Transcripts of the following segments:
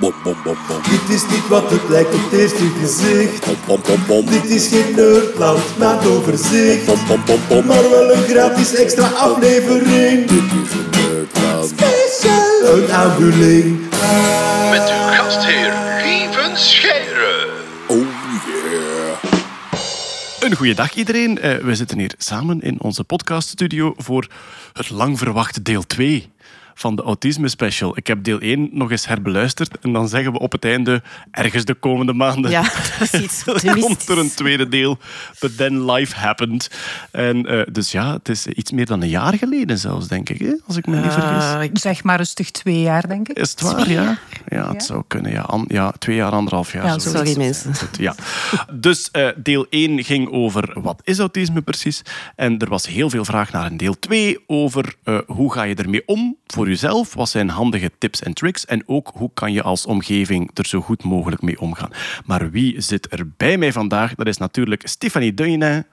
Bom, bom, bom, bom. Dit is niet wat het lijkt op het eerste gezicht. Bom, bom, bom, bom. Dit is geen nerdland met overzicht. Bom, bom, bom, bom. Maar wel een gratis extra aflevering. Dit is een nerdland. Special. Een aanvulling. Met uw gastheer Lieven Scheire. Oh yeah. Een goede dag iedereen. Eh, we zitten hier samen in onze podcaststudio voor het lang verwachte deel 2 van de Autisme Special. Ik heb deel 1 nog eens herbeluisterd en dan zeggen we op het einde, ergens de komende maanden, Ja, dat is iets komt er een tweede deel. But then life happened. En, eh, dus ja, het is iets meer dan een jaar geleden zelfs, denk ik, hè? als ik me niet vergis. Eh, ik- Zeg maar rustig twee jaar, denk ik. Is het waar, ja? Ja, het Ja. zou kunnen. Ja, An- ja twee jaar, anderhalf jaar. Ja, zoiets. Sorry mensen. Ja. Dus eh, deel 1 ging over wat is autisme precies. En er was heel veel vraag naar een deel 2 over hoe ga je ermee om voor jezelf. Wat zijn handige tips en tricks. En ook hoe kan je als omgeving er zo goed mogelijk mee omgaan. Maar wie zit er bij mij vandaag? Dat is natuurlijk Stefanie Deunin.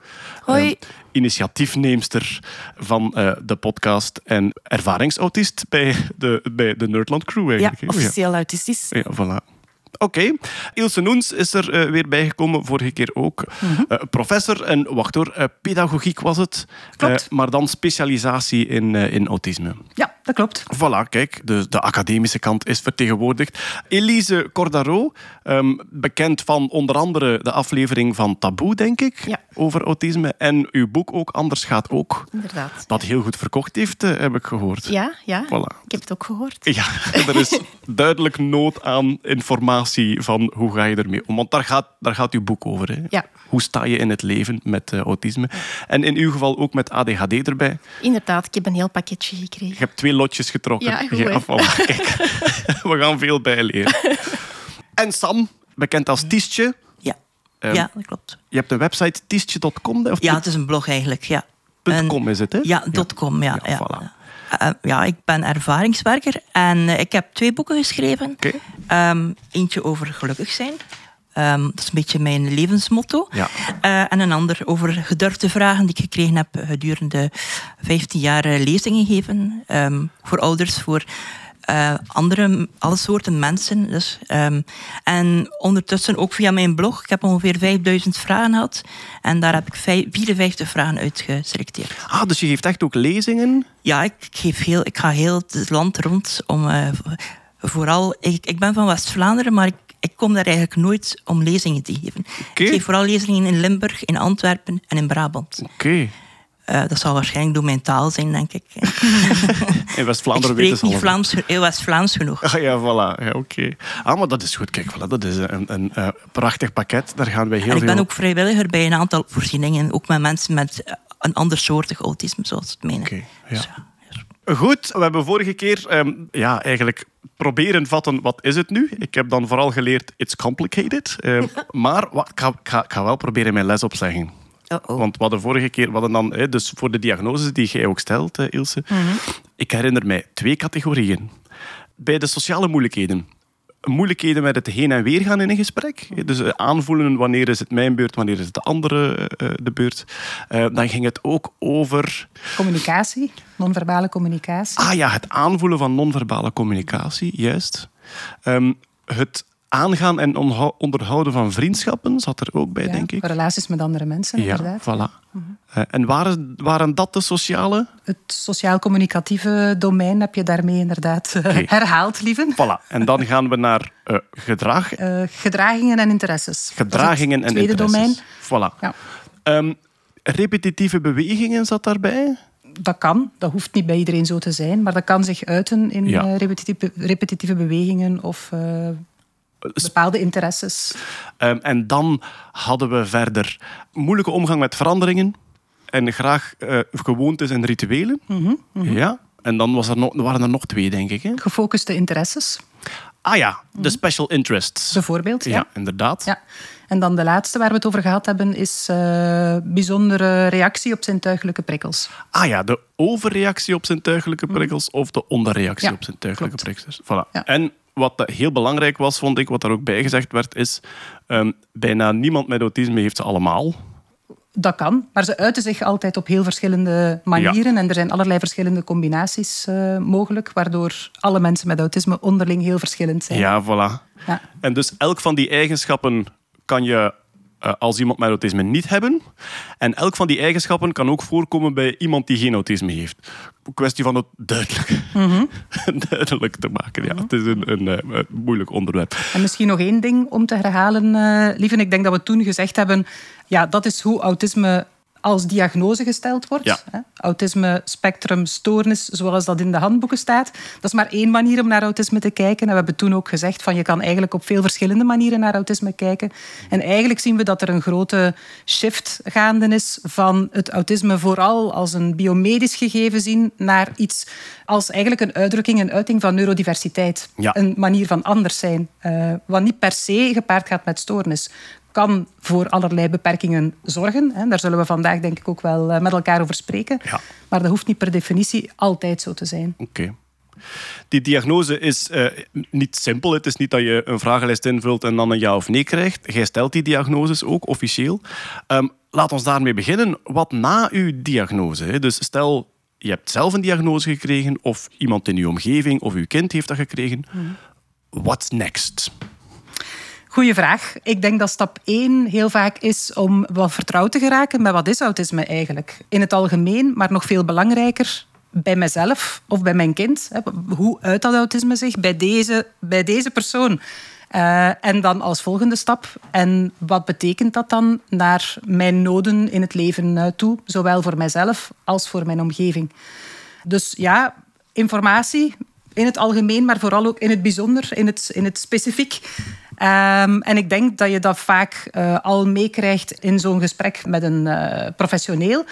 Hoi. eh, initiatiefneemster van eh, de podcast en ervaringsautist bij de, bij de Nerdland Crew Ja, eigenlijk. hè? officieel autistisch. Ja, voilà. Oké. Ilse Noens is er eh, weer bijgekomen, vorige keer ook. Mhm. Eh, professor en, wacht hoor, pedagogiek was het. Klopt. Maar dan specialisatie in, in autisme. Ja, dat klopt. Voilà, kijk, de, de academische kant is vertegenwoordigd. Elise Cordaro, ehm, bekend van onder andere de aflevering van Taboe, denk ik, Ja. over autisme. En uw boek ook, Anders gaat ook, Inderdaad. dat heel goed verkocht heeft, eh, heb ik gehoord. Ja, ja. Voilà. Ik heb het ook gehoord. Ja, er is duidelijk nood aan informatie van hoe ga je ermee om. Want daar gaat, daar gaat uw boek over. Hè? Ja. Hoe sta je in het leven met eh, autisme? En in uw geval ook met ADHD erbij. Inderdaad, ik heb een heel pakketje Je gekregen. hebt twee lotjes getrokken. Ja, goed, voilà, kijk. We gaan veel bijleren. En Sam, bekend als Tiestje. Ja. Ehm, ja, dat klopt. Je hebt een website, tiestje.com. Of Ja, het is een blog eigenlijk. Ja. .com is het, hè? Ja, .com, ja. Ja, ja, voilà. Eh, ja, ik ben ervaringswerker en eh, ik heb twee boeken geschreven. Oké. Ehm, eentje over gelukkig zijn. Ehm, dat is een beetje mijn levensmotto. Ja. Eh, en een ander over gedurfde vragen die ik gekregen heb gedurende 15 jaar eh, lezingen geven. Ehm, voor ouders, voor eh, andere, alle soorten mensen. Dus, ehm, en ondertussen ook via mijn blog. Ik heb ongeveer 5000 vragen gehad. En daar heb ik vijf- 54 vragen uit geselecteerd. Ah, dus je geeft echt ook lezingen? Ja, ik, geef heel, ik ga heel het land rond om vooral. Ik, ik ben van West-Vlaanderen, maar ik, ik kom daar eigenlijk nooit om lezingen te geven. Ik geef vooral lezingen in Limburg, in Antwerpen en in Brabant. Oké. Eh, dat zal waarschijnlijk door mijn taal zijn, denk ik. In West-Vlaanderen weten ze niet. Vlaams, heel West-Vlaams genoeg. Ah, ja, voilà. Ja, Oké. Ah, maar dat is goed. Kijk, voilà, dat is een, een eh, prachtig pakket. Daar gaan wij heel En ik veel... ben ook vrijwilliger bij een aantal voorzieningen, ook met mensen met een andersoortig autisme, zoals het mijne. Oké, ja. Dus ja. Goed, we hebben vorige keer ehm, ja, eigenlijk proberen vatten, wat is het nu? Ik heb dan vooral geleerd, it's complicated. Ehm, maar wat, ik, ga, ik, ga, ik ga wel proberen mijn les opzeggen. Oh-oh. Want we hadden vorige keer, hadden dan, hè, dus voor de diagnoses die jij ook stelt, eh, Ilse, ik herinner mij twee categorieën. Bij de sociale moeilijkheden. Moeilijkheden met het heen en weer gaan in een gesprek. Dus eh, aanvoelen wanneer is het mijn beurt, wanneer is het de andere eh, de beurt. Eh, dan ging het ook over Communicatie, non-verbale communicatie. Ah ja, het aanvoelen van non-verbale communicatie, juist. Ehm, het aangaan en onderhouden van vriendschappen zat er ook bij, Ja, denk ik. Relaties met andere mensen, Ja, inderdaad. voilà. Eh, en waren, waren dat de sociale? Het sociaal-communicatieve domein heb je daarmee inderdaad eh, herhaald, lieven. Voilà. En dan gaan we naar eh, gedrag, gedragingen en interesses. gedragingen en het tweede interesses. domein. Voilà. Ja. Ehm, repetitieve bewegingen zat daarbij. Dat kan, dat hoeft niet bij iedereen zo te zijn, maar dat kan zich uiten in Ja. repetitieve, repetitieve bewegingen of bepaalde interesses. Ehm, en dan hadden we verder moeilijke omgang met veranderingen. En graag eh, gewoontes en rituelen. Mhm, Ja. En dan was er nog, waren er nog twee, denk ik. Hè? Gefocuste interesses, Ah ja, de special interests. bijvoorbeeld. Ja, Ja. inderdaad. Ja. En dan de laatste waar we het over gehad hebben, is eh, bijzondere reactie op zintuigelijke prikkels. Ah ja, de overreactie op zintuigelijke prikkels of de onderreactie Mhm. Ja, op zintuigelijke klopt. prikkels. Voilà. Ja. En wat heel belangrijk was, vond ik, wat daar ook bij gezegd werd, is ehm, bijna niemand met autisme heeft ze allemaal. Dat kan, maar ze uiten zich altijd op heel verschillende manieren. En er zijn allerlei verschillende combinaties eh, mogelijk, waardoor alle mensen met autisme onderling heel verschillend zijn. Ja, voilà. Ja. En dus elk van die eigenschappen kan je eh, als iemand met autisme niet hebben. En elk van die eigenschappen kan ook voorkomen bij iemand die geen autisme heeft. Een kwestie van het duidelijk, Mhm. duidelijk te maken. Ja, het is een, een, eh, een moeilijk onderwerp. En misschien nog één ding om te herhalen, eh lieve. Ik denk dat we toen gezegd hebben, ja, dat is hoe autisme als diagnose gesteld wordt. Ja. Autisme spectrum stoornis, zoals dat in de handboeken staat. Dat is maar één manier om naar autisme te kijken. En we hebben toen ook gezegd van je kan eigenlijk op veel verschillende manieren naar autisme kijken. En eigenlijk zien we dat er een grote shift gaande is van het autisme vooral als een biomedisch gegeven zien naar iets als eigenlijk een uitdrukking, een uiting van neurodiversiteit. Ja. Een manier van anders zijn. eh, wat niet per se gepaard gaat met stoornis. Kan voor allerlei beperkingen zorgen. Hè. Daar zullen we vandaag denk ik ook wel eh, met elkaar over spreken. Ja. Maar dat hoeft niet per definitie altijd zo te zijn. Oké. Die diagnose is eh, niet simpel. Het is niet dat je een vragenlijst invult en dan een ja of nee krijgt. Jij stelt die diagnoses ook officieel. Ehm, laat ons daarmee beginnen. Wat na uw diagnose? Hè? Dus stel, je hebt zelf een diagnose gekregen of iemand in uw omgeving of uw kind heeft dat gekregen. What's next? Goeie vraag. Ik denk dat stap 1 heel vaak is om wat vertrouwd te geraken met wat is autisme eigenlijk. In het algemeen, maar nog veel belangrijker bij mezelf of bij mijn kind. Hoe uit dat autisme zich bij deze, bij deze persoon? Eh, en dan als volgende stap, en wat betekent dat dan naar mijn noden in het leven eh, toe, zowel voor mijzelf als voor mijn omgeving? Dus ja, informatie in het algemeen, maar vooral ook in het bijzonder, in het, in het specifiek. Ehm, en ik denk dat je dat vaak eh, al meekrijgt in zo'n gesprek met een eh, professioneel.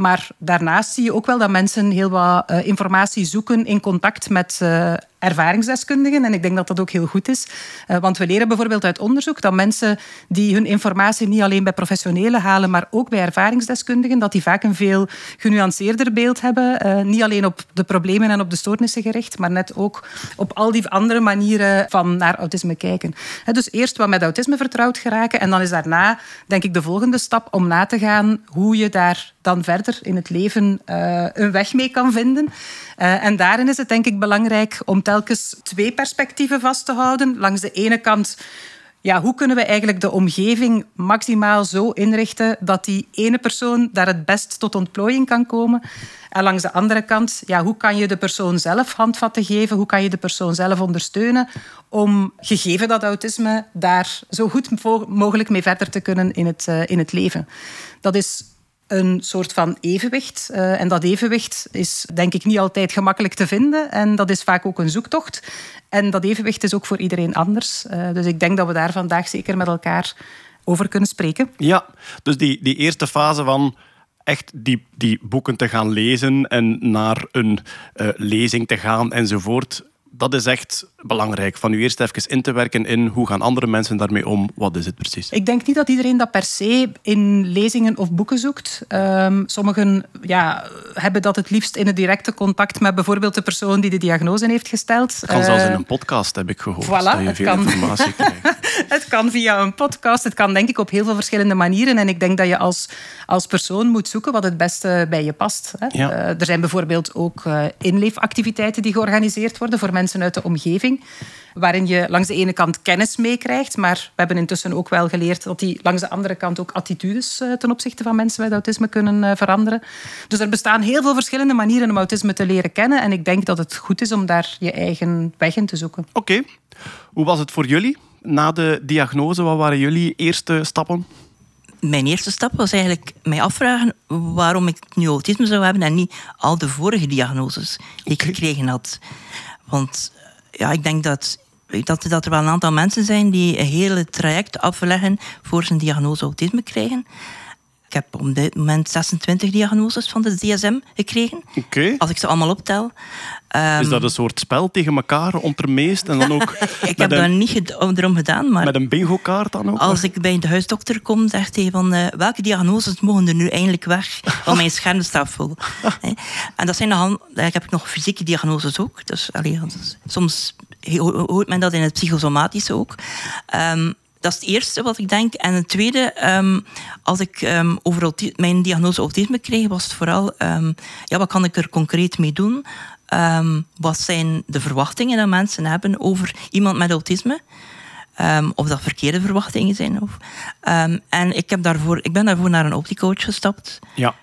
Maar daarnaast zie je ook wel dat mensen heel wat eh, informatie zoeken in contact met eh, ervaringsdeskundigen. En ik denk dat dat ook heel goed is. Eh, want we leren bijvoorbeeld uit onderzoek dat mensen die hun informatie niet alleen bij professionelen halen, maar ook bij ervaringsdeskundigen, dat die vaak een veel genuanceerder beeld hebben. Niet alleen op de problemen en op de stoornissen gericht, maar net ook op al die andere manieren van naar autisme kijken. Dus eerst wat met autisme vertrouwd geraken en dan is daarna, denk ik, de volgende stap om na te gaan hoe je daar dan verder in het leven eh, een weg mee kan vinden. Eh, en daarin is het denk ik belangrijk om telkens twee perspectieven vast te houden. Langs de ene kant, ja, hoe kunnen we eigenlijk de omgeving maximaal zo inrichten dat die ene persoon daar het best tot ontplooiing kan komen? En langs de andere kant, ja, hoe kan je de persoon zelf handvatten geven? Hoe kan je de persoon zelf ondersteunen om, gegeven dat autisme, daar zo goed mo- mogelijk mee verder te kunnen in het, eh, in het leven? Dat is een soort van evenwicht. Eh, en dat evenwicht is denk ik niet altijd gemakkelijk te vinden. En dat is vaak ook een zoektocht. En dat evenwicht is ook voor iedereen anders. Eh, dus ik denk dat we daar vandaag zeker met elkaar over kunnen spreken. Ja, dus die, die eerste fase van echt die, die boeken te gaan lezen en naar een eh, lezing te gaan enzovoort. Dat is echt belangrijk. Van u eerst even in te werken in hoe gaan andere mensen daarmee om. Wat is het precies? Ik denk niet dat iedereen dat per se in lezingen of boeken zoekt. Ehm, sommigen ja, hebben dat het liefst in het directe contact met bijvoorbeeld de persoon die de diagnose heeft gesteld. Het kan zelfs in Eh, een podcast, heb ik gehoord. voilà, dat je het veel kan. informatie krijgt. Het kan via een podcast, het kan denk ik op heel veel verschillende manieren. En ik denk dat je als, als persoon moet zoeken wat het beste bij je past. Hè. Ja. Eh, er zijn bijvoorbeeld ook eh, inleefactiviteiten die georganiseerd worden voor mensen uit de omgeving. Waarin je langs de ene kant kennis meekrijgt, maar we hebben intussen ook wel geleerd dat die langs de andere kant ook attitudes eh, ten opzichte van mensen met autisme kunnen eh, veranderen. Dus er bestaan heel veel verschillende manieren om autisme te leren kennen. En ik denk dat het goed is om daar je eigen weg in te zoeken. Oké. Hoe was het voor jullie? Na de diagnose, wat waren jullie eerste stappen? Mijn eerste stap was eigenlijk mij afvragen waarom ik nu autisme zou hebben en niet al de vorige diagnoses die ik gekregen had. Want ja, ik denk dat, dat, dat er wel een aantal mensen zijn die een hele traject afleggen voor ze een diagnose autisme krijgen. Ik heb op dit moment 26 diagnoses van de DSM gekregen, als ik ze allemaal optel. Ehm, Is dat een soort spel tegen elkaar, ondermeest? En dan ook ik heb dat een, niet ged- erom gedaan, maar met een bingo-kaart dan ook? als ik bij de huisdokter kom, zegt hij van eh, welke diagnoses mogen er nu eindelijk weg? Want mijn scherm staat vol. En dat zijn dan, ik heb nog fysieke diagnoses ook. Dus allee, soms ho- hoort men dat in het psychosomatische ook. Ehm, Dat is het eerste wat ik denk. En het tweede, ehm, als ik ehm, over mijn diagnose autisme kreeg, was het vooral, ehm, ja, wat kan ik er concreet mee doen? Wat zijn de verwachtingen dat mensen hebben over iemand met autisme? Of dat verkeerde verwachtingen zijn. Of, en ik, heb daarvoor, ik ben daarvoor naar een optiecoach gestapt. Ja.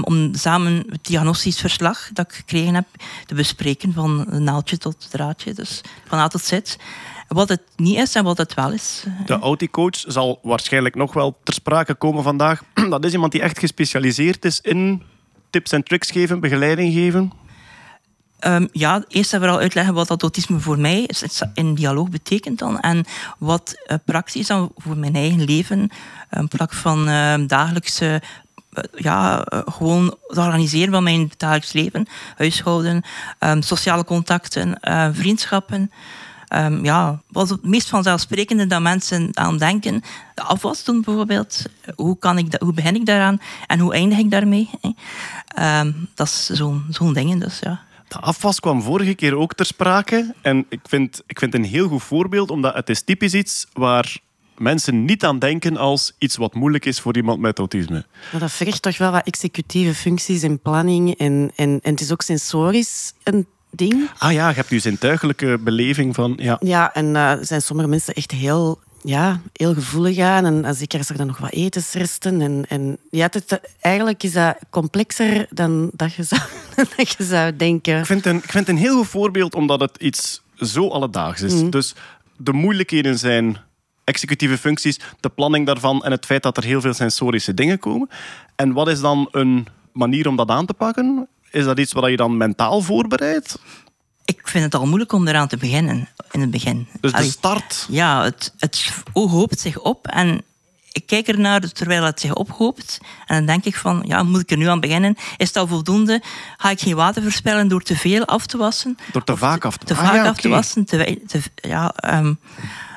Om samen het diagnostisch verslag dat ik gekregen heb te bespreken van naaldje tot draadje, dus van A tot Z. Wat het niet is en wat het wel is. De auticoach zal waarschijnlijk nog wel ter sprake komen vandaag. Dat is iemand die echt gespecialiseerd is in tips en tricks geven, begeleiding geven. Ehm, ja, eerst en vooral uitleggen wat dat autisme voor mij is, in dialoog betekent dan. En wat eh, praktisch dan voor mijn eigen leven, een vlak van ehm, dagelijkse, eh, ja, eh, gewoon het organiseren van mijn dagelijks leven, huishouden, ehm, sociale contacten, vriendschappen. Ehm, ja, wat het meest vanzelfsprekende dat mensen aan denken. De afwas doen bijvoorbeeld. Hoe, kan ik da- hoe begin ik daaraan en hoe eindig ik daarmee? hè? Ehm, dat is zo'n zo'n ding, dus ja. De afwas kwam vorige keer ook ter sprake. En ik vind, ik vind het een heel goed voorbeeld, omdat het is typisch iets waar mensen niet aan denken als iets wat moeilijk is voor iemand met autisme. Maar dat vergt toch wel wat executieve functies en planning. En, en, en het is ook sensorisch een ding. Ah ja, je hebt dus zintuigelijke beleving van... Ja. Ja, en eh, zijn sommige mensen echt heel, ja, heel gevoelig aan. En als zeker als er dan nog wat etensresten. En, en ja, het, eigenlijk is dat complexer dan dat je zou, dat je zou denken. Ik vind, het een, ik vind het een heel goed voorbeeld, omdat het iets zo alledaags is. Dus de moeilijkheden zijn executieve functies, de planning daarvan en het feit dat er heel veel sensorische dingen komen. En wat is dan een manier om dat aan te pakken? Is dat iets wat je dan mentaal voorbereidt? Ik vind het al moeilijk om eraan te beginnen in het begin. Dus de start. ja, het, het oog hoopt zich op en ik kijk ernaar terwijl het zich ophoopt. En dan denk ik van, ja, moet ik er nu aan beginnen? Is al voldoende? Ga ik geen water verspillen door te veel af te wassen? Door te vaak af te Te wassen. vaak Ah, ja, af te wassen? Te, wei- te- ja, ehm,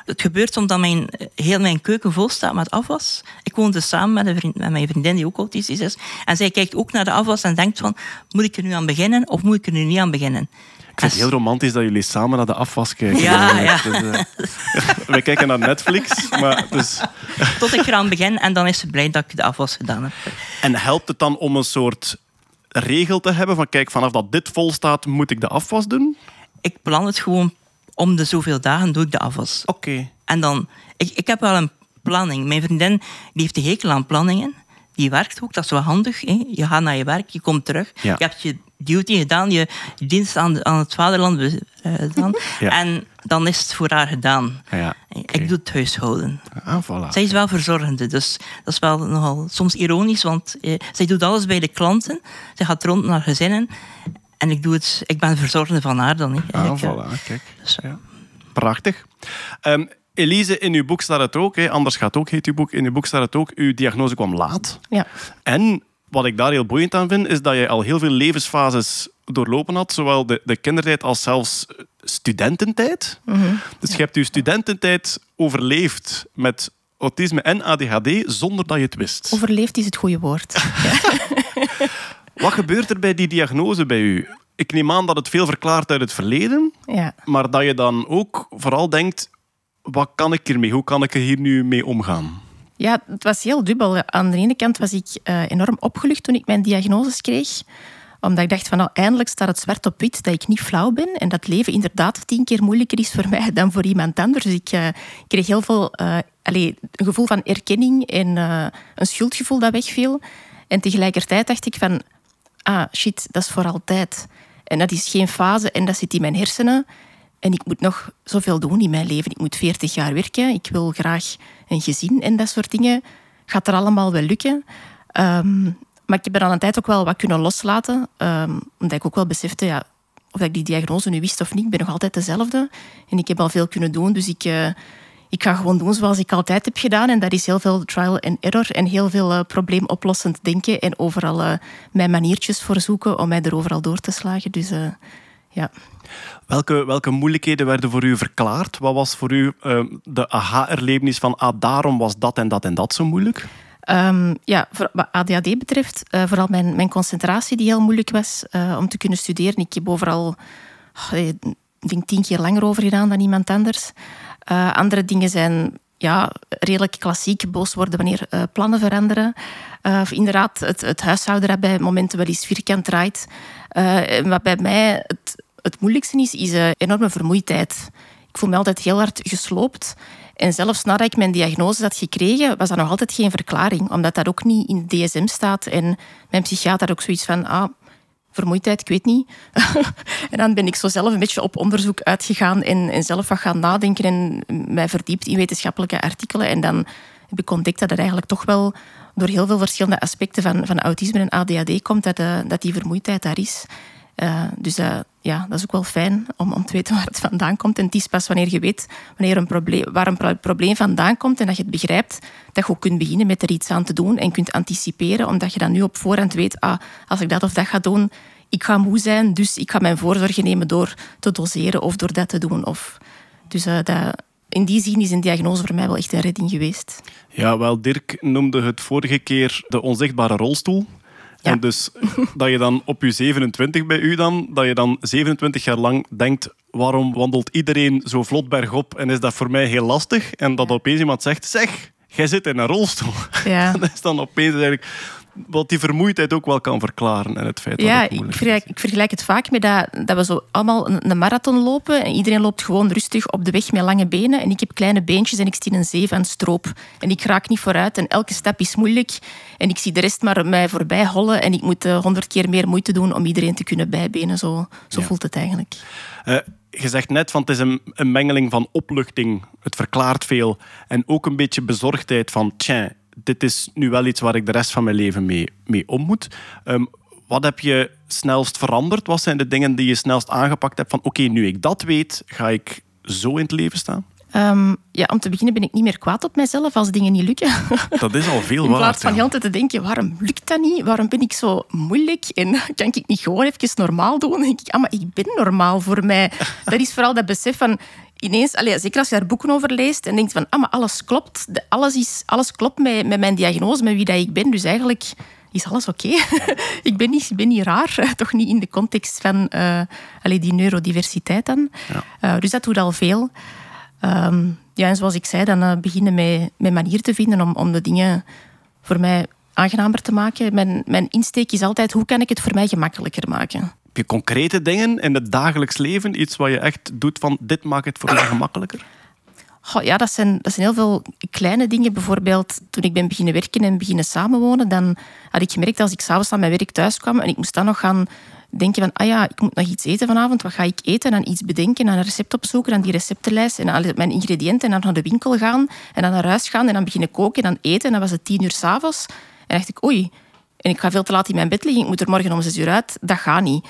het gebeurt omdat mijn, heel mijn keuken vol staat met afwas. Ik woonde samen met, een vriend, met mijn vriendin die ook autistisch is. En zij kijkt ook naar de afwas en denkt van, moet ik er nu aan beginnen of moet ik er nu niet aan beginnen? Ik vind het heel romantisch dat jullie samen naar de afwas kijken. Ja, ja. Dus, eh, wij kijken naar Netflix. Maar dus, Tot ik eraan begin en dan is ze blij dat ik de afwas gedaan heb. en helpt het dan om een soort regel te hebben van kijk, vanaf dat dit vol staat, moet ik de afwas doen? Ik plan het gewoon om de zoveel dagen doe ik de afwas. Oké. En dan, ik, ik heb wel een planning. Mijn vriendin die heeft de hekel aan planningen. Die werkt ook, dat is wel handig. Hè? Je gaat naar je werk, je komt terug. Ja. Je hebt je duty gedaan, je dienst aan, aan het vaderland eh, gedaan. Ja. En dan is het voor haar gedaan. Ja. Ik doe het huishouden. Ah, voilà. Zij is wel verzorgende, dus dat is wel nogal soms ironisch, want eh, zij doet alles bij de klanten. Zij gaat rond naar gezinnen. En ik, doe het, ik ben verzorgende van haar dan. Hè, Ah, ja. voilà, kijk. Dus, Ja. Prachtig. Ehm, Elise, in uw boek staat het ook, hè, anders gaat ook, heet uw boek, in uw boek staat het ook, uw diagnose kwam laat. Ja. En wat ik daar heel boeiend aan vind, is dat je al heel veel levensfases doorlopen had, zowel de, de kindertijd als zelfs studententijd. Dus je hebt je studententijd overleefd met autisme en ADHD zonder dat je het wist. Overleefd is het goede woord. Wat gebeurt er bij die diagnose bij u? Ik neem aan dat het veel verklaart uit het verleden, Ja. maar dat je dan ook vooral denkt, wat kan ik hiermee? Hoe kan ik er hier nu mee omgaan? Ja, het was heel dubbel. Aan de ene kant was ik eh, enorm opgelucht toen ik mijn diagnoses kreeg. Omdat ik dacht van, nou, eindelijk staat het zwart op wit dat ik niet flauw ben. En dat leven inderdaad tien keer moeilijker is voor mij dan voor iemand anders. Dus ik eh, kreeg heel veel allee, een gevoel van erkenning en een schuldgevoel dat wegviel. En tegelijkertijd dacht ik van, ah, shit, dat is voor altijd. En dat is geen fase en dat zit in mijn hersenen. En ik moet nog zoveel doen in mijn leven. Ik moet 40 jaar werken. Ik wil graag een gezin en dat soort dingen. Gaat er allemaal wel lukken. Ehm, maar ik heb er al een tijd ook wel wat kunnen loslaten. ehm, omdat ik ook wel besefte, ja, of ik die diagnose nu wist of niet, ik ben nog altijd dezelfde. En ik heb al veel kunnen doen. Dus ik, eh, ik ga gewoon doen zoals ik altijd heb gedaan. En dat is heel veel trial and error en heel veel eh, probleemoplossend denken. En overal eh, mijn maniertjes voor zoeken om mij er overal door te slagen. Dus eh, ja. Welke, welke moeilijkheden werden voor u verklaard? Wat was voor u de aha-erlevenis van ah, daarom was dat en dat en dat zo moeilijk? Ehm, ja, voor, wat ADHD betreft, vooral mijn, mijn concentratie die heel moeilijk was om te kunnen studeren. Ik heb overal, oh, ik denk tien keer langer over gedaan dan iemand anders. Eh, andere dingen zijn ja, redelijk klassiek boos worden wanneer uh, plannen veranderen. Of inderdaad het, het huishouden dat bij momenten wel eens vierkant draait. Wat bij mij het, het moeilijkste is, is enorme vermoeidheid. Ik voel me altijd heel hard gesloopt. En zelfs nadat ik mijn diagnose had gekregen, was dat nog altijd geen verklaring. Omdat dat ook niet in de DSM staat. En mijn psychiater had ook zoiets van... Ah, vermoeidheid, ik weet niet. en dan ben ik zo zelf een beetje op onderzoek uitgegaan en, en zelf wat gaan nadenken en mij verdiept in wetenschappelijke artikelen. En dan heb ik ontdekt dat het eigenlijk toch wel door heel veel verschillende aspecten van, van autisme en ADHD komt, dat, uh, dat die vermoeidheid daar is. Uh, dus uh, ja, dat is ook wel fijn om, om te weten waar het vandaan komt. En het is pas wanneer je weet wanneer een probleem, waar een probleem vandaan komt en dat je het begrijpt, dat je ook kunt beginnen met er iets aan te doen en kunt anticiperen, omdat je dan nu op voorhand weet, ah, als ik dat of dat ga doen, ik ga moe zijn, dus ik ga mijn voorzorgen nemen door te doseren of door dat te doen. Of, dus uh, dat, in die zin is een diagnose voor mij wel echt een redding geweest. Ja, wel, Dirk noemde het vorige keer de onzichtbare rolstoel. Ja. En dus dat je dan op je 27 bij u dan, dat je dan 27 jaar lang denkt, waarom wandelt iedereen zo vlot bergop en is dat voor mij heel lastig? En dat opeens iemand zegt, zeg, jij zit in een rolstoel. Ja. dat is dan opeens eigenlijk wat die vermoeidheid ook wel kan verklaren. En het feit ja, dat ik vergelijk, ik vergelijk het vaak met dat, dat we zo allemaal een, marathon lopen en iedereen loopt gewoon rustig op de weg met lange benen en ik heb kleine beentjes en ik zie een zeef aan stroop en ik raak niet vooruit en elke stap is moeilijk en ik zie de rest maar mij voorbij hollen en ik moet eh, honderd keer meer moeite doen om iedereen te kunnen bijbenen. Zo, zo voelt het eigenlijk. Uh, je zegt net van het is een, een mengeling van opluchting, het verklaart veel en ook een beetje bezorgdheid van tja, dit is nu wel iets waar ik de rest van mijn leven mee, mee om moet. Um, wat heb je snelst veranderd? Wat zijn de dingen die je snelst aangepakt hebt van oké, nu ik dat weet, ga ik zo in het leven staan? Um, ja, om te beginnen ben ik niet meer kwaad op mezelf als dingen niet lukken. Dat is al veel waard. In plaats van heel te denken, waarom lukt dat niet? Waarom ben ik zo moeilijk? En kan ik niet gewoon even normaal doen? Dan denk ik, ah, maar ik ben normaal voor mij. Dat is vooral dat besef van, ineens, allez, zeker als je daar boeken over leest en denkt van, ah, maar alles klopt. Alles, is, alles klopt met, met mijn diagnose, met wie dat ik ben. Dus eigenlijk is alles oké. ik, ben niet, ben niet raar, toch niet in de context van uh, allez, die neurodiversiteit dan. Ja. Uh, dus dat doet al veel. Um, ja, en zoals ik zei, dan uh, beginnen met, met manieren te vinden om, om de dingen voor mij aangenamer te maken. Mijn, mijn insteek is altijd, hoe kan ik het voor mij gemakkelijker maken? Heb je concrete dingen in het dagelijks leven? Iets wat je echt doet van, dit maakt het voor mij gemakkelijker? ja, dat zijn, dat zijn heel veel kleine dingen. Bijvoorbeeld, toen ik ben beginnen werken en beginnen samenwonen, dan had ik gemerkt als ik s'avonds aan mijn werk thuis kwam en ik moest dan nog gaan denken van, ah ja, ik moet nog iets eten vanavond, wat ga ik eten? En dan iets bedenken, en een recept opzoeken, dan die receptenlijst en dan mijn ingrediënten en dan naar de winkel gaan en dan naar huis gaan en dan beginnen koken en dan eten. En dan was het tien uur s'avonds. En dacht ik, oei, en ik ga veel te laat in mijn bed liggen, ik moet er morgen om zes uur uit. Dat gaat niet.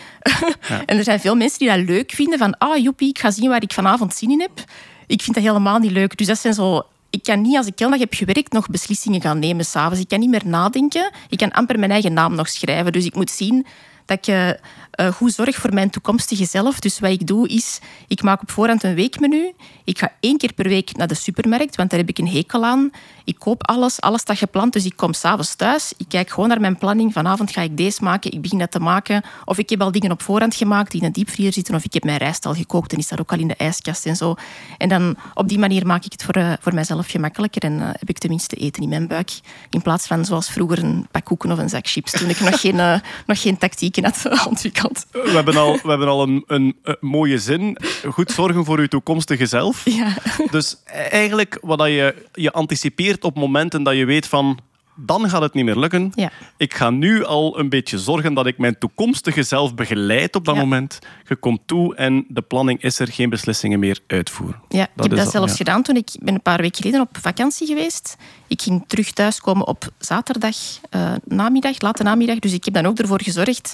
Ja. en er zijn veel mensen die dat leuk vinden, van ah, joepie, ik ga zien waar ik vanavond zin in heb. Ik vind dat helemaal niet leuk. Dus dat zijn zo ik kan niet, als ik heel dag heb gewerkt, nog beslissingen gaan nemen s'avonds. Ik kan niet meer nadenken. Ik kan amper mijn eigen naam nog schrijven. Dus ik moet zien dat ik uh, goed zorg voor mijn toekomstige zelf. Dus wat ik doe is, ik maak op voorhand een weekmenu. Ik ga één keer per week naar de supermarkt, want daar heb ik een hekel aan. Ik koop alles, alles staat gepland, dus ik kom s'avonds thuis. Ik kijk gewoon naar mijn planning. Vanavond ga ik deze maken, ik begin dat te maken. Of ik heb al dingen op voorhand gemaakt die in een diepvriezer zitten, of ik heb mijn rijst al gekookt en is dat ook al in de ijskast en zo. En dan op die manier maak ik het voor, uh, voor mijzelf gemakkelijker en uh, heb ik tenminste eten in mijn buik. In plaats van zoals vroeger een pak koeken of een zak chips, toen ik nog geen, uh, nog geen tactieken had ontwikkeld. We hebben al, we hebben al een, een mooie zin. Goed zorgen voor uw toekomstige zelf. Ja. Dus eigenlijk wat je, je anticipeert op momenten dat je weet van dan gaat het niet meer lukken. Ja. Ik ga nu al een beetje zorgen dat ik mijn toekomstige zelf begeleid op dat moment. Je komt toe en de planning is er, geen beslissingen meer uitvoeren. Ja, ik heb dat zelfs gedaan toen ik ben een paar weken geleden op vakantie geweest. Ik ging terug thuiskomen op zaterdag uh, namiddag, late namiddag. Dus ik heb dan ook ervoor gezorgd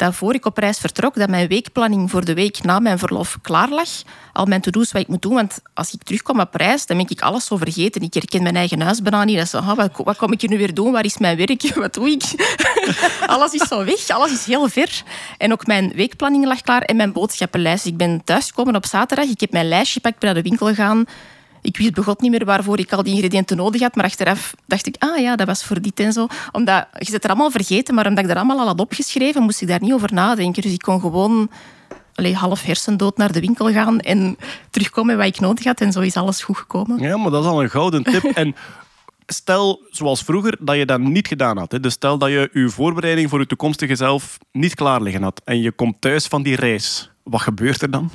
dat voor ik op reis vertrok, dat mijn weekplanning voor de week na mijn verlof klaar lag. Al mijn to-do's wat ik moet doen. Want als ik terugkom op reis, dan ben ik alles zo vergeten. Ik herken mijn eigen huis niet. Dat is, ah, wat, wat kom ik hier nu weer doen? Waar is mijn werk? Wat doe ik? alles is zo weg. Alles is heel ver. En ook mijn weekplanning lag klaar en mijn boodschappenlijst. Ik ben thuisgekomen op zaterdag. Ik heb mijn lijstje gepakt, ben naar de winkel gegaan ik wist begot niet meer waarvoor ik al die ingrediënten nodig had. Maar achteraf dacht ik, ah ja, dat was voor dit en zo. Omdat, je zit er allemaal vergeten, maar omdat ik er allemaal al had opgeschreven, moest ik daar niet over nadenken. Dus ik kon gewoon allee, half hersendood naar de winkel gaan en terugkomen wat ik nodig had. En zo is alles goed gekomen. Ja, maar dat is al een gouden tip. En stel, zoals vroeger, dat je dat niet gedaan had. Hè. Dus stel dat je je voorbereiding voor je toekomstige zelf niet klaar liggen had. En je komt thuis van die reis. Wat gebeurt er dan?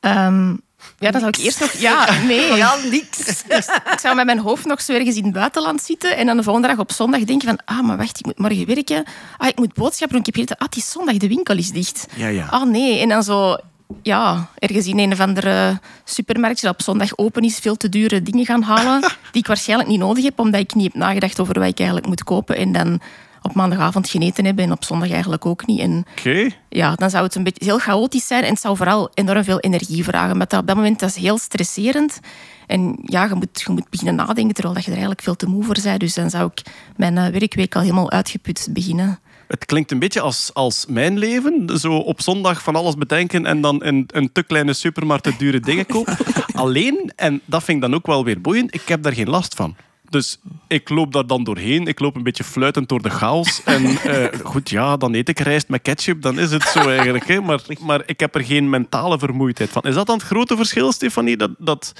Ehm, ja, dan zou ik eerst nog... Ja, nee. Ja, niks. Ik zou met mijn hoofd nog zo ergens in het buitenland zitten en dan de volgende dag op zondag denken van ah, maar wacht, ik moet morgen werken. Ah, ik moet boodschappen doen. Ik heb gegeten. Ah, het is zondag, de winkel is dicht. Ja, ja. Ah, nee. En dan zo... Ja, ergens in een of andere supermarkt dat op zondag open is, veel te dure dingen gaan halen die ik waarschijnlijk niet nodig heb, omdat ik niet heb nagedacht over wat ik eigenlijk moet kopen. En dan op maandagavond geneten hebben en op zondag eigenlijk ook niet. En Oké. ja, dan zou het een beetje heel chaotisch zijn en het zou vooral enorm veel energie vragen. Maar dat, op dat moment dat is heel stresserend. En ja, je moet, je moet beginnen nadenken terwijl dat je er eigenlijk veel te moe voor bent. Dus dan zou ik mijn eh, werkweek al helemaal uitgeput beginnen. Het klinkt een beetje als, als mijn leven. Zo op zondag van alles bedenken en dan in een te kleine supermarkt te dure dingen kopen. Alleen, en dat vind ik dan ook wel weer boeiend, ik heb daar geen last van. Dus ik loop daar dan doorheen. Ik loop een beetje fluitend door de chaos. En eh, goed, ja, dan eet ik rijst met ketchup. Dan is het zo eigenlijk. Hè. Maar, maar ik heb er geen mentale vermoeidheid van. Is dat dan het grote verschil, Stefanie? Dat, dat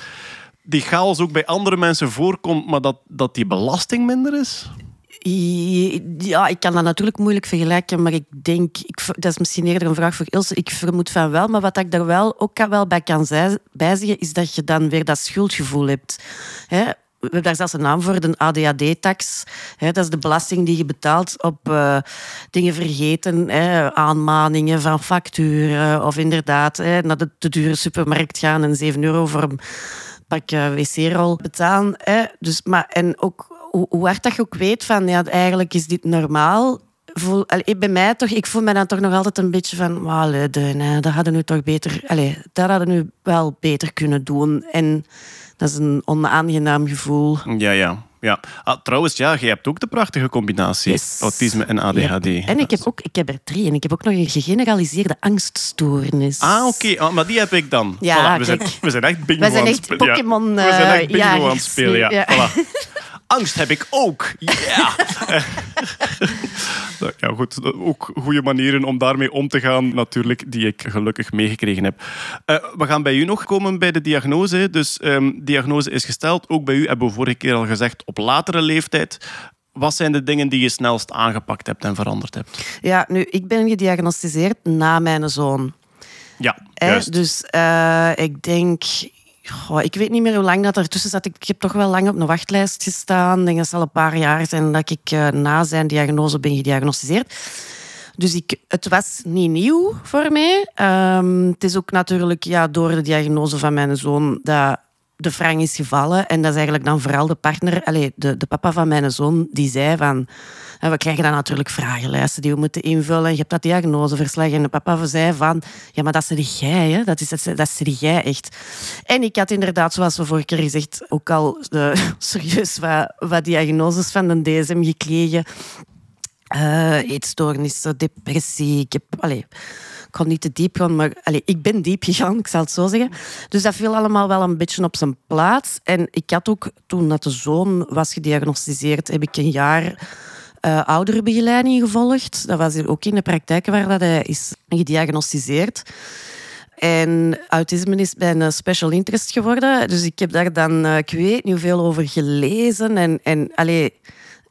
die chaos ook bij andere mensen voorkomt, maar dat, dat die belasting minder is? Ja, ik kan dat natuurlijk moeilijk vergelijken, maar ik denk, ik, dat is misschien eerder een vraag voor Ilse, ik vermoed van wel, maar wat ik daar wel ook wel bij kan bijzeggen, is dat je dan weer dat schuldgevoel hebt. Hè? We hebben daar zelfs een naam voor, de ADHD-tax. Dat is de belasting die je betaalt op eh, dingen vergeten, hè, aanmaningen van facturen of inderdaad hè, naar de te dure supermarkt gaan en 7 euro voor een pak eh, wc-rol betalen. Hè. Dus, maar, en ook hoe, hoe hard dat je ook weet van ja, eigenlijk is dit normaal. Voel, bij mij toch, ik voel me dan toch nog altijd een beetje van, "Wauw, dat hadden we toch beter, allee, dat hadden nu wel beter kunnen doen. En dat is een onaangenaam gevoel. Ja, ja. ja. Ah, trouwens, ja, je hebt ook de prachtige combinatie Yes. autisme en ADHD. Yep. En ik heb, ook, ik heb er drie. En ik heb ook nog een gegeneraliseerde angststoornis. Ah, oké. Ah, maar die heb ik dan. Ja, Voilà, we, zijn, we zijn echt bingo Wij zijn aan het echt spelen. Ja. Pokémon, We zijn echt eh, bingo aan het spelen, ja. ja. Voilà. Angst heb ik ook. Ja. Nou, ja, goed. Ook goede manieren om daarmee om te gaan, natuurlijk, die ik gelukkig meegekregen heb. Eh, we gaan bij u nog komen bij de diagnose. Dus ehm diagnose is gesteld. Ook bij u hebben we vorige keer al gezegd, op latere leeftijd. Wat zijn de dingen die je snelst aangepakt hebt en veranderd hebt? Ja, nu, ik ben gediagnosticeerd na mijn zoon. Ja. Dus eh, ik denk... ik weet niet meer hoe lang dat ertussen zat. Ik, ik heb toch wel lang op een wachtlijst gestaan. Ik denk dat het al een paar jaar zijn dat ik eh, na zijn diagnose ben gediagnosticeerd. Dus ik, het was niet nieuw voor mij. Ehm, het is ook natuurlijk ja, door de diagnose van mijn zoon dat de frang is gevallen. En dat is eigenlijk dan vooral de partner, allez, de, de papa van mijn zoon, die zei van... We krijgen dan natuurlijk vragenlijsten die we moeten invullen. Je hebt dat diagnoseverslag. En de papa zei van... Ja, maar dat is jij, hè. Dat is, dat is jij echt. En ik had inderdaad, zoals we vorige keer gezegd, ook al eh, serieus wat, wat diagnoses van de DSM gekregen. Eh, eetstoornissen, depressie. Ik heb... Allez, kan niet te diep gaan, maar allez, ik ben diep gegaan, ik zal het zo zeggen. Dus dat viel allemaal wel een beetje op zijn plaats. En ik had ook, toen dat de zoon was gediagnosticeerd, heb ik een jaar eh ouderenbegeleiding gevolgd. Dat was ook in de praktijk waar dat hij is gediagnosticeerd. En autisme is mijn special interest geworden. Dus ik heb daar dan, eh, ik weet niet hoeveel over gelezen. En, en allee,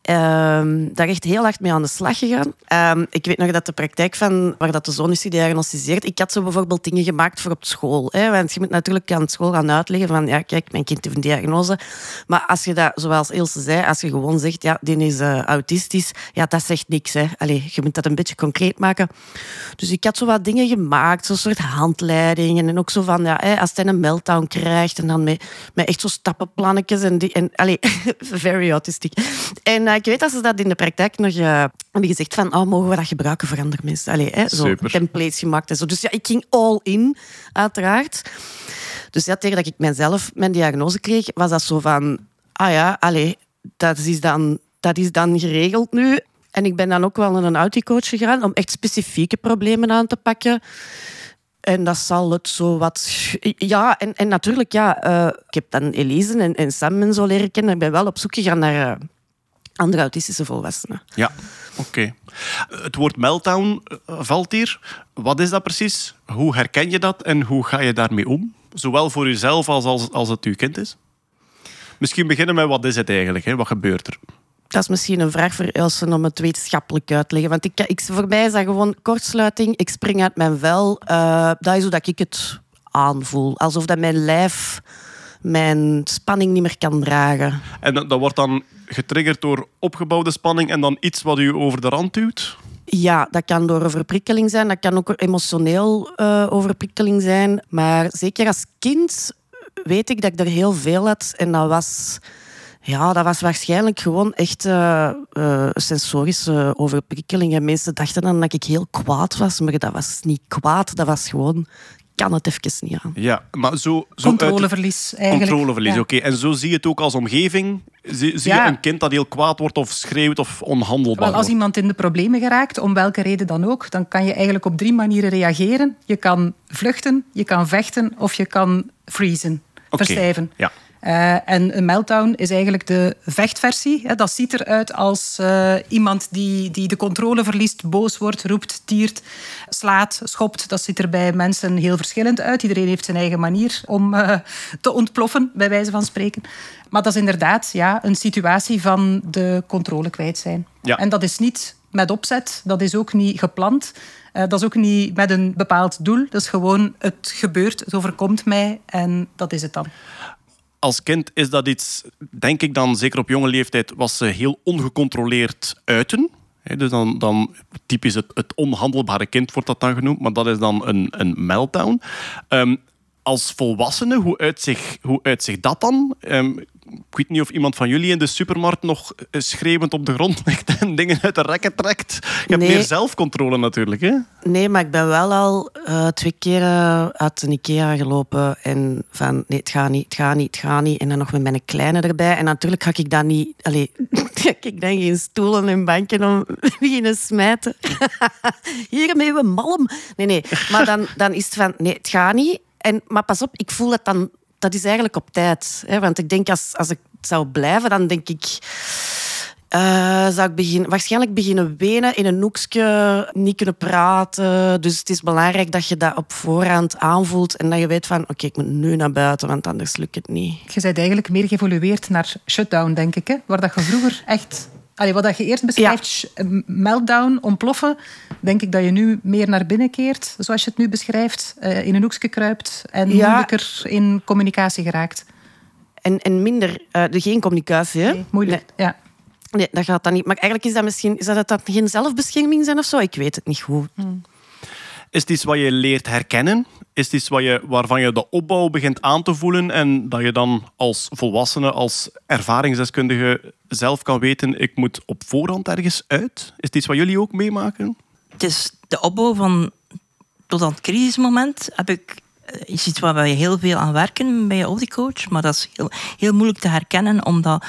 ehm, daar echt heel hard mee aan de slag gegaan. Ehm, ik weet nog dat de praktijk van waar dat de zoon is gediagnosticeerd, ik had zo bijvoorbeeld dingen gemaakt voor op school. Hè, want je moet natuurlijk aan school gaan uitleggen van, ja, kijk, mijn kind heeft een diagnose. Maar als je dat, zoals Ilse zei, als je gewoon zegt, ja, die is eh, autistisch, ja, dat zegt niks. Hè. Allee, je moet dat een beetje concreet maken. Dus ik had zo wat dingen gemaakt, zo'n soort handleidingen. En ook zo van, ja, hè, als hij een meltdown krijgt, en dan met, met echt zo stappenplannetjes. En, die, en allee, very autistiek. En eh, ik weet dat ze dat in de praktijk nog eh, hebben gezegd van, oh, mogen we dat gebruiken voor andere mensen? Allee, hè, zo Super. templates gemaakt en zo. Dus ja, ik ging all in, uiteraard. Dus ja, tegen dat ik mijzelf mijn diagnose kreeg, was dat zo van, ah ja, allee, dat is dan, dat is dan geregeld nu. En ik ben dan ook wel naar een auticoach gegaan om echt specifieke problemen aan te pakken. En dat zal het zo wat... Ja, en, en natuurlijk, ja, eh, ik heb dan Elise en, en Sam en zo leren kennen. Ik ben wel op zoek gegaan naar, eh, andere autistische volwassenen. Ja, oké. Het woord meltdown eh, valt hier. Wat is dat precies? Hoe herken je dat en hoe ga je daarmee om? Zowel voor jezelf als, als, als het uw kind is. Misschien beginnen met wat is het eigenlijk? Hè? Wat gebeurt er? Dat is misschien een vraag voor Elsen om het wetenschappelijk uit te leggen. Want ik, ik, voor mij is dat gewoon kortsluiting. Ik spring uit mijn vel. Eh, dat is hoe dat ik het aanvoel. Alsof dat mijn lijf mijn spanning niet meer kan dragen. En dat, dat wordt dan getriggerd door opgebouwde spanning en dan iets wat u over de rand duwt? Ja, dat kan door overprikkeling zijn. Dat kan ook emotioneel eh, overprikkeling zijn. Maar zeker als kind weet ik dat ik er heel veel had. En dat was, ja, dat was waarschijnlijk gewoon echt eh, sensorische overprikkeling. En mensen dachten dan dat ik heel kwaad was. Maar dat was niet kwaad. Dat was gewoon kan het even niet aan. Ja, maar zo... zo Controleverlies, eigenlijk. Controleverlies, Ja. oké. En zo zie je het ook als omgeving? Zie, zie Ja. je een kind dat heel kwaad wordt of schreeuwt of onhandelbaar Wel, als wordt? iemand in de problemen geraakt, om welke reden dan ook, dan kan je eigenlijk op drie manieren reageren. Je kan vluchten, je kan vechten of je kan freezen, verstijven. Ja. Eh, en een meltdown is eigenlijk de vechtversie. Hè. Dat ziet eruit als eh, iemand die, die de controle verliest, boos wordt, roept, tiert, slaat, schopt. Dat ziet er bij mensen heel verschillend uit. Iedereen heeft zijn eigen manier om eh, te ontploffen, bij wijze van spreken. Maar dat is inderdaad ja, een situatie van de controle kwijt zijn. Ja. En dat is niet met opzet, dat is ook niet gepland. Dat is ook niet met een bepaald doel. Dat is gewoon, het gebeurt, het overkomt mij en dat is het dan. Als kind is dat iets, denk ik dan, zeker op jonge leeftijd, was ze heel ongecontroleerd uiten. Dus dan, dan typisch het, het onhandelbare kind wordt dat dan genoemd, maar dat is dan een, een meltdown. Ehm, als volwassene, hoe uitzicht hoe uitzicht dat dan? Ehm, ik weet niet of iemand van jullie in de supermarkt nog eh, schreeuwend op de grond ligt en dingen uit de rekken trekt. Je hebt Nee. meer zelfcontrole natuurlijk, hè? Nee, maar ik ben wel al eh, twee keer uit een IKEA gelopen. En van, nee, het gaat niet, het gaat niet, het gaat niet. En dan nog met mijn kleine erbij. En natuurlijk ga ik dan niet... Allee, ga ik dan geen stoelen en banken om beginnen smijten. Hiermee we malm. Nee, nee. Maar dan, dan is het van, nee, het gaat niet. En, maar pas op, ik voel dat dan... Dat is eigenlijk op tijd. Hè? Want ik denk, als, als ik zou blijven, dan denk ik... Eh, zou ik beginnen, waarschijnlijk beginnen wenen in een hoekje, niet kunnen praten. Dus het is belangrijk dat je dat op voorhand aanvoelt en dat je weet van oké, ik moet nu naar buiten, want anders lukt het niet. Je bent eigenlijk meer geëvolueerd naar shutdown, denk ik. Hè? Waar dat je vroeger echt... Allee, wat dat je eerst beschrijft, meltdown, ontploffen, denk ik dat je nu meer naar binnen keert, zoals je het nu beschrijft, eh, in een hoekje kruipt en Ja. moeilijker in communicatie geraakt. En, en minder, eh, geen communicatie. Hè? Nee, moeilijk. Ja. Nee, dat gaat dan niet. Maar eigenlijk is dat misschien is dat, dat geen zelfbescherming zijn of zo. Ik weet het niet goed. Is het iets wat je leert herkennen? Is het iets wat je, waarvan je de opbouw begint aan te voelen en dat je dan als volwassene, als ervaringsdeskundige zelf kan weten, ik moet op voorhand ergens uit? Is het iets wat jullie ook meemaken? Het is de opbouw van tot aan het crisismoment heb ik eh, is iets waar wij heel veel aan werken bij je audiocoach, maar dat is heel, moeilijk te herkennen omdat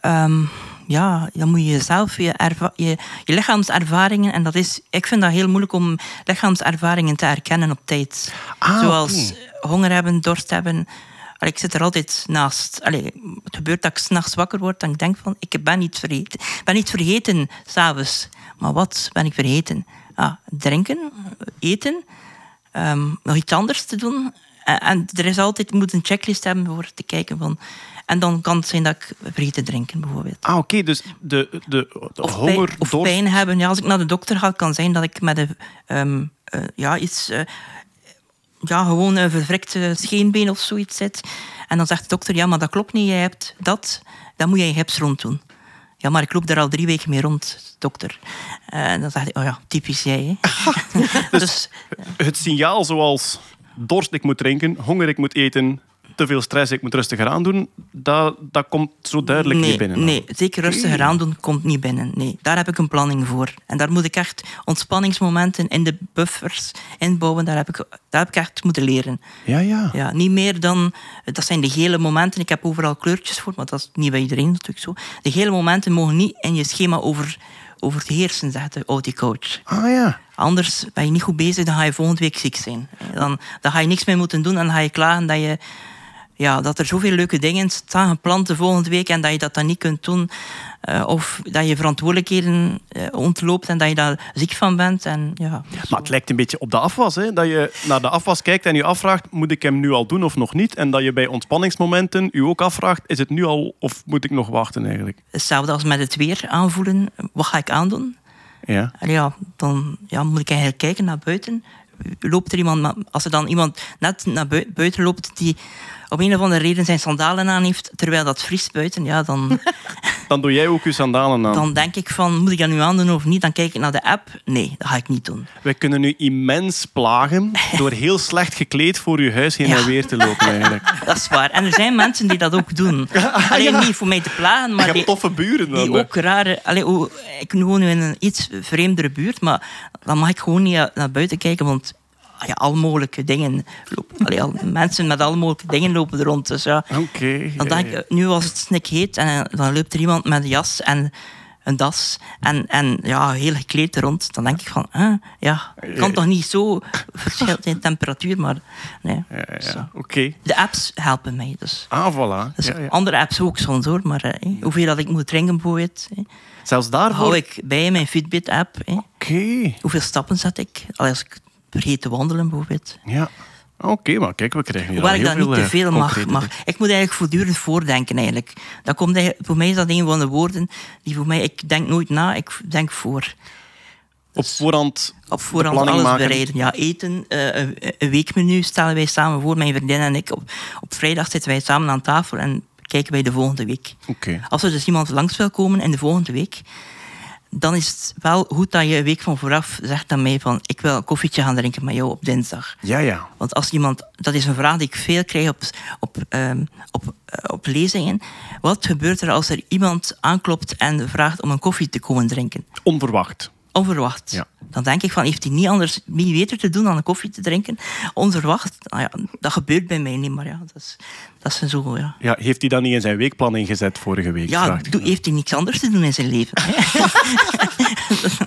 ehm, ja, dan moet je jezelf, je, erva- je, je lichaamservaringen, en dat is, ik vind dat heel moeilijk om lichaamservaringen te herkennen op tijd. Ah, Zoals honger hebben, dorst hebben. Allee, ik zit er altijd naast. Allee, het gebeurt dat ik s'nachts wakker word en ik denk van, ik ben niet vergeten. Ik ben niet vergeten s'avonds. Maar wat ben ik vergeten? Ah, drinken, eten, ehm, nog iets anders te doen. En, en er is altijd, je moet een checklist hebben voor te kijken van... En dan kan het zijn dat ik vergeet te drinken, bijvoorbeeld. Ah, oké. Dus de, de, de Of, honger, pijn, of dorst- pijn hebben. Ja, als ik naar de dokter ga, kan zijn dat ik met een, eh, ja, iets... eh, ja, gewoon een vervrikte scheenbeen of zoiets zit. En dan zegt de dokter, ja, maar dat klopt niet, jij hebt dat. Dan moet je je hips rond doen. Ja, maar ik loop daar al drie weken mee rond, dokter. Eh, En dan zegt hij, oh ja, typisch jij. Hè. dus, Het signaal zoals dorst, ik moet drinken, honger, ik moet eten, te veel stress, ik moet rustiger aandoen, dat, dat komt zo duidelijk nee, niet binnen. Nee, zeker rustiger aandoen komt niet binnen. Nee, daar heb ik een planning voor. En daar moet ik echt ontspanningsmomenten in de buffers inbouwen. Daar heb ik, daar heb ik echt moeten leren. Ja, ja. Ja, niet meer dan... Dat zijn de gele momenten. Ik heb overal kleurtjes voor, maar dat is niet bij iedereen natuurlijk zo. De gele momenten mogen niet in je schema over, over te heersen, zegt de audiocoach. Ah ja. Anders ben je niet goed bezig, dan ga je volgende week ziek zijn. Dan, dan ga je niks meer moeten doen en dan ga je klagen dat je ja, dat er zoveel leuke dingen staan gepland de volgende week en dat je dat dan niet kunt doen. Eh, of dat je verantwoordelijkheden eh, ontloopt en dat je daar ziek van bent. En, ja, Maar het lijkt een beetje op de afwas. Hè? Dat je naar de afwas kijkt en je afvraagt, moet ik hem nu al doen of nog niet? En dat je bij ontspanningsmomenten je ook afvraagt, is het nu al of moet ik nog wachten eigenlijk? Hetzelfde als met het weer aanvoelen. Wat ga ik aandoen? Ja. Ja, dan ja, moet ik eigenlijk kijken naar buiten. Loopt er iemand, als er dan iemand net naar bui- buiten loopt die op een of andere reden zijn sandalen aan heeft, terwijl dat vriest buiten, ja, dan, Dan doe jij ook je sandalen aan. dan denk ik van, moet ik dat nu aandoen of niet? Dan kijk ik naar de app. Nee, dat ga ik niet doen. Wij kunnen u immens plagen door heel slecht gekleed voor uw huis heen Ja. en weer te lopen eigenlijk. Dat is waar. En er zijn mensen die dat ook doen. Alleen niet voor mij te plagen, Je maar hebt die, toffe buren dan. die hè. ook rare... Allee, hoe- ik woon nu in een iets vreemdere buurt, maar dan mag ik gewoon niet naar buiten kijken, want ja, alle mogelijke dingen lopen. Allee, al, mensen met alle mogelijke dingen lopen er rond. Dus ja, Oké. dan denk ik, nu was het snik heet en eh, dan loopt er iemand met een jas en een das en, en ja, heel gekleed er rond. Dan denk ik van, huh, ja, kan toch niet zo verschilt in temperatuur, maar nee. Ja, ja, Zo. ja. Oké. De apps helpen mij dus. Ah, voilà. Dus. Andere apps ook soms hoor, maar eh, hoeveel dat ik moet drinken bijvoorbeeld. eh, Zelfs daarvoor... hou ik bij mijn Fitbit-app. eh. Oké. Hoeveel stappen zet ik? Als ik vergeet te wandelen bijvoorbeeld. Ja. Oké, maar kijk, we krijgen hier Hoewel al ik dat niet te eh, veel mag, concrete mag. Ik moet eigenlijk voortdurend voordenken eigenlijk. Dat komt eigenlijk, voor mij is dat een van de woorden die voor mij... Ik denk nooit na, ik denk voor. Op voorhand Op voorhand planning alles maken. bereiden. Ja, eten, eh, een, een weekmenu stellen wij samen voor, mijn vriendin en ik. Op, op vrijdag zitten wij samen aan tafel en kijken wij de volgende week. Oké. Als er dus iemand langs wil komen in de volgende week, dan is het wel goed dat je een week van vooraf zegt aan mij van ik wil een koffietje gaan drinken met jou op dinsdag. Ja, ja. Want als iemand, dat is een vraag die ik veel krijg op, op, ehm, op, eh, op lezingen. Wat gebeurt er als er iemand aanklopt en vraagt om een koffie te komen drinken? Onverwacht. Onverwacht. Ja. Dan denk ik van, heeft hij niet anders, niet beter te doen dan een koffie te drinken? Onverwacht, nou ja, dat gebeurt bij mij niet, maar ja, dat is, dat is zo, ja. Ja, heeft hij dat niet in zijn weekplanning gezet vorige week? Ja, doe- heeft hij niks anders te doen in zijn leven?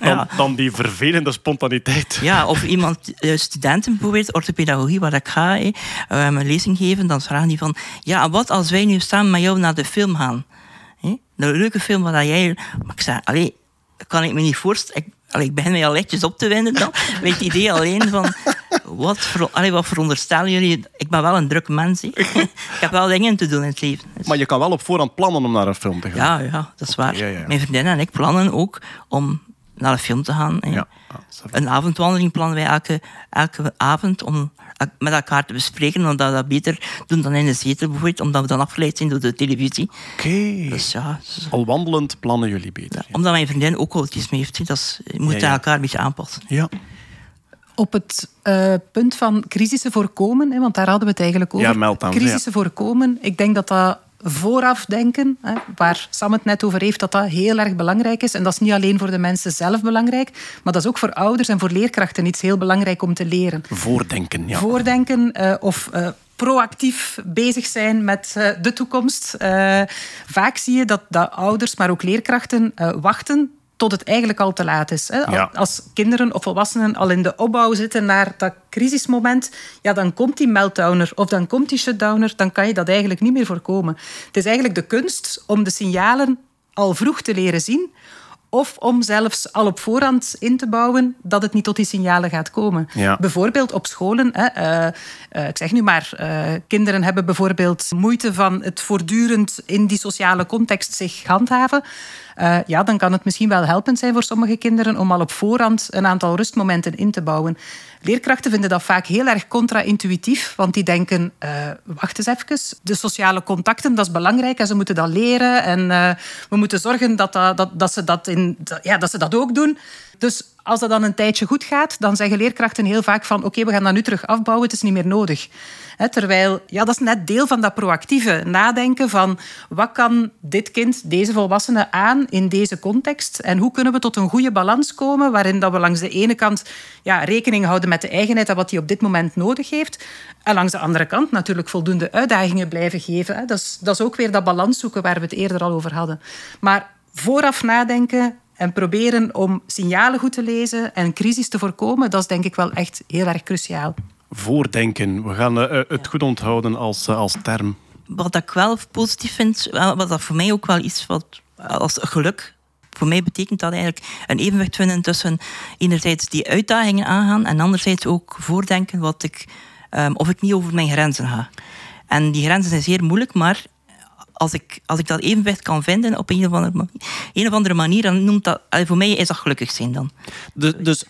dan, dan die vervelende spontaniteit. Ja, of iemand, eh, studenten bijvoorbeeld, orthopedagogie, waar ik ga, eh, eh, lezing geven, dan vragen die van, ja, wat als wij nu samen met jou naar de film gaan? Een leuke film waar jij... Maar ik zei, allee, kan ik me niet voorstellen. Ik, allee, ik begin mij al lichtjes op te winden dan. Met het idee alleen van, wat, ver, allee, wat veronderstellen jullie? Ik ben wel een druk mens. ik heb wel dingen te doen in het leven. Dus- Maar je kan wel op voorhand plannen om naar een film te gaan. ja, ja, dat is waar. ja, ja. Mijn vriendin en ik plannen ook om naar een film te gaan. Ja. Ah. Een avondwandeling plannen wij elke, elke avond om met elkaar te bespreken. Omdat we dat beter doen dan in de zetel bijvoorbeeld. Omdat we dan afgeleid zijn door de televisie. Oké. Dus ja, dus- Al wandelend plannen jullie beter. Ja. omdat mijn vriendin ook autisme heeft. hè. Dat is, je moet Ja, ja. elkaar een beetje aanpassen. ja. Op het eh, punt van crisissen voorkomen, hè, want daar hadden we het eigenlijk over. Ja, crisissen voorkomen, ik denk dat dat vooraf denken, hè, waar Sam het net over heeft, dat dat heel erg belangrijk is. En dat is niet alleen voor de mensen zelf belangrijk, maar dat is ook voor ouders en voor leerkrachten iets heel belangrijk om te leren. Voordenken, ja. Voordenken eh, of eh, proactief bezig zijn met eh, de toekomst. Vaak zie je dat, dat ouders, maar ook leerkrachten wachten tot het eigenlijk al te laat is. Hè. Ja. Als kinderen of volwassenen al in de opbouw zitten naar dat crisismoment, ja, dan komt die meltdowner of dan komt die shutdowner, dan kan je dat eigenlijk niet meer voorkomen. Het is eigenlijk de kunst om de signalen al vroeg te leren zien of om zelfs al op voorhand in te bouwen dat het niet tot die signalen gaat komen. Ja. Bijvoorbeeld op scholen. Hè, eh, eh, ik zeg nu maar, eh, kinderen hebben bijvoorbeeld moeite van het voortdurend in die sociale context zich handhaven. Eh, ja, dan kan het misschien wel helpend zijn voor sommige kinderen om al op voorhand een aantal rustmomenten in te bouwen. Leerkrachten vinden dat vaak heel erg contra-intuïtief, want die denken, eh, wacht eens even, de sociale contacten, dat is belangrijk en ze moeten dat leren en eh, we moeten zorgen dat, dat, dat, ze dat, in, ja, dat ze dat ook doen. Dus als dat dan een tijdje goed gaat, dan zeggen leerkrachten heel vaak van oké, we gaan dat nu terug afbouwen, het is niet meer nodig. Terwijl, ja, dat is net deel van dat proactieve nadenken van wat kan dit kind, deze volwassene aan in deze context en hoe kunnen we tot een goede balans komen waarin dat we langs de ene kant ja, rekening houden met de eigenheid en wat hij op dit moment nodig heeft en langs de andere kant natuurlijk voldoende uitdagingen blijven geven. Dat, is, dat is ook weer dat balans zoeken waar we het eerder al over hadden. Maar vooraf nadenken en proberen om signalen goed te lezen en crisis te voorkomen, dat is denk ik wel echt heel erg cruciaal. Voordenken. We gaan eh, eh, het goed onthouden als, eh, als term. Wat ik wel positief vind, wat dat voor mij ook wel iets wat als geluk. Voor mij betekent dat eigenlijk een evenwicht vinden tussen enerzijds die uitdagingen aangaan en anderzijds ook voordenken wat ik, ehm, of ik niet over mijn grenzen ga. En die grenzen zijn zeer moeilijk, maar als ik, als ik dat evenwicht kan vinden op een of andere, ma- een of andere manier, dan noemt dat, voor mij is dat gelukkig zijn dan. Dus,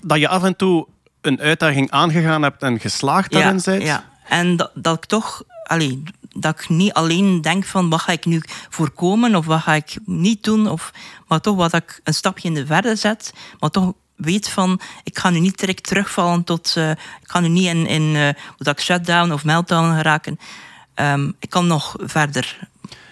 dat je af en toe een uitdaging aangegaan hebt en geslaagd daarin bent. Ja, en dat, dat ik toch, allee, dat ik niet alleen denk van wat ga ik nu voorkomen of wat ga ik niet doen, of, maar toch wat ik een stapje in de verder zet, maar toch weet van ik ga nu niet direct terugvallen tot, eh, ik ga nu niet in, in eh, dat ik shutdown of meltdown geraken. Ehm, ik kan nog verder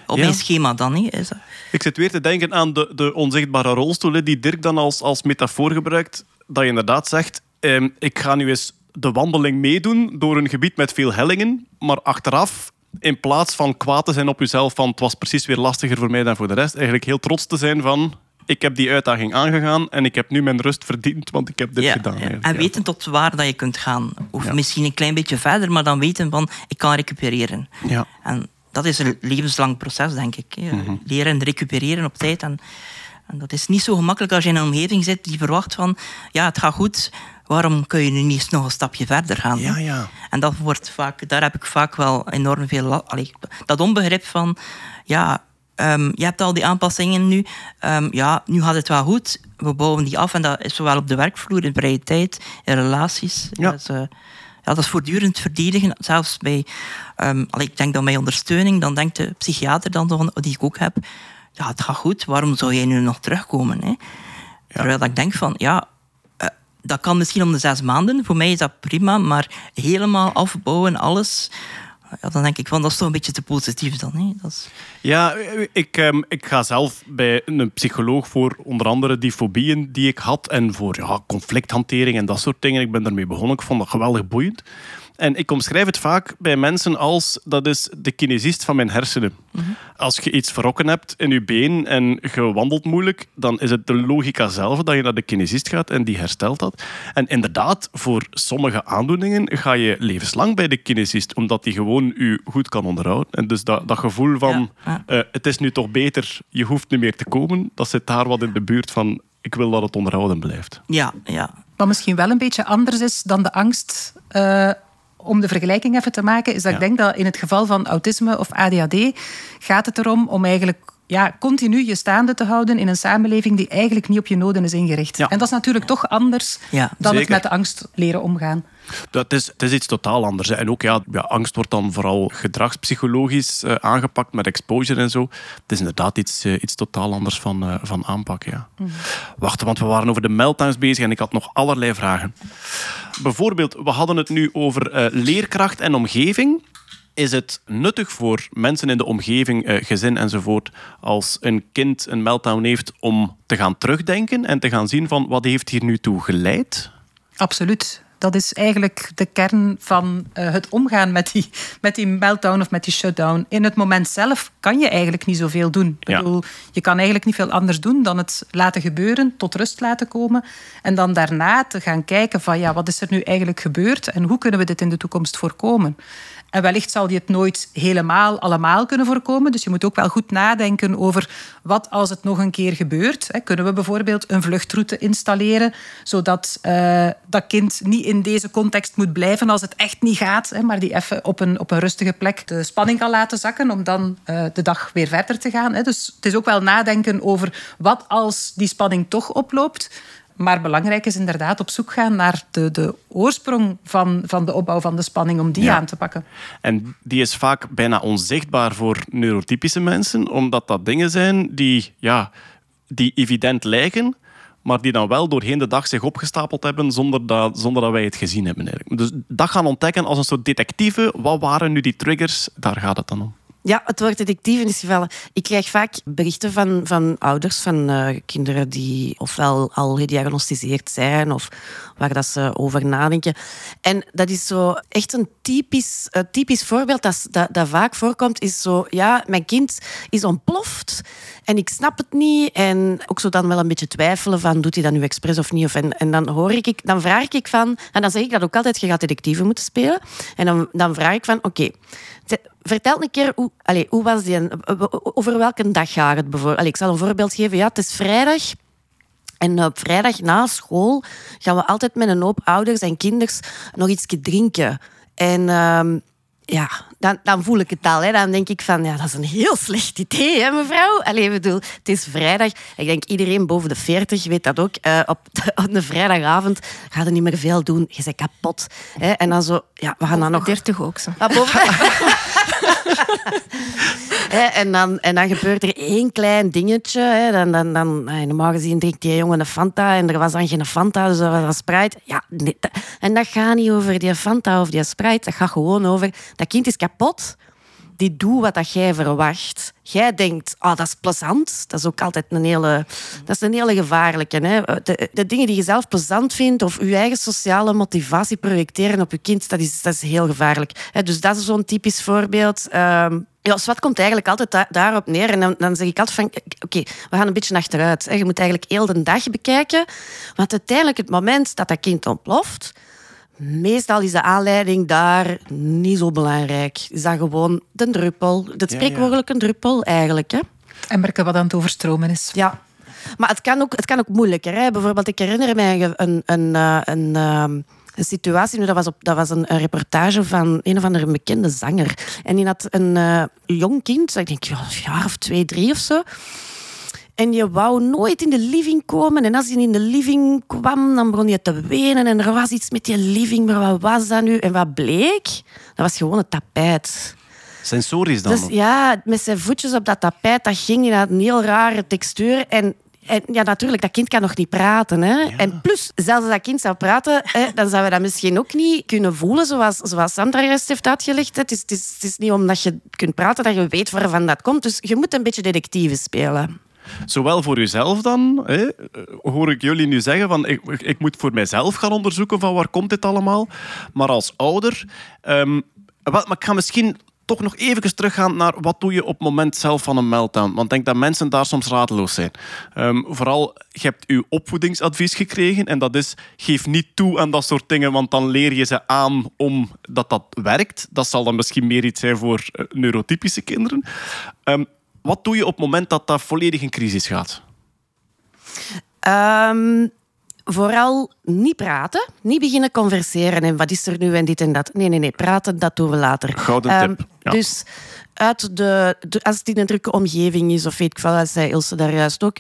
op Ja. mijn schema dan. Hè, is dat. Ik zit weer te denken aan de, de onzichtbare rolstoel die Dirk dan als, als metafoor gebruikt. Dat je inderdaad zegt, ehm, ik ga nu eens de wandeling meedoen door een gebied met veel hellingen, maar achteraf, in plaats van kwaad te zijn op jezelf van het was precies weer lastiger voor mij dan voor de rest, eigenlijk heel trots te zijn van ik heb die uitdaging aangegaan en ik heb nu mijn rust verdiend, want ik heb dit Ja, gedaan. ja. En weten tot waar dat je kunt gaan. Of Ja. misschien een klein beetje verder, maar dan weten van ik kan recupereren. Ja. En dat is een levenslang proces, denk ik. Mhm. Leren en recupereren op tijd. En, en dat is niet zo gemakkelijk als je in een omgeving zit die verwacht van ja, het gaat goed. Waarom kun je nu niet nog een stapje verder gaan? Ja, ja. En dat wordt vaak, daar heb ik vaak wel enorm veel... Allee, dat onbegrip van, ja, ehm, je hebt al die aanpassingen nu. ehm, ja, nu gaat het wel goed. We bouwen die af en dat is zowel op de werkvloer, in vrije tijd, in relaties. Ja. Dat is, eh, ja, dat is voortdurend verdedigen. Zelfs bij, allee, ik denk dan bij ondersteuning, dan denkt de psychiater dan, van- die ik ook heb, ja, het gaat goed, waarom zou jij nu nog terugkomen? Hè? Terwijl dat ik denk van, ja, dat kan misschien om de zes maanden. Voor mij is dat prima, maar helemaal afbouwen, alles. Ja, dan denk ik van, dat is toch een beetje te positief dan. Hè? Dat is... Ja, ik, ehm, ik ga zelf bij een psycholoog voor onder andere die fobieën die ik had en voor ja, conflicthantering en dat soort dingen. Ik ben daarmee begonnen. Ik vond dat geweldig boeiend. En ik omschrijf het vaak bij mensen als dat is de kinesist van mijn hersenen. Als je iets verrokken hebt in je been en je wandelt moeilijk, dan is het de logica zelf dat je naar de kinesist gaat en die herstelt dat. En inderdaad, voor sommige aandoeningen ga je levenslang bij de kinesist, omdat die gewoon je goed kan onderhouden. En dus dat, dat gevoel van Ja, eh, het is nu toch beter, je hoeft niet meer te komen, dat zit daar wat in de buurt van ik wil dat het onderhouden blijft. Ja, ja. Wat misschien wel een beetje anders is dan de angst. eh, om de vergelijking even te maken, is dat Ja. ik denk dat in het geval van autisme of ADHD gaat het erom om eigenlijk ja, continu je staande te houden in een samenleving die eigenlijk niet op je noden is ingericht. Ja. En dat is natuurlijk toch anders Ja, dan het met de angst leren omgaan. Dat is, het is iets totaal anders. hè. En ook ja, ja, angst wordt dan vooral gedragspsychologisch eh, aangepakt met exposure en zo. Het is inderdaad iets, eh, iets totaal anders van, eh, van aanpak. Ja. Wacht, want we waren over de meltdowns bezig en ik had nog allerlei vragen. Bijvoorbeeld, we hadden het nu over eh, leerkracht en omgeving. Is het nuttig voor mensen in de omgeving, eh, gezin enzovoort, als een kind een meltdown heeft om te gaan terugdenken en te gaan zien van wat heeft hier nu toe geleid? Absoluut. Dat is eigenlijk de kern van eh, het omgaan met die, met die meltdown of met die shutdown. In het moment zelf kan je eigenlijk niet zoveel doen. Ik Ja. bedoel, je kan eigenlijk niet veel anders doen dan het laten gebeuren, tot rust laten komen. En dan daarna te gaan kijken van ja, wat is er nu eigenlijk gebeurd en hoe kunnen we dit in de toekomst voorkomen. En wellicht zal je het nooit helemaal allemaal kunnen voorkomen. Dus je moet ook wel goed nadenken over wat als het nog een keer gebeurt. Kunnen we bijvoorbeeld een vluchtroute installeren, zodat eh, dat kind niet in deze context moet blijven als het echt niet gaat, maar die even op een, op een rustige plek de spanning kan laten zakken om dan eh, de dag weer verder te gaan. Dus het is ook wel nadenken over wat als die spanning toch oploopt. Maar belangrijk is inderdaad op zoek gaan naar de, de oorsprong van, van de opbouw van de spanning, om die Ja. aan te pakken. En die is vaak bijna onzichtbaar voor neurotypische mensen, omdat dat dingen zijn die, ja, die evident lijken, maar die dan wel doorheen de dag zich opgestapeld hebben zonder dat, zonder dat wij het gezien hebben. Eigenlijk. Dus dat gaan ontdekken als een soort detectieve. Wat waren nu die triggers? Daar gaat het dan om. Ja, het woord detectief is gevallen. Ik krijg vaak berichten van, van ouders van eh, kinderen die ofwel al gediagnosticeerd zijn of waar dat ze over nadenken. En dat is zo echt een typisch, typisch voorbeeld dat, dat, dat vaak voorkomt, is zo, ja, mijn kind is ontploft en ik snap het niet. En ook zo dan wel een beetje twijfelen van, doet hij dat nu expres of niet? Of, en, en dan hoor ik, dan vraag ik van, en dan zeg ik dat ook altijd, je gaat detectieven moeten spelen. En dan, dan vraag ik van, oké, vertel een keer, hoe, allez, hoe was die, over welke dag gaat het bijvoorbeeld? Allez, ik zal een voorbeeld geven. Ja, het is vrijdag. En op vrijdag na school gaan we altijd met een hoop ouders en kinders nog iets drinken. En ehm, ja, dan, dan voel ik het al. Hè. Dan denk ik van, ja, dat is een heel slecht idee, hè, mevrouw? Allee, bedoel, het is vrijdag. Ik denk iedereen boven de 40 weet dat ook. Eh, op, de, op vrijdagavond gaat er niet meer veel doen. Je bent kapot. Hè. En dan zo, ja, we gaan dan nog... 30 ook zo. Ah, boven- En, dan, en dan gebeurt er één klein dingetje. Hè. Dan, dan, dan, eh, normaal gezien drinkt die jongen een Fanta en er was dan geen Fanta, dus dat was een Sprite. Ja, en dat gaat niet over die Fanta of die Sprite. Dat gaat gewoon over... Dat kind is kapot. Die doet wat dat jij verwacht. Jij denkt, oh, dat is plezant. Dat is ook altijd een hele, dat is een hele gevaarlijke. Hè? De, dingen die je zelf plezant vindt of je eigen sociale motivatie projecteren op je kind, dat is, dat is heel gevaarlijk. Dus dat is zo'n typisch voorbeeld. Ehm, ja, SWAT komt eigenlijk altijd da- daarop neer. En dan, dan zeg ik altijd van, oké, we gaan een beetje achteruit. Hè. Je moet eigenlijk heel de dag bekijken. Want uiteindelijk het moment dat dat kind ontploft, meestal is de aanleiding daar niet zo belangrijk. Is dat gewoon de druppel, het Ja, spreekwoordelijke druppel eigenlijk. Hè. En merken wat aan het overstromen is. Ja. Maar het kan ook, het kan ook moeilijker. Hè. Bijvoorbeeld, ik herinner mij een, een, eh, een, ehm, een situatie. nu, Dat was, op, dat was een, een reportage van een of andere bekende zanger. En die had een eh, jong kind, ik denk ja, een jaar of twee, drie of zo. En je wou nooit in de living komen. En als hij in de living kwam, dan begon je te wenen. En er was iets met die living, maar wat was dat nu? En wat bleek? Dat was gewoon het tapijt. Sensorisch dan. Dus ja, met zijn voetjes op dat tapijt, dat ging in een heel rare textuur. En, en ja, natuurlijk, dat kind kan nog niet praten. Hè? En plus, zelfs als dat kind zou praten, hè, dan zouden we dat misschien ook niet kunnen voelen, zoals, zoals Sandra juist heeft uitgelegd. Het is, het, is, het is niet omdat je kunt praten dat je weet waarvan dat komt. Dus je moet een beetje detectieve spelen. Zowel voor uzelf dan, hè, hoor ik jullie nu zeggen van ik, ik moet voor mijzelf gaan onderzoeken van waar komt dit allemaal. Maar als ouder, wel, maar ik ga misschien toch nog even teruggaan naar wat doe je op het moment zelf van een meltdown. Want ik denk dat mensen daar soms radeloos zijn. Ehm, vooral, je hebt uw opvoedingsadvies gekregen en dat is geef niet toe aan dat soort dingen, want dan leer je ze aan om dat dat werkt. Dat zal dan misschien meer iets zijn voor eh, neurotypische kinderen. Ehm, wat doe je op het moment dat dat volledig in crisis gaat? Ehm, vooral niet praten, niet beginnen converseren en wat is er nu en dit en dat. Nee, nee, nee, praten, dat doen we later. Gouden Ehm, tip, ja. Dus uit de, de- als het in een drukke omgeving is, of weet ik dat zei Ilse daar juist ook,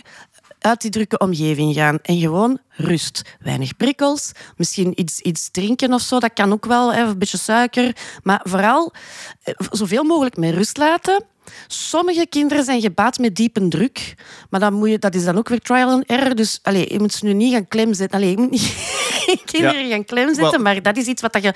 uit die drukke omgeving gaan en gewoon rust. Weinig prikkels, misschien iets, iets drinken of zo, dat kan ook wel, hè, een beetje suiker. Maar vooral eh, zoveel mogelijk met rust laten. Sommige kinderen zijn gebaat met diepe druk, maar dan moet je, dat is dan ook weer trial and error. Dus allez, je moet ze nu niet gaan klemzetten. Allez, je moet niet kinderen gaan klemzetten, Wel- maar dat is iets wat dat je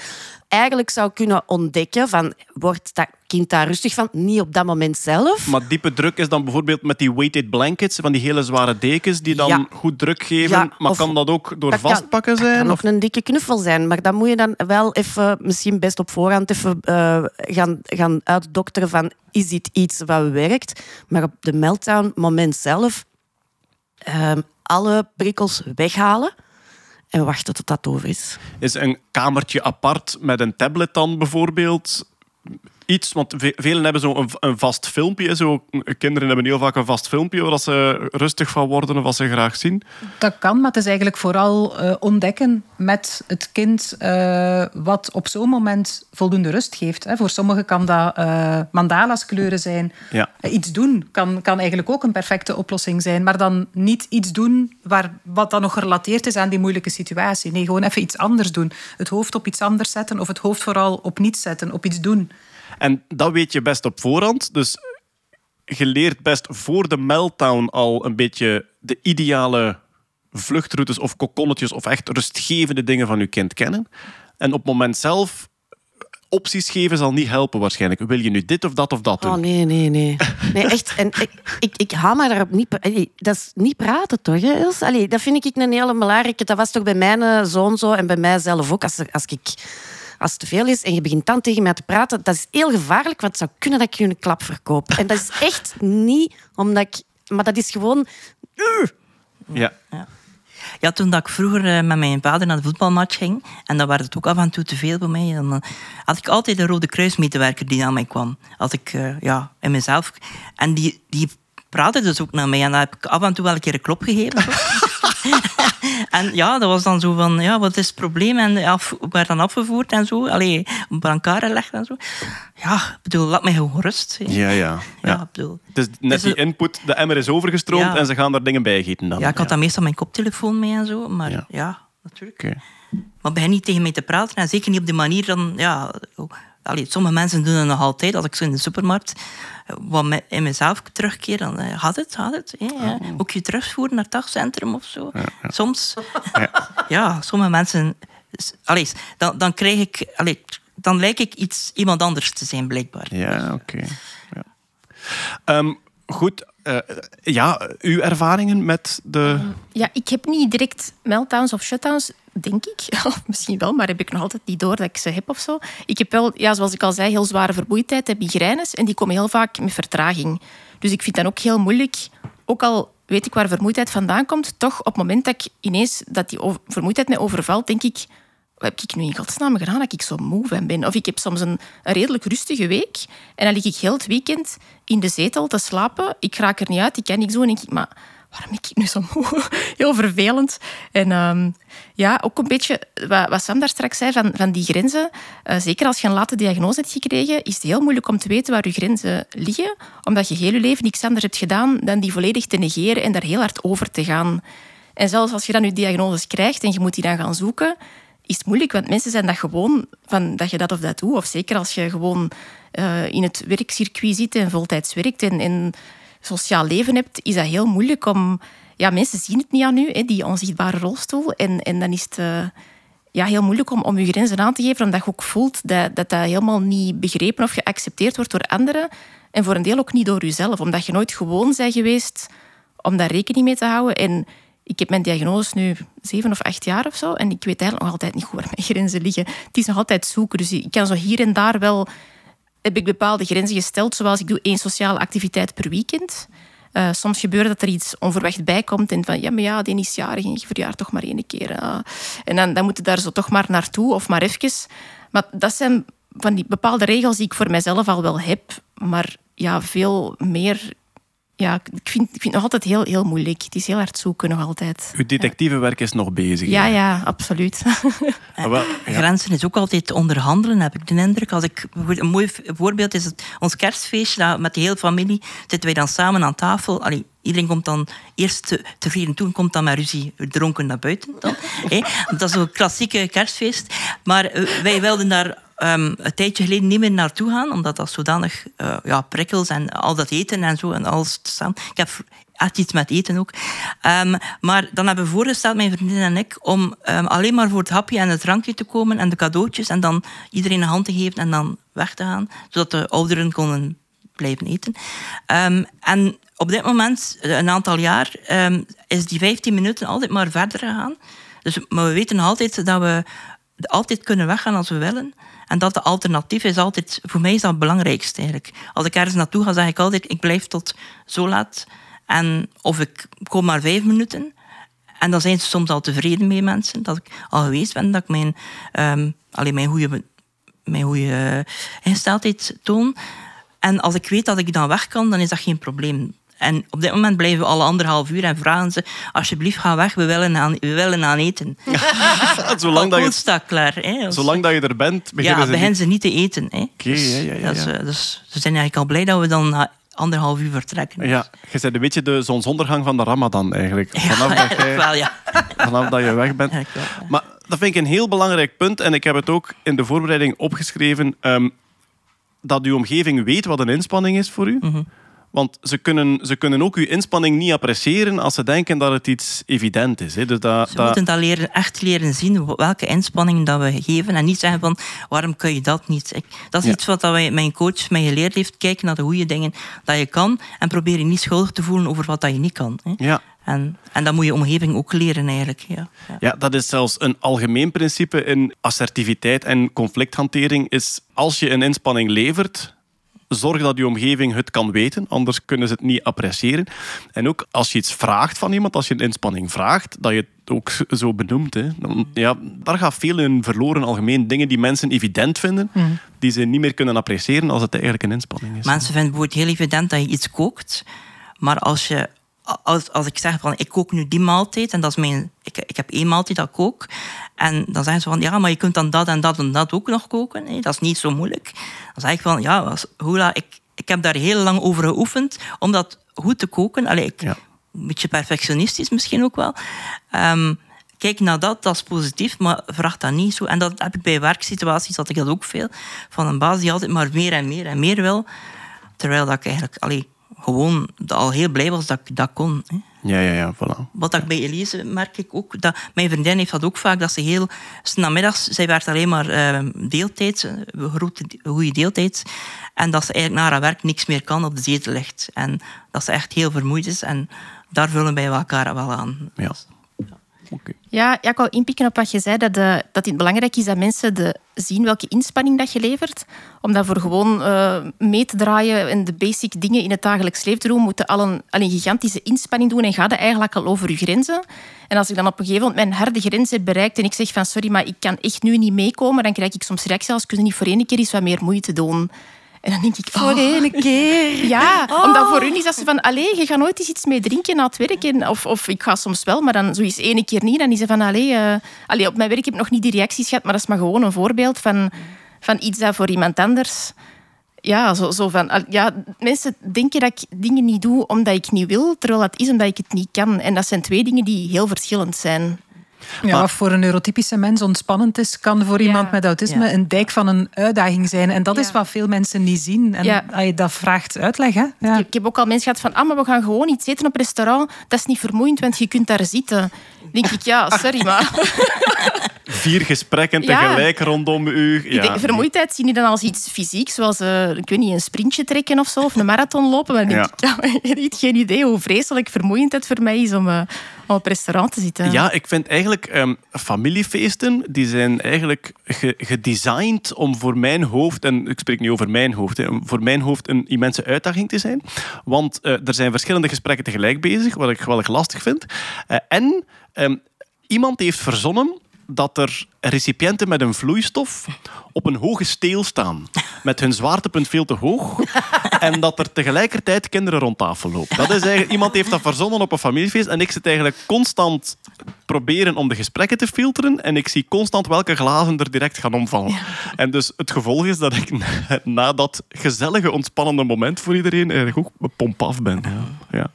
eigenlijk zou kunnen ontdekken. Van, wordt dat kind daar rustig van? Niet op dat moment zelf. Maar diepe druk is dan bijvoorbeeld met die weighted blankets, van die hele zware dekens die dan Ja. goed druk geven. Ja, maar kan dat ook door Dat kan- vastpakken Dat zijn? kan Of- ook een dikke knuffel zijn, maar dan moet je dan wel even, misschien best op voorhand, even eh, gaan, gaan uitdokteren van is dit iets wat werkt? Maar op de meltdown moment zelf ehm, alle prikkels weghalen en wachten tot dat over is. Is een kamertje apart met een tablet dan bijvoorbeeld iets? Want ve- velen hebben zo een, een vast filmpje. Zo, kinderen hebben heel vaak een vast filmpje waar ze rustig van worden of wat ze graag zien. Dat kan, maar het is eigenlijk vooral eh, ontdekken met het kind eh, wat op zo'n moment voldoende rust geeft. Hè. Voor sommigen kan dat eh, mandala's kleuren zijn. Ja. Iets doen kan, kan eigenlijk ook een perfecte oplossing zijn, maar dan niet iets doen waar, wat dan nog gerelateerd is aan die moeilijke situatie. Nee, gewoon even iets anders doen. Het hoofd op iets anders zetten of het hoofd vooral op niets zetten, op iets doen. En dat weet je best op voorhand. Dus je leert best voor de meltdown al een beetje de ideale vluchtroutes of kokonnetjes of echt rustgevende dingen van je kind kennen. En op het moment zelf opties geven zal niet helpen waarschijnlijk. Wil je nu dit of dat of dat doen? Oh nee, nee, nee. Nee, echt. En ik, ik, ik haal me daarop niet... Dat is niet praten, toch, hè, Els? Allee, dat vind ik een hele belangrijke... Dat was toch bij mijn eh, zoon zo en bij mijzelf ook. Als, als, ik, als het te veel is en je begint dan tegen mij te praten, dat is heel gevaarlijk, want het zou kunnen dat ik je een klap verkoop. En dat is echt niet omdat ik... Maar dat is gewoon... Ja. Ja, toen dat ik vroeger eh, met mijn vader naar de voetbalmatch ging, en dan werd het ook af en toe te veel voor mij, dan eh, had ik altijd een Rode Kruismedewerker die naar mij kwam. Als ik, eh, ja, in mezelf... En die, die praatte dus ook naar mij, en dan heb ik af en toe wel een keer een klop gegeven. en ja, dat was dan zo van, ja, wat is het probleem? En af, werd dan afgevoerd en zo, allee, op elkaar gelegd en zo. Ja, ik bedoel, laat mij gewoon rust. Ja, ja. Ja, bedoel... Het is net Dus die input, de emmer is overgestroomd Ja. en ze gaan daar dingen bij gieten dan. Ja, ik had dan meestal mijn koptelefoon mee en zo, maar Ja. ja, natuurlijk. Oké. Maar begin niet tegen mij te praten. En zeker niet op de manier dan... Ja, oh, allee, sommige mensen doen het nog altijd. Als ik zo in de supermarkt eh, wat in mezelf terugkeer, dan eh, gaat het, gaat het. ja. Ook je terugvoeren naar het dagcentrum of zo. Soms... Ja. sommige mensen... Allee, dan, dan krijg ik... Allee, dan lijk ik iets, iemand anders te zijn, blijkbaar. Ja, oké. Ja. Ehm, goed, eh, ja, uw ervaringen met de... Ja, ik heb niet direct meltdowns of shutdowns, denk ik. Misschien wel, maar heb ik nog altijd niet door dat ik ze heb of zo. Ik heb wel, ja, zoals ik al zei, heel zware vermoeidheid, heb migraines. En die komen heel vaak met vertraging. Dus ik vind dat ook heel moeilijk. Ook al weet ik waar vermoeidheid vandaan komt, toch op het moment dat ik ineens dat die vermoeidheid mij overvalt, denk ik... Heb ik nu in godsnaam gedaan dat ik zo moe van ben? Of ik heb soms een, redelijk rustige week en dan lig ik heel het weekend in de zetel te slapen. Ik raak er niet uit, ik kan niks doen. En denk ik, maar waarom ben ik nu zo moe? Heel vervelend. En ehm, ja, ook een beetje wat, wat Sam daar straks zei van, van die grenzen. Eh, zeker als je een late diagnose hebt gekregen, is het heel moeilijk om te weten waar je grenzen liggen. Omdat je heel je leven niks anders hebt gedaan dan die volledig te negeren en daar heel hard over te gaan. En zelfs als je dan je diagnoses krijgt en je moet die dan gaan zoeken, is het moeilijk, want mensen zijn dat gewoon van dat je dat of dat doet. Of zeker als je gewoon eh, in het werkcircuit zit en voltijds werkt en, en sociaal leven hebt, is dat heel moeilijk om... Ja, mensen zien het niet aan u, die onzichtbare rolstoel. En, en dan is het eh, ja, heel moeilijk om, om je grenzen aan te geven, omdat je ook voelt dat, dat dat helemaal niet begrepen of geaccepteerd wordt door anderen. En voor een deel ook niet door jezelf, omdat je nooit gewoon bent geweest om daar rekening mee te houden. En ik heb mijn diagnose nu zeven of acht jaar of zo. En ik weet eigenlijk nog altijd niet goed waar mijn grenzen liggen. Het is nog altijd zoeken. Dus ik kan zo hier en daar wel... Heb ik bepaalde grenzen gesteld, zoals ik doe één sociale activiteit per weekend. Eh, soms gebeurt dat er iets onverwacht bij komt en van ja, maar ja, die is jarig en je toch maar één keer. ah. En dan, dan moet je daar zo toch maar naartoe of maar even. Maar dat zijn van die bepaalde regels die ik voor mezelf al wel heb, maar ja, veel meer. Ja, ik vind, ik vind het nog altijd heel, heel moeilijk. Het is heel hard zoeken nog altijd. Uw detectivewerk is nog bezig. Ja, ja, absoluut. Ah, wel, ja. Grenzen is ook altijd onderhandelen, heb ik de indruk. Als ik, een mooi voorbeeld is het, ons kerstfeestje. dat met de hele familie zitten wij dan samen aan tafel. Allee, iedereen komt dan eerst te- tevreden toe en komt dan met ruzie dronken naar buiten. Dan, hè. Dat is zo'n klassieke kerstfeest. Maar eh, wij wilden daar ehm, een tijdje geleden niet meer naartoe gaan, omdat dat zodanig eh, ja, prikkels en al dat eten en zo en alles staan. Ik heb echt iets met eten ook. Ehm, maar dan hebben we voorgesteld, mijn vriendin en ik, om ehm, alleen maar voor het hapje en het drankje te komen en de cadeautjes en dan iedereen een hand te geven en dan weg te gaan, zodat de ouderen konden blijven eten. En op dit moment, eh, een aantal jaar, is die 15 minuten altijd maar verder gegaan. Dus, maar we weten altijd dat we altijd kunnen weggaan als we willen. En dat de alternatief is altijd, voor mij is dat het belangrijkste eigenlijk. Als ik ergens naartoe ga, zeg ik altijd, ik blijf tot zo laat. En, of ik kom maar vijf minuten. En dan zijn ze soms al tevreden mee, mensen, dat ik al geweest ben, dat ik mijn, alleen mijn goede mijn goede ingesteldheid toon. En als ik weet dat ik dan weg kan, dan is dat geen probleem. En op dit moment blijven we alle anderhalf uur en vragen ze... alsjeblieft, ga weg, we willen aan, we willen aan eten. zolang, dat je, staat klaar. Hè. Als- zolang dat je er bent, beginnen ja, ze beginnen niet- ze niet te eten. Hè. Oké, ja, ja, ja, dat is, ja. eh, dus ze zijn eigenlijk al blij dat we dan anderhalf uur vertrekken. Ja, je bent een beetje de zonsondergang van de Ramadan eigenlijk. Ja, Vanaf, dat, eigenlijk jij, wel, ja. vanaf dat je weg bent. Wel, ja. Maar dat vind ik een heel belangrijk punt. En ik heb het ook in de voorbereiding opgeschreven. ehm, dat uw omgeving weet wat een inspanning is voor u. Mhm. Want ze kunnen, ze kunnen ook uw inspanning niet appreciëren als ze denken dat het iets evident is. Hè. Dus dat, Ze dat- moeten dat leren, echt leren zien, welke inspanning dat we geven. En niet zeggen van, waarom kun je dat niet? Ik, dat is Ja. iets wat dat wij, mijn coach mij geleerd heeft. Kijk naar de goede dingen dat je kan. En probeer je niet schuldig te voelen over wat dat je niet kan. Hè. ja. En, en dat moet je omgeving ook leren eigenlijk. Ja. Ja. Ja, dat is zelfs een algemeen principe in assertiviteit en conflicthantering. Is als je een inspanning levert, zorg dat je omgeving het kan weten, anders kunnen ze het niet appreciëren. En ook als je iets vraagt van iemand, als je een inspanning vraagt, dat je het ook zo benoemt. Hè. Dan, ja, daar gaat veel in verloren algemeen. Dingen die mensen evident vinden, die ze niet meer kunnen appreciëren als het eigenlijk een inspanning is. Mensen vinden het bijvoorbeeld heel evident dat je iets kookt. Maar als, je, als, als ik zeg van ik kook nu die maaltijd en dat is mijn, ik, ik heb één maaltijd dat ik kook. En dan zeggen ze van ja, maar je kunt dan dat en dat en dat ook nog koken. Dat is niet zo moeilijk. Dan zeg ik van ja, als- hoela, ik, ik heb daar heel lang over geoefend om dat goed te koken. Allee, ik, Ja. Een beetje perfectionistisch misschien ook wel. Ehm, kijk naar dat, dat is positief, maar vraag dat niet zo. En dat heb ik bij werksituaties, dat ik dat ook veel. Van een baas die altijd maar meer en meer en meer wil. Terwijl dat ik eigenlijk allee, gewoon al heel blij was dat ik dat kon. Hè. Ja, ja, ja, voilà. Wat ik bij Elise merk ik ook. Dat, mijn vriendin heeft dat ook vaak, dat ze heel... s namiddags, zij werkt alleen maar eh deeltijds, eh, grote, goede deeltijds. En dat ze eigenlijk na haar werk niks meer kan op de zetel ligt. En dat ze echt heel vermoeid is. En daar vullen wij elkaar wel aan. Ja. Ja, ik wou inpikken op wat je zei, dat, de, dat het belangrijk is dat mensen de, zien welke inspanning dat je levert. Om dat voor gewoon eh, mee te draaien en de basic dingen in het dagelijks leven te doen, moeten al een, al een gigantische inspanning doen en gaat het eigenlijk al over je grenzen. En als ik dan op een gegeven moment mijn harde grens heb bereikt en ik zeg van sorry, maar ik kan echt nu niet meekomen, dan krijg ik soms reacties als kunnen niet voor één keer eens wat meer moeite doen. En dan denk ik, Voor oh, één keer. ja, omdat voor hun is dat ze van, allee, je gaat nooit eens iets mee drinken na het werk. En, of, of ik ga soms wel, maar dan zoiets één keer niet. Dan is ze van, allee, allee, op mijn werk heb ik nog niet die reacties gehad, maar dat is maar gewoon een voorbeeld van, van iets dat voor iemand anders... Ja, zo, zo van, ja, mensen denken dat ik dingen niet doe omdat ik niet wil, terwijl dat is omdat ik het niet kan. En dat zijn twee dingen die heel verschillend zijn. Ja, Maar- wat voor een neurotypische mens ontspannend is, kan voor iemand met autisme Ja. een dijk van een uitdaging zijn. En dat is wat veel mensen niet zien. En Ja. dat vraagt uitleg. Hè? Ja. Ik, ik heb ook al mensen gehad van, ah, maar we gaan gewoon iets eten op restaurant. Dat is niet vermoeiend, want je kunt daar zitten. Dan denk ik, ja, sorry, maar... Vier gesprekken Ja. tegelijk rondom u. Ik Ja. denk, vermoeidheid zie je dan als iets fysiek, zoals eh, ik weet niet, een sprintje trekken of zo, of een marathon lopen. Maar ik, ja, hebt geen idee hoe vreselijk vermoeiend het voor mij is om, om op restaurant te zitten. Ja, ik vind eigenlijk ehm, familiefeesten, die zijn eigenlijk ge- gedesigned om voor mijn hoofd, en ik spreek niet over mijn hoofd, hè, voor mijn hoofd een immense uitdaging te zijn. Want eh, er zijn verschillende gesprekken tegelijk bezig, wat ik wel erg lastig vind. En ehm, iemand heeft verzonnen dat er recipiënten met een vloeistof op een hoge steel staan. Met hun zwaartepunt veel te hoog. En dat er tegelijkertijd kinderen rond tafel lopen. Dat is eigenlijk, iemand heeft dat verzonnen op een familiefeest. En ik zit eigenlijk constant proberen om de gesprekken te filteren. En ik zie constant welke glazen er direct gaan omvallen. En dus het gevolg is dat ik na- na dat gezellige, ontspannende moment voor iedereen eigenlijk ook pomp af ben. Ja. Ja.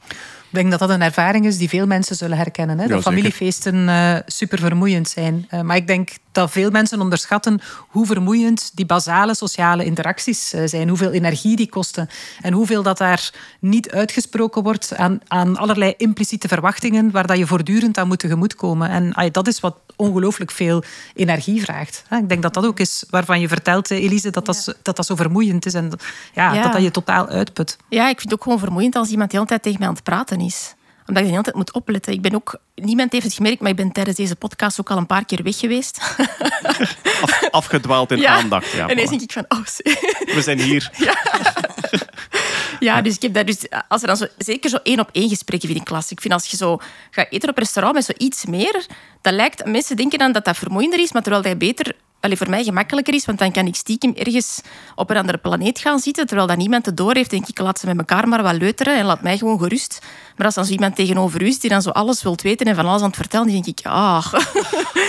Ik denk dat dat een ervaring is die veel mensen zullen herkennen. Hè? Ja, dat familiefeesten eh, super vermoeiend zijn. Eh, maar ik denk dat veel mensen onderschatten hoe vermoeiend die basale sociale interacties eh, zijn. Hoeveel energie die kosten. En hoeveel dat daar niet uitgesproken wordt aan, aan allerlei impliciete verwachtingen waar dat je voortdurend aan moet tegemoetkomen. En dat is wat ongelooflijk veel energie vraagt. Hè. Ik denk dat dat ook is waarvan je vertelt, Elise, dat dat, zo- dat, dat zo vermoeiend is. En ja, Ja. dat dat je totaal uitput. Ja, ik vind het ook gewoon vermoeiend als iemand de hele tijd tegen mij aan het praten is. Omdat je de hele tijd moet opletten. Ik ben ook, niemand heeft het gemerkt, maar ik ben tijdens deze podcast ook al een paar keer weg geweest. Af- afgedwaald in aandacht. Ja, en ineens denk ik van, oh, We zijn hier. Ja, dus ik heb daar dus, als er dan zo, zeker zo één op één gesprekken vind ik klassiek. Ik vind als je zo gaat eten op restaurant met zoiets meer, dat lijkt, mensen denken dan dat dat vermoeiender is, maar terwijl dat beter, allee, voor mij gemakkelijker is, want dan kan ik stiekem ergens op een andere planeet gaan zitten, terwijl dat niemand het door heeft, denk ik, laat ze met elkaar maar wat leuteren en laat mij gewoon gerust. Maar als dan zo iemand tegenover u is die dan zo alles wilt weten en van alles aan het vertellen, dan denk ik, ah,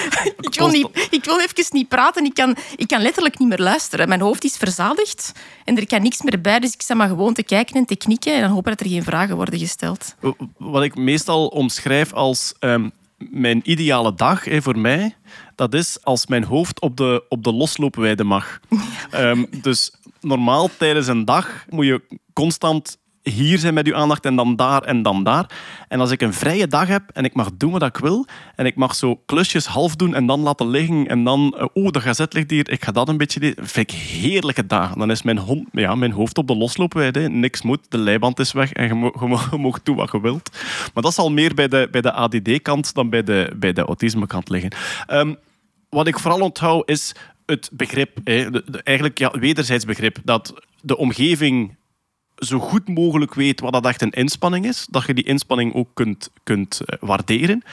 ik, wil niet, ik wil even niet praten, ik kan, ik kan letterlijk niet meer luisteren. Mijn hoofd is verzadigd en er kan niks meer bij, dus ik sta maar gewoon te kijken en te knikken en dan hopen dat er geen vragen worden gesteld. Wat ik meestal omschrijf als ehm, mijn ideale dag hè, voor mij, dat is als mijn hoofd op de, op de losloopweide mag. Ehm, dus normaal tijdens een dag moet je constant hier zijn met uw aandacht en dan daar en dan daar. En als ik een vrije dag heb en ik mag doen wat ik wil en ik mag zo klusjes half doen en dan laten liggen en dan, oh, de gazet ligt hier, ik ga dat een beetje lezen, vind ik heerlijke dagen. Dan is mijn, hond, ja, mijn hoofd op de losloopwijde, hè. niks moet, de leiband is weg en je, mo- je, mo- je mag doen wat je wilt. Maar dat zal meer bij de, bij de ADD-kant dan bij de, bij de autisme-kant liggen. Ehm, wat ik vooral onthoud is het begrip, hè, de- de- eigenlijk ja, wederzijds begrip, dat de omgeving zo goed mogelijk weet wat dat echt een inspanning is, dat je die inspanning ook kunt, kunt eh, waarderen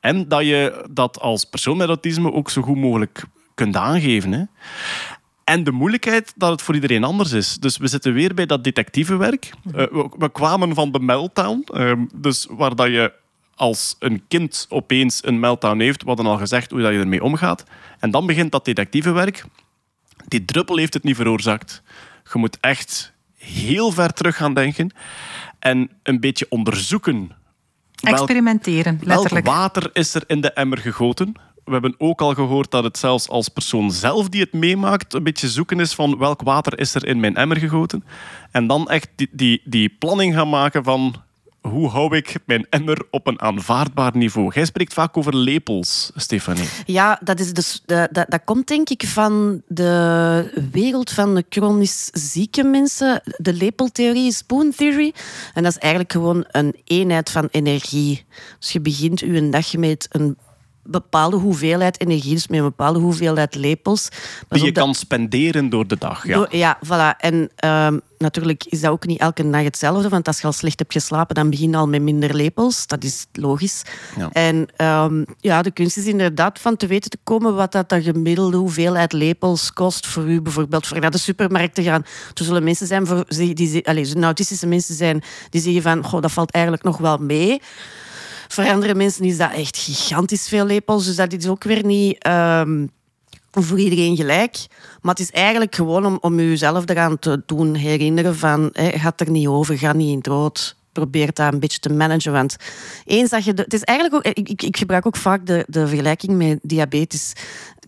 en dat je dat als persoon met autisme ook zo goed mogelijk kunt aangeven. Hè. En de moeilijkheid dat het voor iedereen anders is. Dus we zitten weer bij dat detectivewerk. Eh, we, we kwamen van de meltdown, ehm, dus waar dat je als een kind opeens een meltdown heeft, we hadden al gezegd hoe dat je ermee omgaat. En dan begint dat detectivewerk. Die druppel heeft het niet veroorzaakt. Je moet echt heel ver terug gaan denken en een beetje onderzoeken. welk- Experimenteren, Welk letterlijk. water is er in de emmer gegoten? We hebben ook al gehoord dat het zelfs als persoon zelf die het meemaakt een beetje zoeken is van welk water is er in mijn emmer gegoten. En dan echt die, die, die planning gaan maken van hoe hou ik mijn emmer op een aanvaardbaar niveau. Jij spreekt vaak over lepels, Stefanie. Ja, dat, is dus, dat, dat, komt denk ik van de wereld van de chronisch zieke mensen. De lepeltheorie, spoon theory. En dat is eigenlijk gewoon een eenheid van energie. Dus je begint je dag met een bepaalde hoeveelheid energie, dus met een bepaalde hoeveelheid lepels. Die je dat- kan spenderen door de dag. Ja. Door- ja, voilà. En ehm, natuurlijk is dat ook niet elke dag hetzelfde. Want als je al slecht hebt geslapen, dan begin je al met minder lepels. Dat is logisch. Ja. En ehm, ja, de kunst is inderdaad van te weten te komen wat dat de gemiddelde hoeveelheid lepels kost voor u. Bijvoorbeeld voor naar de supermarkt te gaan. Er zullen mensen zijn voor, die, die, allez, autistische mensen zijn die zeggen van goh, dat valt eigenlijk nog wel mee. Voor andere mensen is dat echt gigantisch veel lepels. Dus dat is ook weer niet... ehm, voor iedereen gelijk. Maar het is eigenlijk gewoon om, om jezelf eraan te doen herinneren van... Gaat er niet over, ga niet in het rood. Probeer dat een beetje te managen. Want eens dat je... Het is eigenlijk ook... Ik, ik, ik gebruik ook vaak de, de vergelijking met diabetes.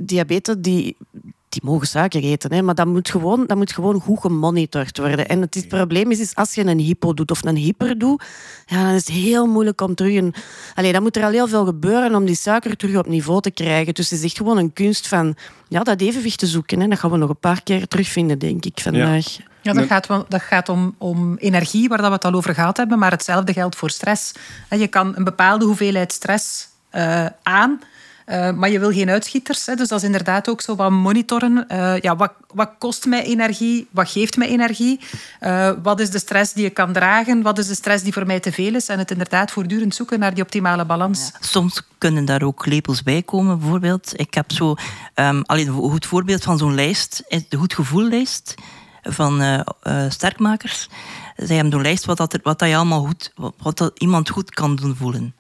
Diabetes, die, die mogen suiker eten. Hè, maar dat moet, gewoon, dat moet gewoon goed gemonitord worden. En het, is- het probleem is, is, als je een hypo doet of een hyper doet... Ja, dan is het heel moeilijk om terug... Een, allee, dan moet er al heel veel gebeuren om die suiker terug op niveau te krijgen. Dus het is echt gewoon een kunst van ja, dat evenwicht te zoeken. Hè. Dat gaan we nog een paar keer terugvinden, denk ik, vandaag. Ja, dat gaat, dat gaat om, om energie, waar dat we het al over gehad hebben, maar hetzelfde geldt voor stress. Je kan een bepaalde hoeveelheid stress eh, aan, eh, maar je wil geen uitschieters. Hè, dus dat is inderdaad ook zo wat monitoren. Eh, ja, wat, wat kost mij energie? Wat geeft mij energie? Eh, wat is de stress die je kan dragen? Wat is de stress die voor mij te veel is? En het inderdaad voortdurend zoeken naar die optimale balans. Soms kunnen daar ook lepels bij komen, bijvoorbeeld. Ik heb zo... ehm alleen een goed voorbeeld van zo'n lijst, is de Goed Gevoellijst van sterkmakers. Zij hebben zo'n lijst wat, dat wat dat je allemaal goed... Wat dat iemand goed kan doen voelen.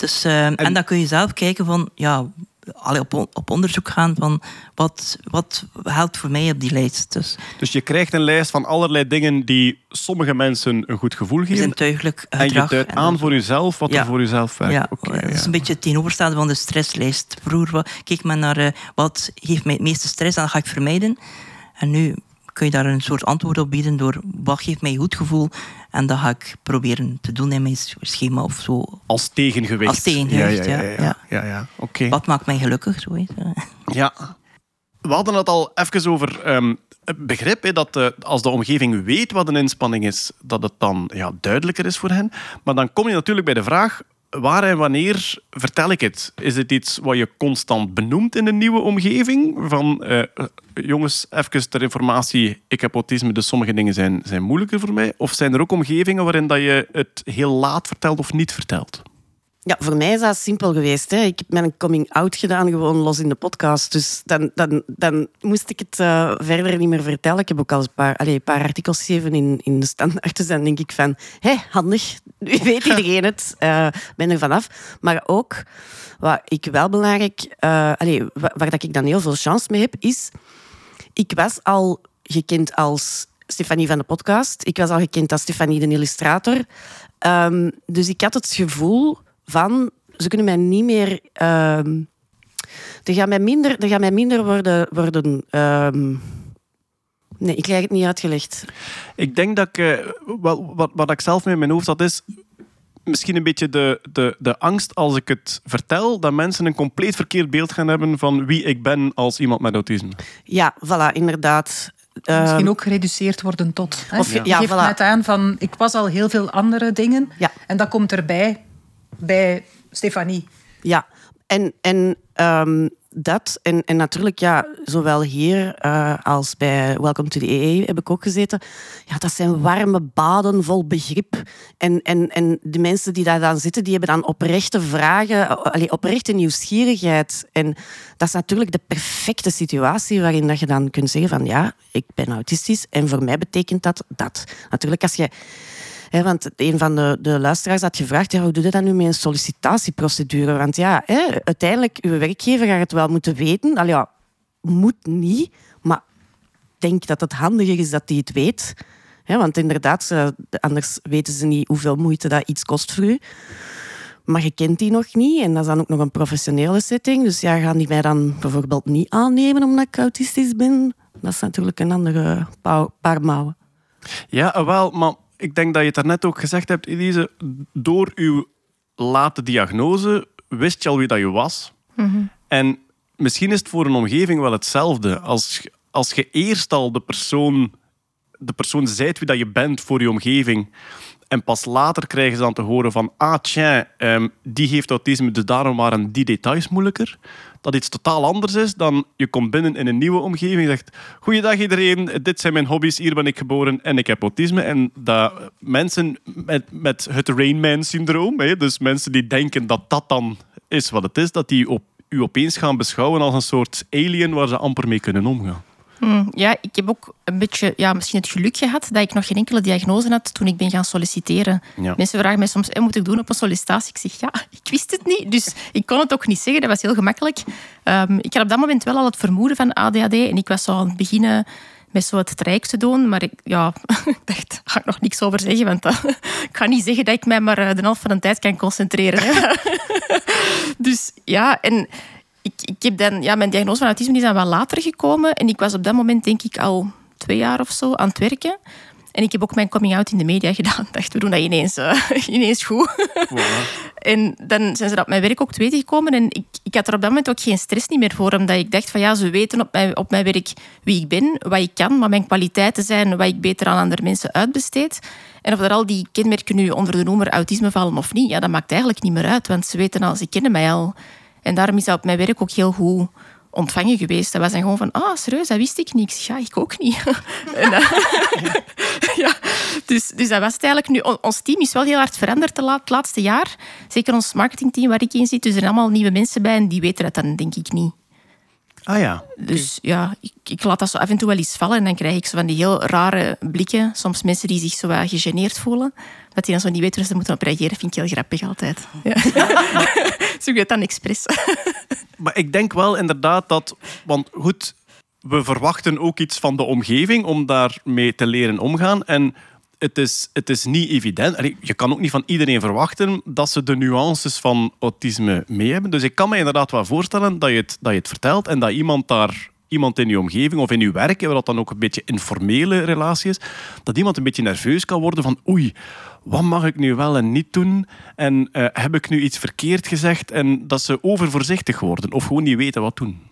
Dus, ehm, en, dan kun je zelf kijken van... Ja, allee, op, on- op onderzoek gaan van wat, wat helpt voor mij op die lijst. Dus Dus je krijgt een lijst van allerlei dingen die sommige mensen een goed gevoel geven. zintuigelijk En je duidt aan voor jezelf wat Ja. er voor jezelf werkt. Ja, Oké, dat is ja. een beetje het tegenovergestelde van de stresslijst. Vroeger keek men naar eh, wat geeft mij het meeste stress en dat ga ik vermijden. En nu kun je daar een soort antwoord op bieden door wat geeft mij goed gevoel en dat ga ik proberen te doen in mijn schema of zo. Als tegengewicht. Als tegengewicht, ja. ja, ja, ja, ja. ja. Wat maakt mij gelukkig? Zo heet. Ja. We hadden het al even over ehm, het begrip hè, dat de, als de omgeving weet wat een inspanning is, dat het dan ja, duidelijker is voor hen. Maar dan kom je natuurlijk bij de vraag, waar en wanneer vertel ik het? Is het iets wat je constant benoemt in een nieuwe omgeving? Van, eh, jongens, even ter informatie, ik heb autisme, dus sommige dingen zijn, zijn moeilijker voor mij. Of zijn er ook omgevingen waarin dat je het heel laat vertelt of niet vertelt? Ja, voor mij is dat simpel geweest. Hè. Ik heb mijn coming-out gedaan, gewoon los in de podcast. Dus dan, dan, dan moest ik het eh, verder niet meer vertellen. Ik heb ook al een paar, allez, een paar artikels geschreven in, in de standaard. Dus dan denk ik van, hé, handig. Nu weet iedereen het. Eh, ben er vanaf. Maar ook, wat ik wel belangrijk... eh allez, wa- waar dat ik dan heel veel chance mee heb, is... Ik was al gekend als Stefanie van de podcast. Ik was al gekend als Stefanie de illustrator. Ehm, dus ik had het gevoel van... Ze kunnen mij niet meer... ehm er gaat mij minder, er gaat mij minder worden... worden ehm, Nee, ik krijg het niet uitgelegd. Ik denk dat ik, eh, wat, wat, wat ik zelf mee in mijn hoofd had, is misschien een beetje de, de, de angst als ik het vertel, dat mensen een compleet verkeerd beeld gaan hebben van wie ik ben als iemand met autisme. Ja, voilà, inderdaad. Ehm, Misschien ook gereduceerd worden tot. Hè? Of- je ja, geeft voilà. net aan van, ik was al heel veel andere dingen. Ja. En dat komt erbij bij Stefanie. Ja, en, en ehm, dat, en, en natuurlijk, ja, zowel hier eh, als bij Welcome to the EE heb ik ook gezeten. Ja, dat zijn warme baden vol begrip. En, en, en de mensen die daar dan zitten, die hebben dan oprechte vragen, allee, oprechte nieuwsgierigheid. En dat is natuurlijk de perfecte situatie waarin dat je dan kunt zeggen van ja, ik ben autistisch en voor mij betekent dat dat. Natuurlijk, als je Want een van de, de luisteraars had gevraagd, ja, hoe doe je dat nu met een sollicitatieprocedure? Want ja, hè, uiteindelijk, uw werkgever gaat het wel moeten weten. Al ja, moet niet, maar denk dat het handiger is dat hij het weet. Want inderdaad, anders weten ze niet hoeveel moeite dat iets kost voor u. Maar je kent die nog niet en dat is dan ook nog een professionele setting. Dus ja, gaan die mij dan bijvoorbeeld niet aannemen omdat ik autistisch ben? Dat is natuurlijk een andere pauw- paar mouwen. Ja, wel, maar ik denk dat je het daarnet ook gezegd hebt, Elise. Door uw late diagnose wist je al wie dat je was. En misschien is het voor een omgeving wel hetzelfde. Als, je- als je eerst al de persoon, de persoon zijt wie dat je bent voor je omgeving. En pas later krijgen ze dan te horen van, ah tja, ehm, die heeft autisme, dus daarom waren die details moeilijker. Dat iets totaal anders is dan je komt binnen in een nieuwe omgeving en zegt, goeiedag iedereen, dit zijn mijn hobby's, hier ben ik geboren en ik heb autisme. En dat mensen met, met het Rainman-syndroom, dus mensen die denken dat dat dan is wat het is, dat die op, u opeens gaan beschouwen als een soort alien waar ze amper mee kunnen omgaan. Hmm, ja, ik heb ook een beetje ja, misschien het geluk gehad dat ik nog geen enkele diagnose had toen ik ben gaan solliciteren. Ja. Mensen vragen mij soms, "Eh, moet ik doen op een sollicitatie? Ik zeg, ja, ik wist het niet. Dus ik kon het ook niet zeggen, dat was heel gemakkelijk. Ehm, ik had op dat moment wel al het vermoeden van ADHD en ik was zo aan het beginnen met zo het traject te doen. Maar ik, ja, ik dacht, daar ga ik nog niks over zeggen, want dat, ik ga niet zeggen dat ik mij maar eh, de helft van de tijd kan concentreren. Hè. Dus ja, en ik, ik heb dan, ja, mijn diagnose van autisme is dan wel later gekomen. En ik was op dat moment denk ik al twee jaar of zo aan het werken. En ik heb ook mijn coming out in de media gedaan. Ik dacht, we doen dat ineens, eh, ineens goed. En dan zijn ze dat op mijn werk ook te weten gekomen. En ik, ik had er op dat moment ook geen stress niet meer voor. Omdat ik dacht van ja, ze weten op mijn, op mijn werk wie ik ben, wat ik kan, wat mijn kwaliteiten zijn, wat ik beter aan andere mensen uitbesteed. En of er al die kenmerken nu onder de noemer autisme vallen of niet, ja, dat maakt eigenlijk niet meer uit. Want ze weten al, ze kennen mij al. En daarom is dat op mijn werk ook heel goed ontvangen geweest. Dat was dan gewoon van, ah, serieus, dat wist ik zeg, ja, ik ook niet. ja, dus, dus dat was het eigenlijk. Nu, on- ons team is wel heel hard veranderd het laatste jaar. Zeker ons marketingteam waar ik in zit. Dus er zijn allemaal nieuwe mensen bij en die weten dat dan denk ik niet. Ah ja. Dus ja, ik, ik laat dat zo af en toe wel eens vallen. En dan krijg ik zo van die heel rare blikken. Soms mensen die zich zo wat gegeneerd voelen. Dat die dan zo niet weten waar ze moeten op reageren. Vind ik heel grappig altijd. Ja. Zoek het dan expres. Maar ik denk wel inderdaad dat... Want goed, we verwachten ook iets van de omgeving om daarmee te leren omgaan. En het is, het is niet evident. Je kan ook niet van iedereen verwachten dat ze de nuances van autisme mee hebben. Dus ik kan me inderdaad wel voorstellen dat je het, dat je het vertelt en dat iemand daar... Iemand in je omgeving of in je werk, waar dat dan ook een beetje informele relatie is, dat iemand een beetje nerveus kan worden van oei, wat mag ik nu wel en niet doen? En eh, heb ik nu iets verkeerd gezegd? En dat ze overvoorzichtig worden of gewoon niet weten wat doen.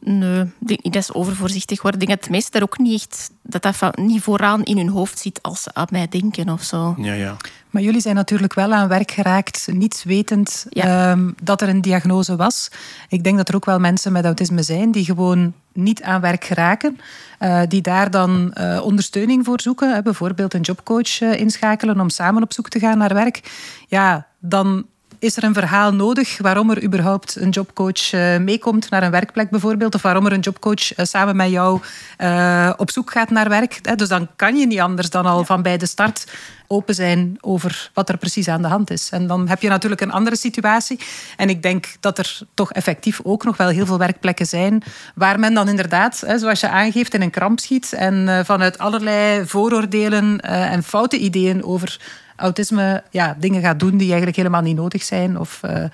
Nee, ik denk niet dat ze overvoorzichtig worden. Ik denk dat de meesten daar ook niet echt... Dat dat van- niet vooraan in hun hoofd zit als ze aan mij denken of zo. Ja, ja. Maar jullie zijn natuurlijk wel aan werk geraakt, niets wetend Ja. ehm, dat er een diagnose was. Ik denk dat er ook wel mensen met autisme zijn die gewoon niet aan werk geraken. eh, die daar dan eh, ondersteuning voor zoeken. Hè, bijvoorbeeld een jobcoach eh, inschakelen om samen op zoek te gaan naar werk. Ja, dan is er een verhaal nodig waarom er überhaupt een jobcoach eh, meekomt naar een werkplek bijvoorbeeld, of waarom er een jobcoach eh, samen met jou eh, op zoek gaat naar werk. Hè. Dus dan kan je niet anders dan al van bij de start open zijn over wat er precies aan de hand is. En dan heb je natuurlijk een andere situatie. En ik denk dat er toch effectief ook nog wel heel veel werkplekken zijn waar men dan inderdaad, zoals je aangeeft, in een kramp schiet en vanuit allerlei vooroordelen en foute ideeën over autisme ja, dingen gaat doen die eigenlijk helemaal niet nodig zijn. Of, eh,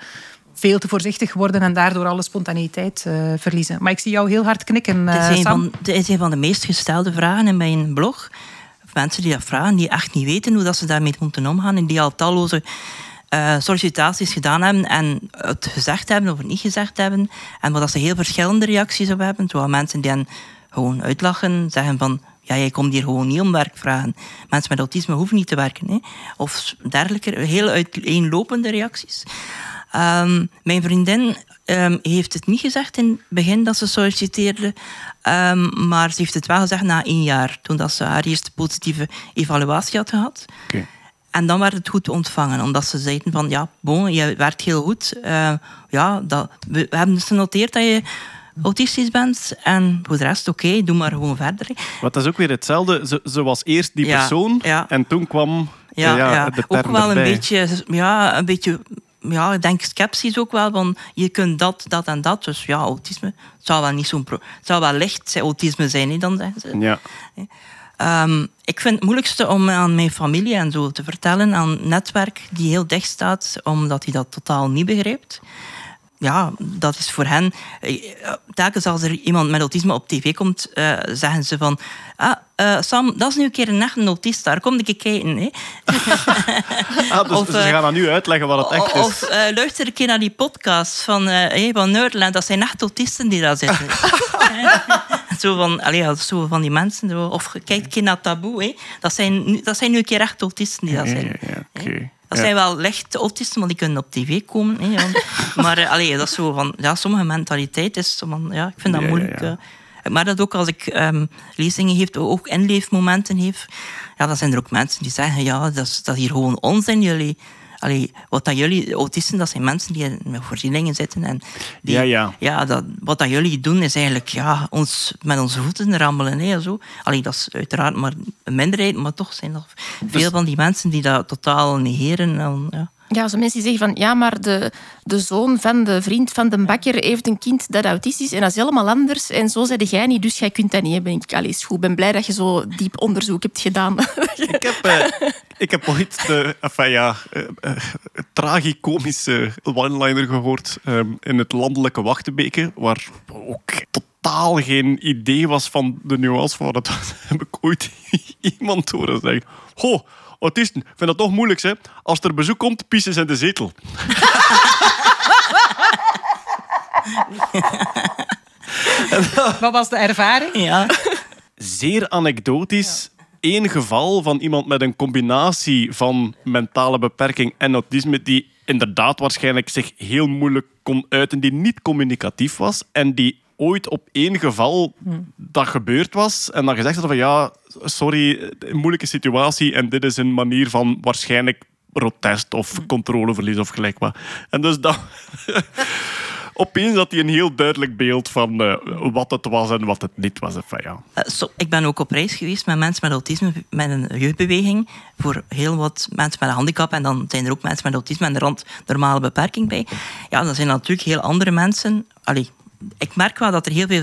veel te voorzichtig worden en daardoor alle spontaniteit eh, verliezen. Maar ik zie jou heel hard knikken, Het eh, is, van, het is een van de meest gestelde vragen in mijn blog. Mensen die dat vragen, die echt niet weten hoe dat ze daarmee moeten omgaan. En die al talloze eh, sollicitaties gedaan hebben en het gezegd hebben of het niet gezegd hebben. En waar dat ze heel verschillende reacties op hebben. Terwijl mensen die hen gewoon uitlachen, zeggen van... Ja, jij komt hier gewoon niet om werk vragen. Mensen met autisme hoeven niet te werken. Hè. Of dergelijke, heel uiteenlopende reacties. Ehm, mijn vriendin ehm, heeft het niet gezegd in het begin dat ze solliciteerde, ehm, maar ze heeft het wel gezegd na één jaar, toen dat ze haar eerste positieve evaluatie had gehad. En dan werd het goed ontvangen, omdat ze zeiden van ja, bon, je werkt heel goed. Ja, dat, we, we hebben dus genoteerd dat je autistisch bent en voor de rest oké, doe maar gewoon verder. Wat dat is ook weer hetzelfde. Ze, ze was eerst die Ja, persoon ja. en toen kwam Ja, ja, ook wel een beetje, ja, een beetje, ja, ik denk sceptisch ook wel, van je kunt dat, dat en dat. Dus ja, autisme, het zou wel niet zo'n pro, het zou wel licht autisme zijn, hè, dan zeggen ze. Ja. Ehm, ik vind het moeilijkste om aan mijn familie en zo te vertellen, aan het netwerk die heel dicht staat, omdat hij dat totaal niet begrijpt. Ja, dat is voor hen. eh, Telkens als er iemand met autisme op tv komt, eh, zeggen ze van. Ah, eh, Sam, dat is nu een keer een echte autist, daar kom ik kijken. Hè. Ah, dus Of, ze gaan aan u uitleggen wat het echt is. Of luister een keer naar die podcast van, hey, van Nerdland. Dat zijn echt autisten die daar zitten. zo, van, allee, zo van die mensen. Zo. Of kijk een keer naar Taboe. Hè. Dat, zijn, nu- dat zijn nu een keer echt autisten die daar zijn. ja. Dat zijn wel lichte autisten, want die kunnen op tv komen. Hè, ja. maar allee, dat is zo van, ja, sommige mentaliteit is zo van, ja, ik vind dat moeilijk. eh. maar dat ook als ik ehm, lezingen geef, ook inleefmomenten geef, ja, dan zijn er ook mensen die zeggen, ja, dat is, dat is hier gewoon onzin, jullie. Allee, wat dat jullie, autisten, dat zijn mensen die met voorzieningen zitten. En die, Ja, ja. dat, wat dat jullie doen is eigenlijk ja, ons met onze voeten rammelen. Hè, zo. Allee, dat is uiteraard maar een minderheid, maar toch zijn er veel van die mensen die dat totaal negeren. En, ja. Ja, zo mensen die zeggen van ja, maar de, de zoon van de vriend van de bakker heeft een kind dat autistisch is en dat is helemaal anders. En zo zei jij niet, dus jij kunt dat niet hebben. Ik, allee, is goed. Ben blij dat je zo diep onderzoek hebt gedaan. Ik heb, eh, ik heb ooit de enfin, ja, eh, eh, tragicomische one-liner gehoord ehm, in het landelijke Wachtebeke, waar ook totaal geen idee was van de nuance van was. Heb ik ooit iemand horen zeggen. Ho, autisten, ik vind dat toch moeilijk, hè? Als er bezoek komt, pissen ze in de zetel. Wat was de ervaring? Ja. zeer anekdotisch. Eén geval van iemand met een combinatie van mentale beperking en autisme, die inderdaad waarschijnlijk zich heel moeilijk kon uiten, die niet communicatief was en die ooit op één geval dat gebeurd was en dan gezegd had van ja, sorry, een moeilijke situatie en dit is een manier van waarschijnlijk protest of controleverlies of gelijk wat. En dus dat... Opeens had hij een heel duidelijk beeld van eh, wat het was en wat het niet was. Enfin, ja. Zo- ik ben ook op reis geweest met mensen met autisme, met een jeugdbeweging, voor heel wat mensen met een handicap. En dan zijn er ook mensen met autisme en er rond normale beperking bij. Ja, dat zijn natuurlijk heel andere mensen. Allee, ik merk wel dat er heel veel,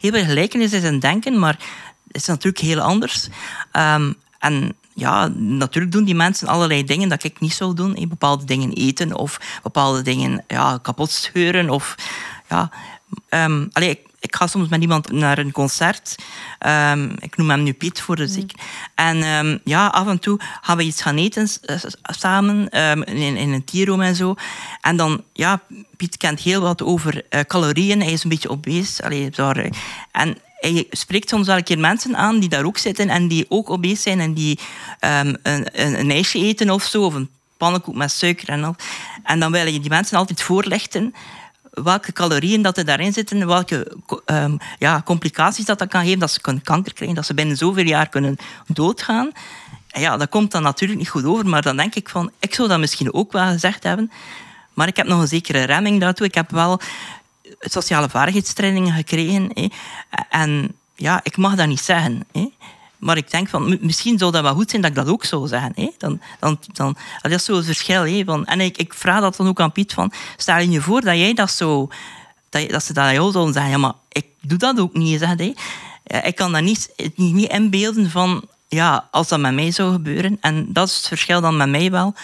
heel veel gelijkenis is in denken, maar het is natuurlijk heel anders. Ehm, en ja, natuurlijk doen die mensen allerlei dingen dat ik niet zou doen. Bepaalde dingen eten of bepaalde dingen ja, kapot scheuren. Of, ja, ik, ik ga soms met iemand naar een concert. Ehm, ik noem hem nu Piet voor de ziek. En ehm, ja, af en toe gaan we iets gaan eten s- samen ehm, in, in een tierroom en zo. En dan, ja, Piet kent heel wat over eh, calorieën. Hij is een beetje obese. Allee, eh, en hij spreekt soms wel een keer mensen aan die daar ook zitten en die ook obese zijn en die een, een, een ijsje eten of zo, of een pannenkoek met suiker en al. En dan wil je die mensen altijd voorlichten welke calorieën dat er daarin zitten, welke ehm, ja, complicaties dat, dat kan geven, dat ze kunnen kanker krijgen, dat ze binnen zoveel jaar kunnen doodgaan. En ja, dat komt dan natuurlijk niet goed over, maar dan denk ik van, ik zou dat misschien ook wel gezegd hebben, maar ik heb nog een zekere remming daartoe. Ik heb wel sociale vaardigheidstrainingen gekregen en ja, ik mag dat niet zeggen. Maar ik denk van, misschien zou dat wel goed zijn dat ik dat ook zou zeggen. Hè. Dan, dan, dan, dat is zo het verschil. Hè. Van, en ik, ik vraag dat dan ook aan Piet van, stel je je voor dat jij dat zo, dat, ze dat aan jou zeggen, ja, maar ik doe dat ook niet. Zeg, Ik kan dat niet, niet, niet inbeelden van, ja, als dat met mij zou gebeuren. En dat is het verschil dan met mij wel.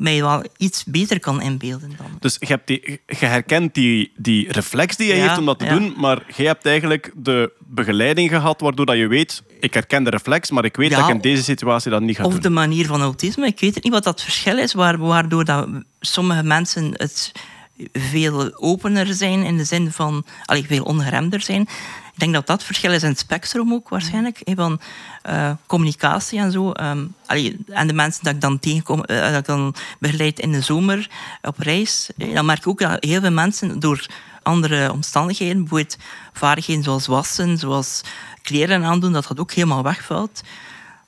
Mij wel iets beter kan inbeelden dan. Dus je, hebt die, je herkent die, die reflex die je Ja, heeft om dat te ja. doen, maar jij hebt eigenlijk de begeleiding gehad waardoor dat je weet, ik herken de reflex, maar ik weet Ja. dat ik in deze situatie dat niet ga Of doen. de manier van autisme. Ik weet het niet wat dat verschil is, waar- waardoor dat sommige mensen het veel opener zijn in de zin van allee, veel ongeremder zijn. Ik denk dat dat verschil is in het spectrum ook waarschijnlijk, van eh, communicatie en zo. Ehm, allee, en de mensen dat ik dan tegenkom, eh, dat ik dan begeleid in de zomer op reis, eh, dan merk ik ook dat heel veel mensen door andere omstandigheden, bijvoorbeeld vaardigheden zoals wassen, zoals kleren aandoen, dat dat ook helemaal wegvalt.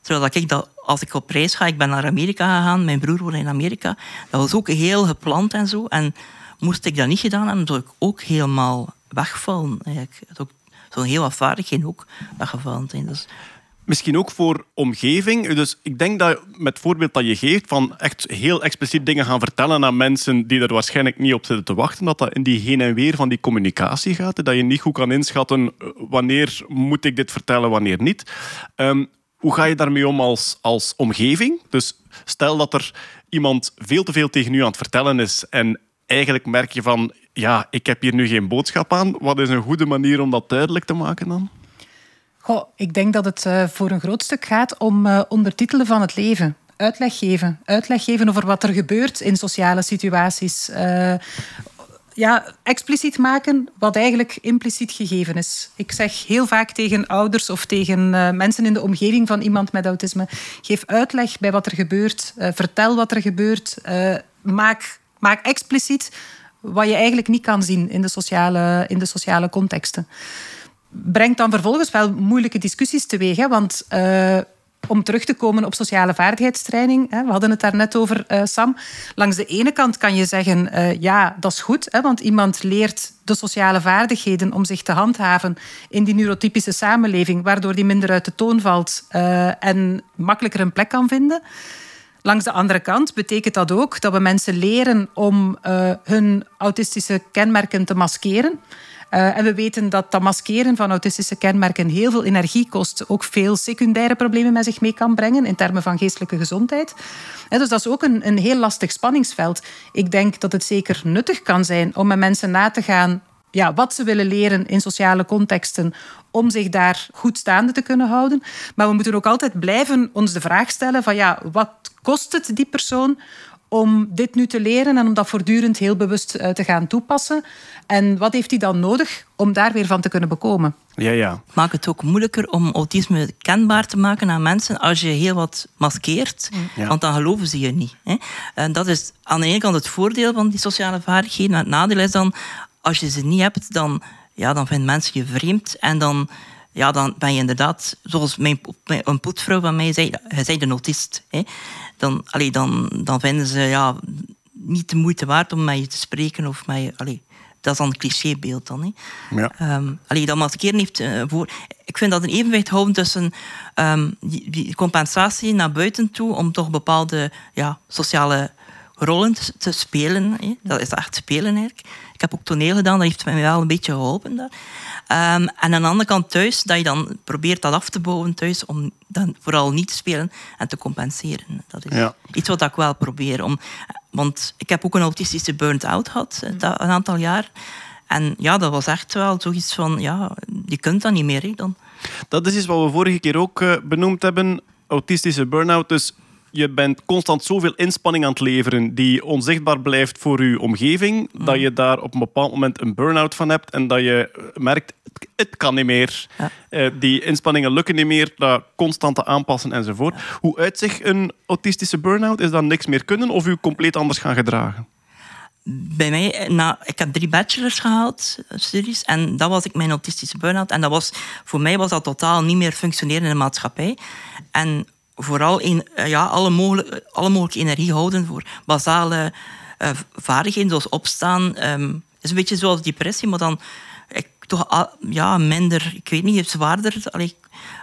Terwijl dat ik dat, als ik op reis ga, ik ben naar Amerika gegaan, mijn broer woonde in Amerika, dat was ook heel gepland en zo. En moest ik dat niet gedaan hebben, zou ik ook helemaal wegvallen. Eigenlijk. Het Zo'n heel wat vaardigheden ook weggevallen zijn. Misschien ook voor omgeving. Dus ik denk dat met het voorbeeld dat je geeft van echt heel expliciet dingen gaan vertellen aan mensen die er waarschijnlijk niet op zitten te wachten, dat dat in die heen en weer van die communicatie gaat. Dat je niet goed kan inschatten eh, wanneer moet ik dit vertellen, wanneer niet. Ehm, hoe ga je daarmee om als, als omgeving? Dus stel dat er iemand veel te veel tegen u aan het vertellen is en eigenlijk merk je van ja, ik heb hier nu geen boodschap aan. Wat is een goede manier om dat duidelijk te maken dan? Goh, ik denk dat het eh, voor een groot stuk gaat om eh, ondertitelen van het leven. Uitleg geven. Uitleg geven over wat er gebeurt in sociale situaties. Eh, ja, expliciet maken wat eigenlijk impliciet gegeven is. Ik zeg heel vaak tegen ouders of tegen mensen in de omgeving van iemand met autisme: geef uitleg bij wat er gebeurt. Vertel wat er gebeurt. Maak, maak expliciet wat je eigenlijk niet kan zien in de sociale, in de sociale contexten brengt dan vervolgens wel moeilijke discussies teweeg. Hè? Want eh, om terug te komen op sociale vaardigheidstraining, hè, we hadden het daar net over, eh, Sam. Langs de ene kant kan je zeggen, eh, ja, dat is goed, hè, want iemand leert de sociale vaardigheden om zich te handhaven in die neurotypische samenleving, waardoor die minder uit de toon valt en makkelijker een plek kan vinden. Langs de andere kant betekent dat ook dat we mensen leren om eh, hun autistische kenmerken te maskeren. Uh, en we weten dat dat maskeren van autistische kenmerken heel veel energie kost, ook veel secundaire problemen met zich mee kan brengen in termen van geestelijke gezondheid. Dus dat is ook een, een heel lastig spanningsveld. Ik denk dat het zeker nuttig kan zijn om met mensen na te gaan ja, wat ze willen leren in sociale contexten om zich daar goed staande te kunnen houden. Maar we moeten ook altijd blijven ons de vraag stellen van ja, wat kost het die persoon om dit nu te leren en om dat voortdurend heel bewust uh, te gaan toepassen? En wat heeft hij dan nodig om daar weer van te kunnen bekomen? Ja, ja. Maakt het ook moeilijker om autisme kenbaar te maken aan mensen als je heel wat maskeert, Ja. want dan geloven ze je niet. Hè? En dat is aan de ene kant het voordeel van die sociale vaardigheden. Het nadeel is dan, als je ze niet hebt, dan, ja, dan vinden mensen je vreemd en dan ja, dan ben je inderdaad, zoals mijn, een poetvrouw van mij zei, je bent een autist. Hè. Dan, allee, dan, dan vinden ze ja, niet de moeite waard om met je te spreken. Of met je, allee, dat is dan een clichébeeld dan. Hè. Ja. Ehm, allee, dat maskeren heeft eh, voor... Ik vind dat een evenwicht houden tussen die, die compensatie naar buiten toe om toch bepaalde ja, sociale rollen te, te spelen. Hè. Dat is echt spelen eigenlijk. Ik heb ook toneel gedaan, dat heeft mij wel een beetje geholpen. Ehm, en aan de andere kant thuis, dat je dan probeert dat af te bouwen thuis om dan vooral niet te spelen en te compenseren. Dat is Ja. iets wat ik wel probeer. Om, want ik heb ook een autistische burn-out gehad, eh, dat- een aantal jaar. En ja, dat was echt wel zoiets van, ja, je kunt dat niet meer. Hè, dan. Dat is iets wat we vorige keer ook eh, benoemd hebben. Autistische burn-out. Dus je bent constant zoveel inspanning aan het leveren die onzichtbaar blijft voor je omgeving, dat je daar op een bepaald moment een burn-out van hebt en dat je merkt, het, het kan niet meer. Ja. Eh, die inspanningen lukken niet meer, dat constante aanpassen enzovoort. Hoe uitzicht een autistische burn-out? Is dat niks meer kunnen of u compleet anders gaan gedragen? Bij mij, na, ik heb drie bachelors gehaald, eh, studies, en dat was ik mijn autistische burn-out. En dat was, voor mij was dat totaal niet meer functioneren in de maatschappij. En vooral in, eh, ja, alle, mogelijke, alle mogelijke energie houden voor basale eh, vaardigheden, zoals opstaan. ehm, is een beetje zoals depressie, maar dan ik, toch ja, minder, ik weet niet, zwaarder. Allee,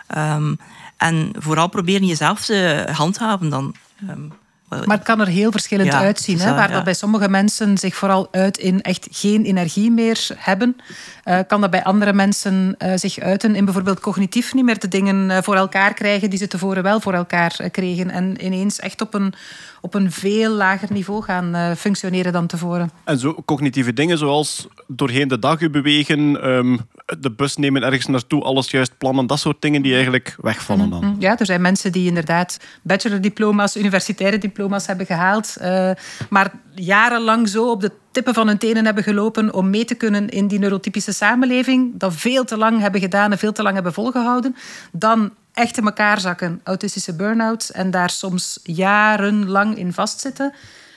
ehm, en vooral proberen jezelf te handhaven dan. Ehm, Maar het kan er heel verschillend Ja, uitzien. Hè? zo, Waar ja. dat bij sommige mensen zich vooral uit in echt geen energie meer hebben, eh, kan dat bij andere mensen eh, zich uiten in bijvoorbeeld cognitief niet meer de dingen eh, voor elkaar krijgen die ze tevoren wel voor elkaar kregen. En ineens echt op een, op een veel lager niveau gaan eh, functioneren dan tevoren. En zo cognitieve dingen zoals doorheen de dag u bewegen, ehm, de bus nemen ergens naartoe, alles juist plannen, dat soort dingen die eigenlijk wegvallen dan. Ja, er zijn mensen die inderdaad bachelordiploma's, universitaire diploma's hebben gehaald, eh, maar jarenlang zo op de tippen van hun tenen hebben gelopen om mee te kunnen in die neurotypische samenleving, dat veel te lang hebben gedaan en veel te lang hebben volgehouden, dan echt in elkaar zakken, autistische burn-outs, en daar soms jarenlang in vastzitten.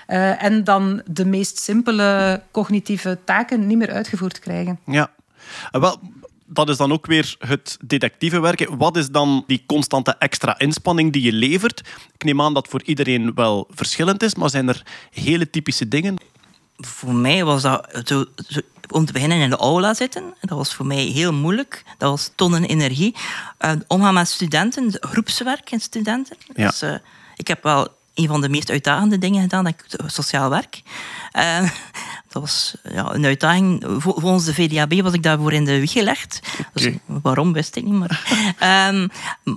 eh, en dan de meest simpele cognitieve taken niet meer uitgevoerd krijgen. Ja. En wel, dat is dan ook weer het detectieve werken. Wat is dan die constante extra inspanning die je levert? Ik neem aan dat voor iedereen wel verschillend is, maar zijn er hele typische dingen? voor mij was dat zo, zo- om te beginnen in de aula zitten. Dat was voor mij heel moeilijk. Dat was tonnen energie. Eh, omgaan met studenten, groepswerk en studenten. Ja. Dus, eh, ik heb wel een van de meest uitdagende dingen gedaan, denk ik, sociaal werk. Eh, dat was ja, een uitdaging. Vol- Volgens de VDAB was ik daarvoor in de wieg gelegd. Dus waarom, wist ik niet. Maar, Ehm,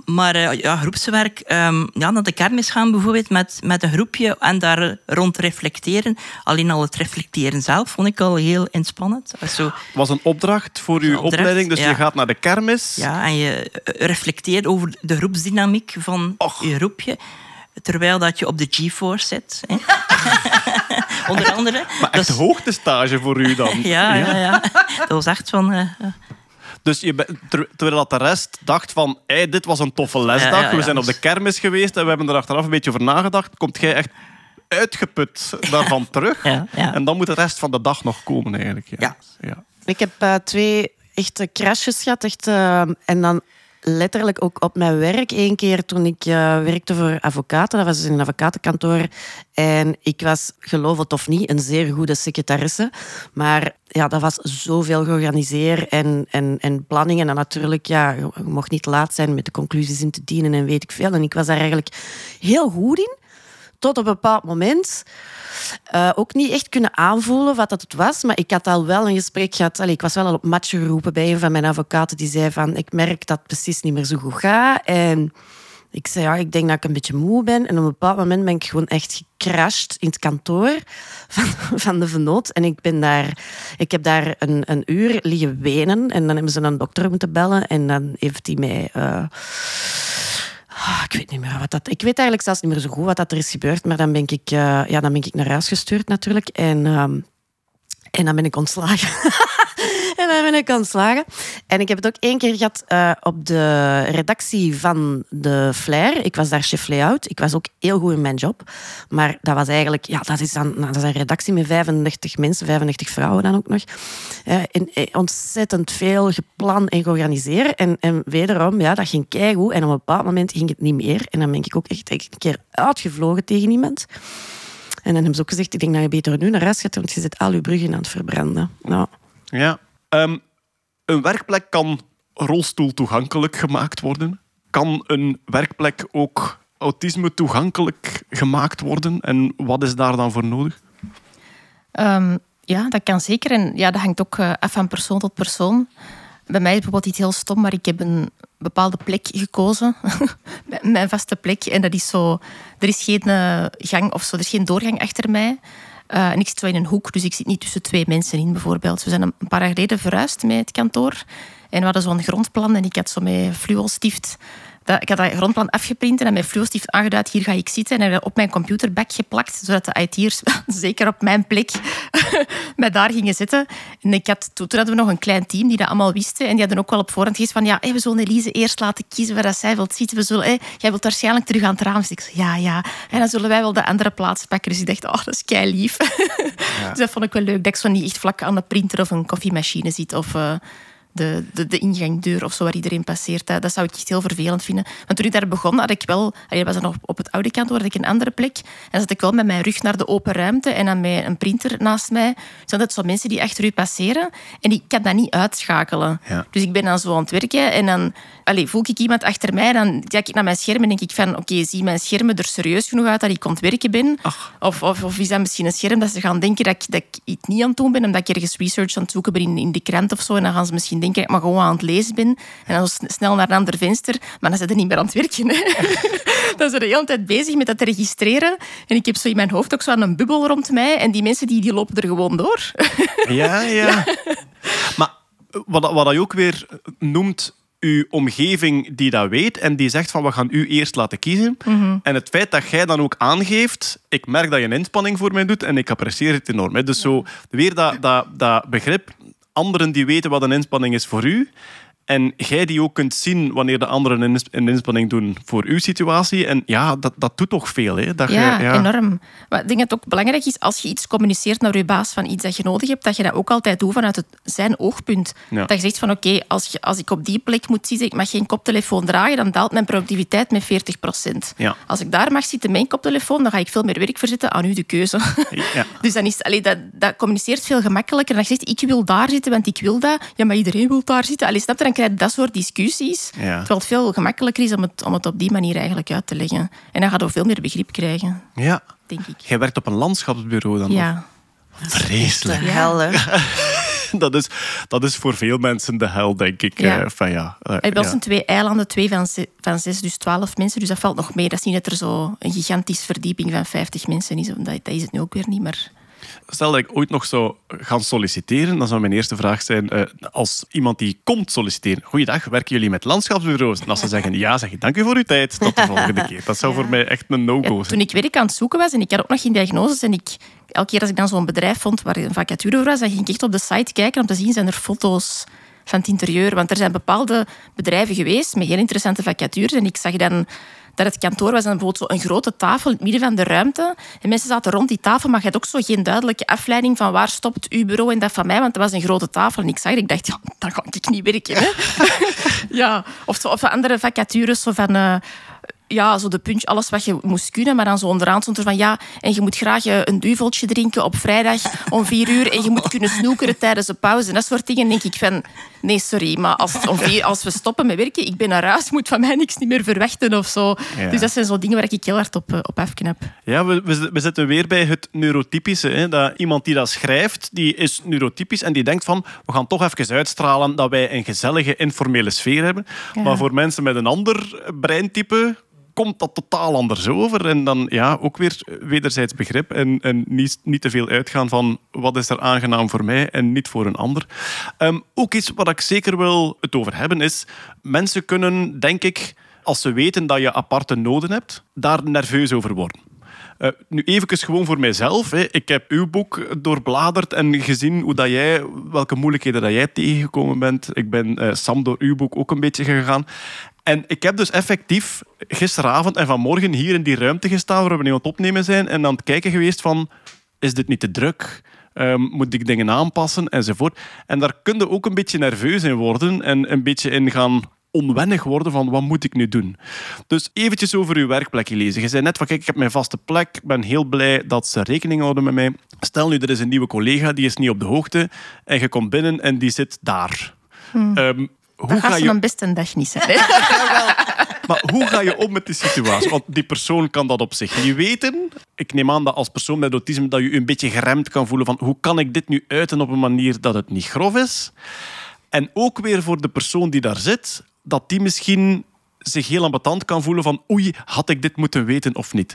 maar eh, ja, groepswerk, ehm, ja, naar de kermis gaan bijvoorbeeld met, met een groepje en daar rond reflecteren. Alleen al het reflecteren zelf vond ik al heel inspannend. Zo, was een opdracht voor uw opdracht, opleiding, dus ja. je gaat naar de kermis. ja, en je eh, reflecteert over de groepsdynamiek van Och. je groepje. Terwijl dat je op de GeForce zit. Hè. Onder andere. Maar echt Dus- hoogtestage voor u dan. ja, ja, ja. Dat was echt van... eh, Dus je ter- terwijl dat de rest dacht van, hey, dit was een toffe lesdag, Ja, ja, ja. we zijn op de kermis geweest en we hebben er achteraf een beetje over nagedacht, komt jij echt uitgeput daarvan terug. Ja, ja. En dan moet de rest van de dag nog komen eigenlijk. Ja. Ja. ja. Ik heb eh, twee echte crashes gehad. Echt, eh, en dan letterlijk ook op mijn werk. Eén keer toen ik eh, werkte voor advocaten. Dat was dus in een advocatenkantoor. En ik was, geloof het of niet, een zeer goede secretaresse. Maar ja, dat was zoveel georganiseerd en, en, en. En natuurlijk, ja, je mocht niet laat zijn met de conclusies in te dienen en weet ik veel. En ik was daar eigenlijk heel goed in. Tot op een bepaald moment eh, ook niet echt kunnen aanvoelen wat dat het was. Maar ik had al wel een gesprek gehad. Ik was wel al op match geroepen bij een van mijn advocaten. Die zei van, ik merk dat het precies niet meer zo goed gaat. En ik zei, ja, ik denk dat ik een beetje moe ben. En op een bepaald moment ben ik gewoon echt gecrashed in het kantoor van, van de vennoot. En ik, ben daar, ik heb daar een, een uur liggen wenen. En dan hebben ze een dokter moeten bellen. En dan heeft hij mij... eh, Ah, ik weet niet meer wat dat. Ik weet eigenlijk zelfs niet meer zo goed wat dat er is gebeurd. Maar dan ben ik, eh, ja, dan ben ik naar huis gestuurd natuurlijk. En, ehm, en dan ben ik ontslagen. en dan ben ik ontslagen. En ik heb het ook één keer gehad eh, op de redactie van de Flair. Ik was daar chef layout. Ik was ook heel goed in mijn job. Maar dat was eigenlijk, ja, dat is, dan, dat is een redactie met 35 mensen, 95 vrouwen dan ook nog. Eh, ontzettend veel gepland en georganiseerd. En, en wederom, ja, dat ging keigoed. En op een bepaald moment ging het niet meer. En dan ben ik ook echt een keer uitgevlogen tegen iemand. En dan hebben ze ook gezegd, ik denk dat je beter nu naar huis gaat, want je zit al je bruggen aan het verbranden. Nou, Ja. Ehm, een werkplek kan rolstoel toegankelijk gemaakt worden. Kan een werkplek ook autisme toegankelijk gemaakt worden? En wat is daar dan voor nodig? Ehm, ja, dat kan zeker. En ja, dat hangt ook eh, af van persoon tot persoon. Bij mij is bijvoorbeeld iets heel stom, maar ik heb een bepaalde plek gekozen. Mijn vaste plek. En dat is zo... Er is geen eh, gang of zo, er is geen doorgang achter mij. Eh, en ik zit zo in een hoek, dus ik zit niet tussen twee mensen in, bijvoorbeeld. We zijn een paar jaar geleden verhuisd met het kantoor. En we hadden zo'n grondplan en ik had zo met fluostift... Dat, ik had dat grondplan afgeprint en met fluostift aangeduid, hier ga ik zitten. En heb dat op mijn computerbak geplakt, zodat de IT'ers zeker op mijn plek mij daar gingen zitten. En ik had, toen hadden we nog een klein team die dat allemaal wisten. En die hadden ook wel op voorhand gezegd van, ja, hey, we zullen Elise eerst laten kiezen waar dat zij wilt zitten. We zullen, hey, jij wilt waarschijnlijk terug aan het raam zitten. Ik zei, ja, ja. En dan zullen wij wel de andere plaats pakken. Dus ik dacht, oh, dat is kei lief. dus dat vond ik wel leuk, dat ik zo niet echt vlak aan de printer of een koffiemachine zit. Of, eh, de, de, de ingangdeur of zo waar iedereen passeert. Dat, dat zou ik echt heel vervelend vinden. Want toen ik daar begon, had ik wel... allee, was dan nog op het oude kantoor, had ik een andere plek. En zat ik wel met mijn rug naar de open ruimte en dan met een printer naast mij. Zijn dat zo mensen die achter u passeren. En ik kan dat niet uitschakelen. Ja. Dus ik ben dan zo aan het werken en dan allee, voel ik iemand achter mij. Dan kijk ik naar mijn scherm en denk ik van... Oké, zie mijn schermen er serieus genoeg uit dat ik aan het werken ben? Of, of, of is dat misschien een scherm dat ze gaan denken dat ik, dat ik iets niet aan het doen ben, omdat ik ergens research aan het zoeken ben in, in de krant of zo. En dan gaan ze misschien denken dat ik maar gewoon aan het lezen ben. En dan snel naar een ander venster. Maar dan zijn ze niet meer aan het werken. Hè. dan zijn ze de hele tijd bezig met dat te registreren. En ik heb zo in mijn hoofd ook zo een bubbel rond mij. En die mensen die, die lopen er gewoon door. Ja, ja. Maar wat, wat je ook weer noemt, uw omgeving die dat weet en die zegt van we gaan u eerst laten kiezen. En het feit dat jij dan ook aangeeft, ik merk dat je een inspanning voor mij doet en ik apprecieer het enorm. Hè. Dus zo weer dat, dat, dat begrip, anderen die weten wat een inspanning is voor u. En jij die ook kunt zien wanneer de anderen een ins- een inspanning doen voor uw situatie. En ja, dat, dat doet toch veel. Hè? Dat je- Ja, enorm. Maar ik denk dat het ook belangrijk is als je iets communiceert naar je baas van iets dat je nodig hebt, dat je dat ook altijd doet vanuit het, zijn oogpunt. Ja. Dat je zegt van oké, als, als ik op die plek moet zitten, ik mag geen koptelefoon dragen, dan daalt mijn productiviteit met 40 Ja. Als ik daar mag zitten met mijn koptelefoon, dan ga ik veel meer werk verzetten aan u de keuze. Ja. Dus dan is, allee, dat, dat communiceert veel gemakkelijker. Dan je zegt, ik wil daar zitten, want ik wil dat. Ja, maar iedereen wil daar zitten. Allee, snap je? Dan krijg je dat soort discussies. Ja. Terwijl het veel gemakkelijker is om het, om het op die manier eigenlijk uit te leggen. En dan gaat je veel meer begrip krijgen, ja. denk ik. Jij werkt op een landschapsbureau dan? Ja. Vreselijk. De hel, hè. Dat is, dat is voor veel mensen de hel, denk ik. Ja. Eh, enfin, ja. bij ons ja. zijn twee eilanden, twee van zes, van zes, dus twaalf mensen. Dus dat valt nog mee. Dat is niet dat er zo een gigantische verdieping van 50 mensen is. Dat, dat is het nu ook weer niet, maar... Stel dat ik ooit nog zou gaan solliciteren, dan zou mijn eerste vraag zijn, eh, als iemand die komt solliciteren, goeiedag, werken jullie met landschapsbureaus? En als ze zeggen ja, zeg ik dank u voor uw tijd, tot de volgende keer. Dat zou voor mij echt een no-go Ja, zijn. toen ik werk aan het zoeken was en ik had ook nog geen diagnoses en ik, elke keer als ik dan zo'n bedrijf vond waar een vacature voor was, dan ging ik echt op de site kijken om te zien zijn er foto's van het interieur. Want er zijn bepaalde bedrijven geweest met heel interessante vacatures en ik zag dan dat het kantoor was en bijvoorbeeld zo een grote tafel in het midden van de ruimte. En mensen zaten rond die tafel, maar je had ook zo geen duidelijke afleiding van waar stopt uw bureau en dat van mij, want dat was een grote tafel. En ik zag het, ik dacht, ja, dan ga ik niet werken. Hè? ja, of, zo, of andere vacatures zo van... eh, ja, zo de punch, alles wat je moest kunnen. Maar dan zo onderaan stond er van ja, en je moet graag eh, een duveltje drinken op vrijdag om vier uur. En je moet kunnen snoekeren tijdens de pauze. En dat soort dingen denk ik van, nee, sorry, maar als, vier, als we stoppen met werken, ik ben naar huis, moet van mij niks niet meer verwachten of zo. Ja. Dus dat zijn zo dingen waar ik heel hard op, eh, op afknap. Ja, we, we, we zitten weer bij het neurotypische. Hè? Dat iemand die dat schrijft, die is neurotypisch en die denkt van, we gaan toch even uitstralen dat wij een gezellige, informele sfeer hebben. Ja. Maar voor mensen met een ander breintype komt dat totaal anders over. En dan ja, ook weer wederzijds begrip en, en niet, niet te veel uitgaan van wat is er aangenaam voor mij en niet voor een ander. Ehm, ook iets wat ik zeker wil het over hebben is, mensen kunnen, denk ik, als ze weten dat je aparte noden hebt, daar nerveus over worden. Eh, nu even gewoon voor mijzelf. Hè. Ik heb uw boek doorbladerd en gezien hoe dat jij, welke moeilijkheden dat jij tegengekomen bent. Ik ben eh, Sam door uw boek ook een beetje gegaan. En ik heb dus effectief gisteravond en vanmorgen hier in die ruimte gestaan waar we nu aan het opnemen zijn en aan het kijken geweest van, is dit niet te druk? Ehm, moet ik dingen aanpassen? Enzovoort. En daar kun je ook een beetje nerveus in worden en een beetje in gaan onwennig worden van wat moet ik nu doen. Dus eventjes over uw werkplek lezen. Je zei net van kijk, ik heb mijn vaste plek. Ik ben heel blij dat ze rekening houden met mij. Stel nu, er is een nieuwe collega, die is niet op de hoogte. En je komt binnen en die zit daar. Ehm, hoe Dat ga je dan best een dag niet zijn. maar hoe ga je om met die situatie? Want die persoon kan dat op zich niet weten. Ik neem aan dat als persoon met autisme dat je je een beetje geremd kan voelen van hoe kan ik dit nu uiten op een manier dat het niet grof is. En ook weer voor de persoon die daar zit, dat die misschien zich heel ambetant kan voelen van oei, had ik dit moeten weten of niet?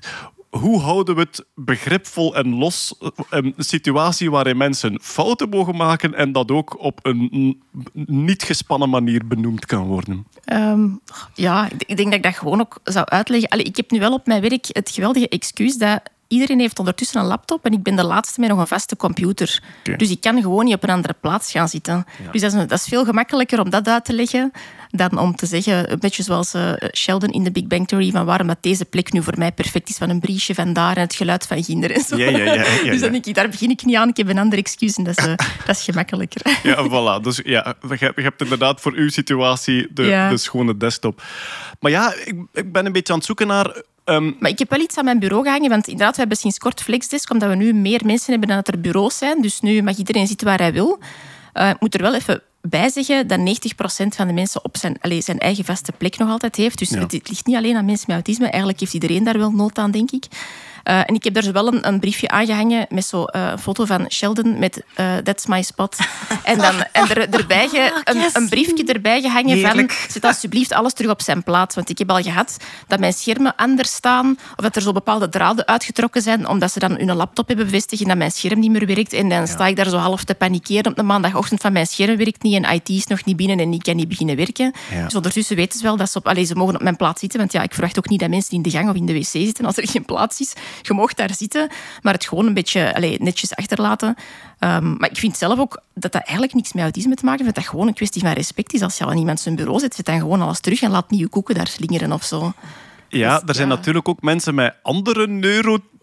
Hoe houden we het begripvol en los? Een situatie waarin mensen fouten mogen maken en dat ook op een niet gespannen manier benoemd kan worden. Ehm, ja, ik ik denk dat ik dat gewoon ook zou uitleggen. Allee, ik heb nu wel op mijn werk het geweldige excuus dat iedereen heeft ondertussen een laptop en ik ben de laatste met nog een vaste computer. Dus ik kan gewoon niet op een andere plaats gaan zitten. Dus dat is, dat is veel gemakkelijker om dat uit te leggen dan om te zeggen, een beetje zoals eh, Sheldon in de Big Bang Theory, van waarom dat deze plek nu voor mij perfect is, van een briesje van daar en het geluid van ginder en zo. Ja, ja, ja, ja, ja. Dus dan denk ik, daar begin ik niet aan, ik heb een ander excuus en dat is, eh, dat is gemakkelijker. Ja, voilà. Dus ja, je hebt, inderdaad voor uw situatie de, de schone desktop. Maar ja, ik, ik ben een beetje aan het zoeken naar... ehm, Maar ik heb wel iets aan mijn bureau gehangen, want inderdaad, we hebben sinds kort Flexdesk, omdat we nu meer mensen hebben dan dat er bureaus zijn. Dus nu mag iedereen zitten waar hij wil. Eh, ik moet er wel even bij zeggen dat 90% van de mensen op zijn, allez, zijn eigen vaste plek nog altijd heeft. Dus Ja. het, het ligt niet alleen aan mensen met autisme. Eigenlijk heeft iedereen daar wel nood aan, denk ik. Eh, en ik heb daar zo wel een, een briefje aangehangen met zo'n een foto van Sheldon met eh, That's my spot. En dan en er, erbij ge- een, een briefje erbij gehangen van zet alsjeblieft alles terug op zijn plaats. Want ik heb al gehad dat mijn schermen anders staan of dat er zo bepaalde draden uitgetrokken zijn omdat ze dan hun laptop hebben bevestigd en dat mijn scherm niet meer werkt. En dan sta ik daar zo half te panikeren op de maandagochtend van mijn scherm werkt niet en IT is nog niet binnen en ik kan niet beginnen werken. Ja. Dus ondertussen weten ze wel dat ze, op, allez, ze mogen op mijn plaats zitten. Want ja, ik verwacht ook niet dat mensen in de gang of in de wc zitten als er geen plaats is. Je mag daar zitten, maar het gewoon een beetje allez, netjes achterlaten. Ehm, maar ik vind zelf ook dat dat eigenlijk niks met autisme te maken heeft. Dat dat gewoon een kwestie van respect is. Als je al aan iemand zijn bureau zet, zet dan gewoon alles terug en laat niet je koeken daar slingeren of zo. Ja, Dus, er zijn ja. natuurlijk ook mensen met andere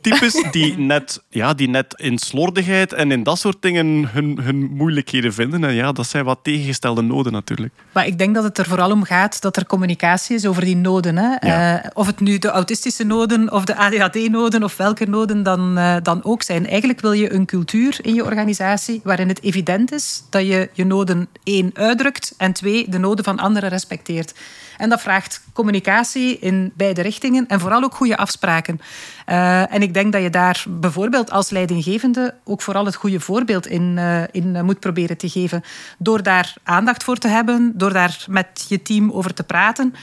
neurotypes die net, ja, die net in slordigheid en in dat soort dingen hun, hun moeilijkheden vinden. En ja, dat zijn wat tegengestelde noden natuurlijk. Maar ik denk dat het er vooral om gaat dat er communicatie is over die noden. Hè? Ja. Eh, of het nu de autistische noden of de ADHD-noden of welke noden dan, eh, dan ook zijn. Eigenlijk wil je een cultuur in je organisatie waarin het evident is dat je je noden één uitdrukt en twee de noden van anderen respecteert. En dat vraagt communicatie in beide richtingen en vooral ook goede afspraken. Eh, en ik denk dat je daar bijvoorbeeld als leidinggevende ook vooral het goede voorbeeld in, eh, in eh, moet proberen te geven. Door daar aandacht voor te hebben, door daar met je team over te praten.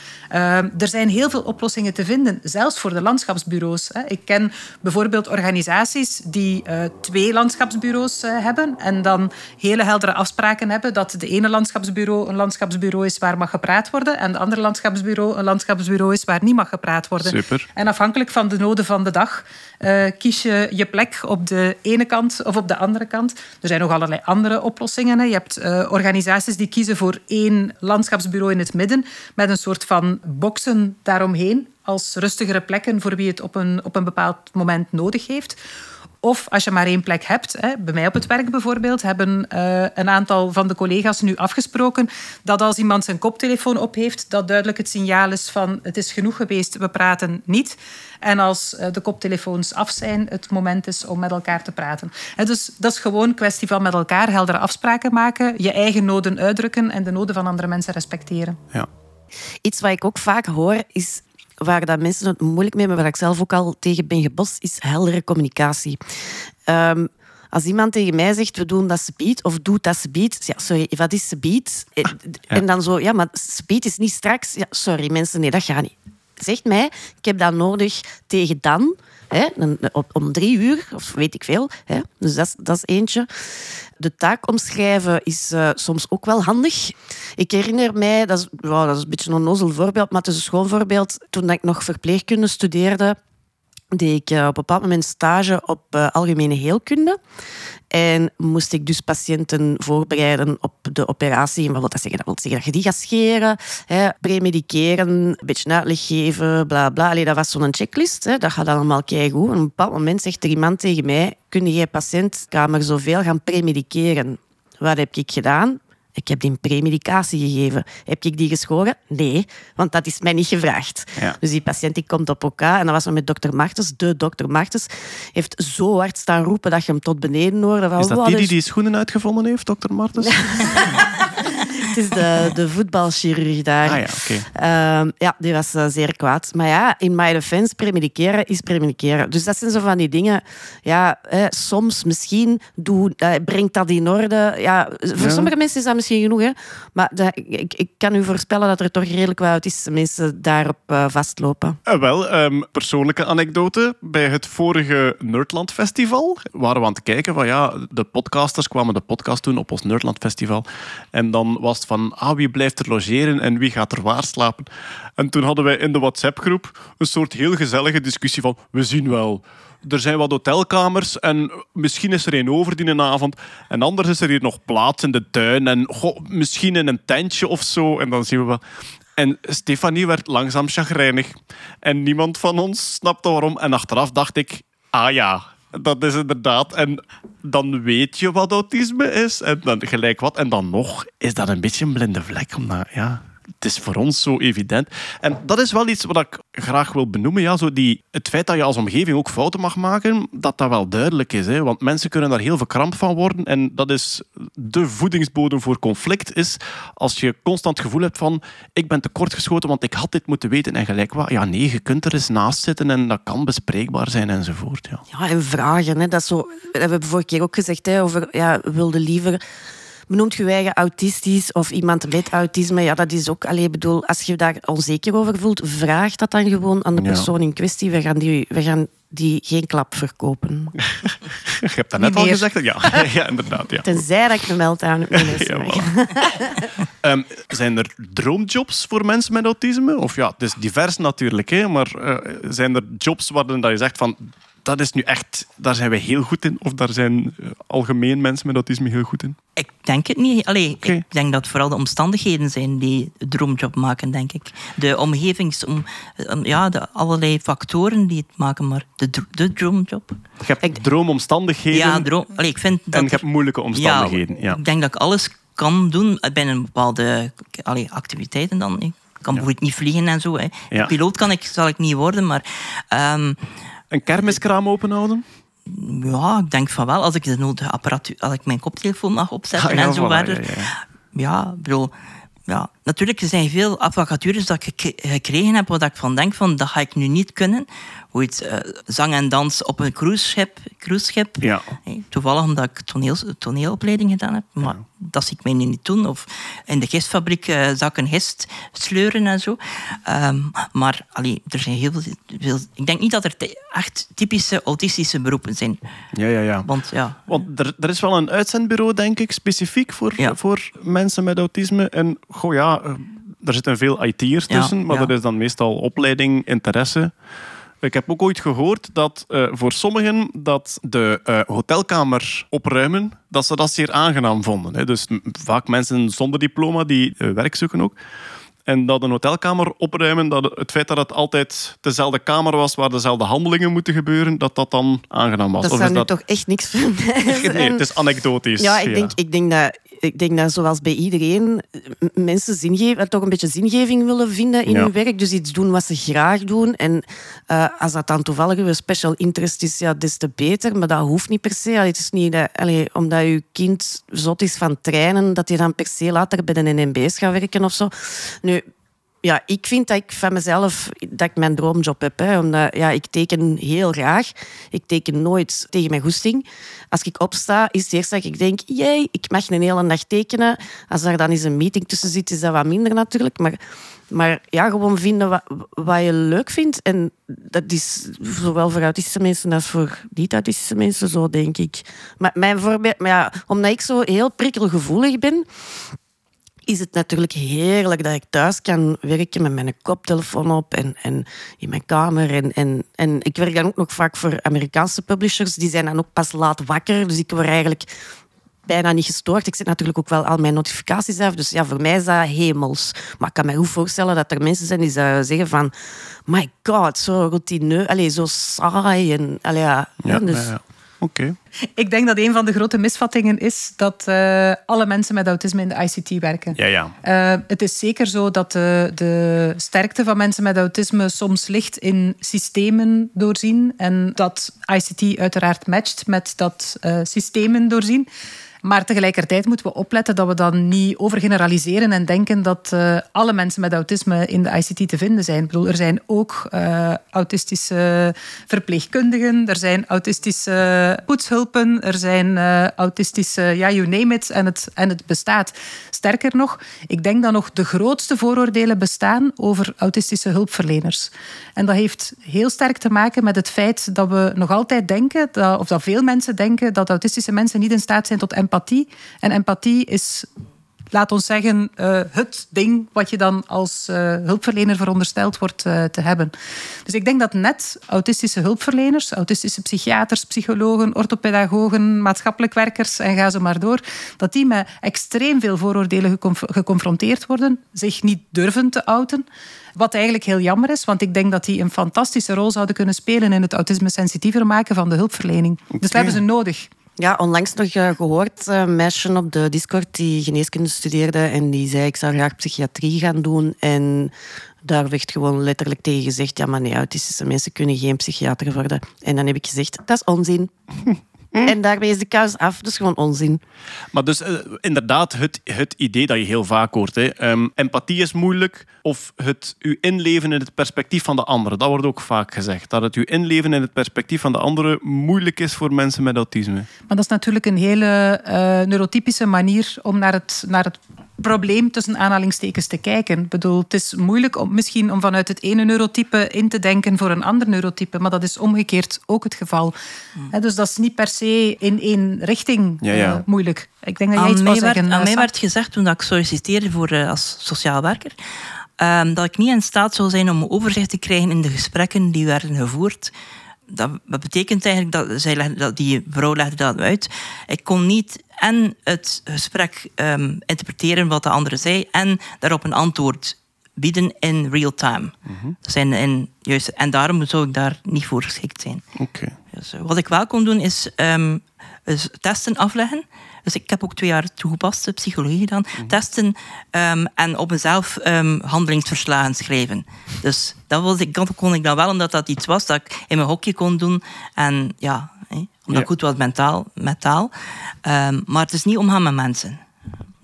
Er zijn heel veel oplossingen te vinden, zelfs voor de landschapsbureaus. Hè. Ik ken bijvoorbeeld organisaties die twee landschapsbureaus hebben en dan hele heldere afspraken hebben dat de ene landschapsbureau een landschapsbureau is waar mag gepraat worden en de andere landschapsbureau een landschapsbureau is waar niet mag gepraat worden. Super. En afhankelijk van de noden van de dag eh, kies je je plek op de ene kant of op de andere kant. Er zijn nog allerlei andere oplossingen. Hè. Je hebt eh, organisaties die kiezen voor één landschapsbureau in het midden met een soort van boksen daaromheen als rustigere plekken voor wie het op een, op een bepaald moment nodig heeft. Of als je maar één plek hebt, hè, bij mij op het werk bijvoorbeeld, hebben eh, een aantal van de collega's nu afgesproken dat als iemand zijn koptelefoon op heeft, dat duidelijk het signaal is van het is genoeg geweest, we praten niet. En als eh, de koptelefoons af zijn, het moment is om met elkaar te praten. Hè, dus dat is gewoon een kwestie van met elkaar heldere afspraken maken, je eigen noden uitdrukken en de noden van andere mensen respecteren. Ja. Iets wat ik ook vaak hoor, is waar dat mensen het moeilijk mee hebben, waar ik zelf ook al tegen ben gebost, is heldere communicatie. Ehm, als iemand tegen mij zegt, we doen dat speed, of doe dat speed, ja, sorry, wat is speed? Eh, En dan zo, ja, maar speed is niet straks. Ja, sorry mensen, nee, dat gaat niet. Zegt mij, ik heb dat nodig tegen dan, hè, om drie uur, of weet ik veel. Hè, dus dat dat is eentje. De taak omschrijven is eh, soms ook wel handig. Ik herinner mij, dat is, dat is een beetje een onnozel voorbeeld, maar het is een schoon voorbeeld. Toen ik nog verpleegkunde studeerde, deed ik eh, op een bepaald moment stage op eh, algemene heelkunde. En moest ik dus patiënten voorbereiden op de operatie. En wat dat zeggen? Dat wil zeggen dat je die gaat scheren, premediceren, een beetje uitleg geven, bla bla. Allee, dat was zo'n checklist. Hè. Dat gaat allemaal keigoed. Op een bepaald moment zegt er iemand tegen mij, kun jij patiëntkamer zoveel gaan premediceren? Wat heb ik gedaan? Ik heb die premedicatie gegeven. Heb ik die geschoren? Nee, want dat is mij niet gevraagd. Ja. Dus die patiënt die komt op elkaar en dat was met dokter Martens. De dokter Martens heeft zo hard staan roepen dat je hem tot beneden hoorde. Van, Is dat "Wat die die is die schoenen uitgevonden heeft, dokter Martens? Het is de, de voetbalchirurg daar. Ah ja, oké. Ehm, ja, die was eh, zeer kwaad. Maar ja, in my defense, premediceren is premediceren. Dus dat zijn zo van die dingen. Ja, hè, soms misschien doe, eh, brengt dat in orde. Ja, voor Ja. sommige mensen is dat misschien genoeg. Hè. Maar ik, ik kan u voorspellen dat er toch redelijk wat autistische mensen daarop eh, vastlopen. Wel, ehm, persoonlijke anekdote. Bij het vorige Nerdland Festival waren we aan het kijken van ja, de podcasters kwamen de podcast doen op ons Nerdland Festival. En dan was het van ah, wie blijft er logeren en wie gaat er waar slapen. En toen hadden wij in de WhatsApp-groep een soort heel gezellige discussie van we zien wel. Er zijn wat hotelkamers en misschien is er een over die een avond. En anders is er hier nog plaats in de tuin en misschien in een tentje of zo. En dan zien we wel. En Stefanie werd langzaam chagrijnig. En niemand van ons snapte waarom. En achteraf dacht ik, ah ja, dat is inderdaad. En dan weet je wat autisme is. En dan gelijk wat. En dan nog is dat een beetje een blinde vlek. Omdat, ja, het is voor ons zo evident. En dat is wel iets wat ik graag wil benoemen. Ja, zo die, het feit dat je als omgeving ook fouten mag maken, dat dat wel duidelijk is. Hè? Want mensen kunnen daar heel verkrampt van worden. En dat is de voedingsbodem voor conflict. Is als je constant het gevoel hebt van ik ben tekortgeschoten, want ik had dit moeten weten. En gelijk wat, ja nee, je kunt er eens naast zitten en dat kan bespreekbaar zijn enzovoort. Ja, Ja, en vragen. Hè. Dat zo, dat hebben we vorige keer ook gezegd. Hè, over, ja, wilde liever... Benoemt je eigen autistisch of iemand met autisme? Ja, dat is ook... Allee, bedoel, als je daar onzeker over voelt, vraag dat dan gewoon aan de persoon in kwestie. We gaan die, we gaan die geen klap verkopen. Je hebt dat net al gezegd. Ja, ja inderdaad. Ja. Tenzij dat ik een meltdown heb. Nee, Ja, voilà. Ehm, zijn er droomjobs voor mensen met autisme? Of ja, het is divers natuurlijk, hè, maar eh, zijn er jobs waarin dat je zegt van dat is nu echt, daar zijn wij heel goed in? Of daar zijn eh, algemeen mensen met autisme heel goed in? Ik denk het niet. Allee. Ik denk dat het vooral de omstandigheden zijn die de droomjob maken, denk ik. De omgevings... Om, om- ja, de allerlei factoren die het maken, maar de, de droomjob... Je hebt droomomstandigheden Ja, droom, allee, ik vind dat... en je hebt moeilijke omstandigheden. Ja, Ik denk dat ik alles kan doen binnen bepaalde allee, activiteiten dan. Ik kan bijvoorbeeld niet vliegen en zo. Hè. Ja. Piloot kan ik, zal ik niet worden, maar... ehm, Een kermiskraam openhouden? ja, ik denk van wel. Als ik de nodige apparatuur... Als ik mijn koptelefoon mag opzetten Ah, ja, en zo voilà, verder. ja, ja. Ja, ik bedoel... Ja, natuurlijk er zijn veel vacatures dat ik gek- gekregen heb, wat ik van denk van, dat ga ik nu niet kunnen. Hoe het eh, zang en dans op een cruiseschip. cruiseschip. Ja. Hey, Toevallig omdat ik toneel, toneelopleiding gedaan heb. Maar dat zie ik mij nu niet doen. Of in de gistfabriek eh zakken gist sleuren en zo. Ehm, maar allee, er zijn heel veel, veel... Ik denk niet dat er echt typische autistische beroepen zijn. Ja, ja, ja. Want ja, Want er, er is wel een uitzendbureau, denk ik, specifiek voor, Ja. voor mensen met autisme. En goh, ja, eh, er zitten veel IT'ers tussen, maar dat is dan meestal opleiding, interesse. Ik heb ook ooit gehoord dat eh, voor sommigen dat de eh, hotelkamer opruimen, dat ze dat zeer aangenaam vonden. Hè. Dus vaak mensen zonder diploma die eh, werk zoeken ook. En dat een hotelkamer opruimen, dat het feit dat het altijd dezelfde kamer was waar dezelfde handelingen moeten gebeuren, dat dat dan aangenaam was. Dat zou nu toch echt niks zijn. Nee, het is anekdotisch. Ja, ik denk, ik denk dat... Ik denk dat zoals bij iedereen mensen zingeven, toch een beetje zingeving willen vinden in Ja. hun werk. Dus iets doen wat ze graag doen. En eh, als dat dan toevallig een special interest is, ja, des te beter. Maar dat hoeft niet per se. Allee, het is niet dat, allee, omdat je kind zot is van treinen, dat je dan per se later bij de NMB's gaat werken of zo. Nu, ja, ik vind dat ik van mezelf dat ik mijn droomjob heb. Hè, omdat ja, ik teken heel graag. Ik teken nooit tegen mijn goesting. Als ik opsta, is het eerst dat ik denk... Jee, ik mag een hele dag tekenen. Als er dan eens een meeting tussen zit, is dat wat minder natuurlijk. Maar, maar ja, gewoon vinden wat, je leuk vindt. En dat is zowel voor autistische mensen als voor niet-autistische mensen zo, denk ik. Maar mijn voorbeeld... Maar ja, omdat ik zo heel prikkelgevoelig ben is het natuurlijk heerlijk dat ik thuis kan werken met mijn koptelefoon op en, en in mijn kamer. En, en, en ik werk dan ook nog vaak voor Amerikaanse publishers. Die zijn dan ook pas laat wakker. Dus ik word eigenlijk bijna niet gestoord. Ik zet natuurlijk ook wel al mijn notificaties af. Dus ja, voor mij is dat hemels. Maar ik kan me goed voorstellen dat er mensen zijn die zeggen van... My god, zo routineux. Allee, zo saai. En, allee, ja. Ja, dus, ja, ja. Oké. Ik denk dat een van de grote misvattingen is dat eh, alle mensen met autisme in de ICT werken. Ja, ja. Eh, het is zeker zo dat de, de sterkte van mensen met autisme soms ligt in systemen doorzien. En dat ICT uiteraard matcht met dat eh, systemen doorzien. Maar tegelijkertijd moeten we opletten dat we dan niet overgeneraliseren en denken dat eh, alle mensen met autisme in de ICT te vinden zijn. Ik bedoel, er zijn ook eh, autistische verpleegkundigen, er zijn autistische poetshulpen, er zijn eh, autistische, ja, you name it, en het, en het bestaat. Sterker nog, ik denk dat nog de grootste vooroordelen bestaan over autistische hulpverleners. En dat heeft heel sterk te maken met het feit dat we nog altijd denken, dat, of dat veel mensen denken, dat autistische mensen niet in staat zijn tot empathie. En empathie is laat ons zeggen, eh, het ding wat je dan als eh, hulpverlener verondersteld wordt eh, te hebben. Dus ik denk dat net autistische hulpverleners, autistische psychiaters, psychologen, orthopedagogen, maatschappelijk werkers en ga zo maar door, dat die met extreem veel vooroordelen geconf- geconfronteerd worden, zich niet durven te outen. Wat eigenlijk heel jammer is, want ik denk dat die een fantastische rol zouden kunnen spelen in het autisme sensitiever maken van de hulpverlening. Dus we hebben ze nodig. Ja, onlangs nog eh, gehoord, eh, een meisje op de Discord die geneeskunde studeerde en die zei ik zou graag psychiatrie gaan doen. En daar werd gewoon letterlijk tegen gezegd, ja maar nee, autistische mensen kunnen geen psychiater worden. En dan heb ik gezegd, dat is onzin. En daarmee is de kous af, dus gewoon onzin. Maar dus eh, inderdaad, het, het idee dat je heel vaak hoort. Hè. Ehm, empathie is moeilijk. Of het u inleven in het perspectief van de andere. Dat wordt ook vaak gezegd. Dat het u inleven in het perspectief van de andere moeilijk is voor mensen met autisme. Maar dat is natuurlijk een hele eh, neurotypische manier om naar het, naar het probleem tussen aanhalingstekens te kijken. Ik bedoel, het is moeilijk om, misschien om vanuit het ene neurotype in te denken voor een ander neurotype, maar dat is omgekeerd ook het geval. Hè, dus dat is niet per se in één richting Ja, ja. eh, moeilijk. Ik denk dat jij iets Aan mij, werd, zeggen. aan eh, mij Sam. werd gezegd toen dat ik solliciteerde voor, eh, als sociaal werker, ehm, dat ik niet in staat zou zijn om overzicht te krijgen in de gesprekken die werden gevoerd. Dat, dat betekent eigenlijk dat, zij legde, dat die vrouw legde dat uit. Ik kon niet en het gesprek ehm, interpreteren wat de andere zei en daarop een antwoord bieden in real time. Dat zijn in, juist, en daarom zou ik daar niet voor geschikt zijn. Oké. Dus, eh, wat ik wel kon doen is, ehm, is testen afleggen. Dus ik heb ook twee jaar toegepaste psychologie gedaan. Testen ehm, en op mezelf ehm, handelingsverslagen schrijven. Dus dat, was, ik, dat kon ik dan wel, omdat dat iets was dat ik in mijn hokje kon doen. En ja, hè, omdat Ja. ik goed was met taal. Met taal. Ehm, maar het is niet omgaan met mensen.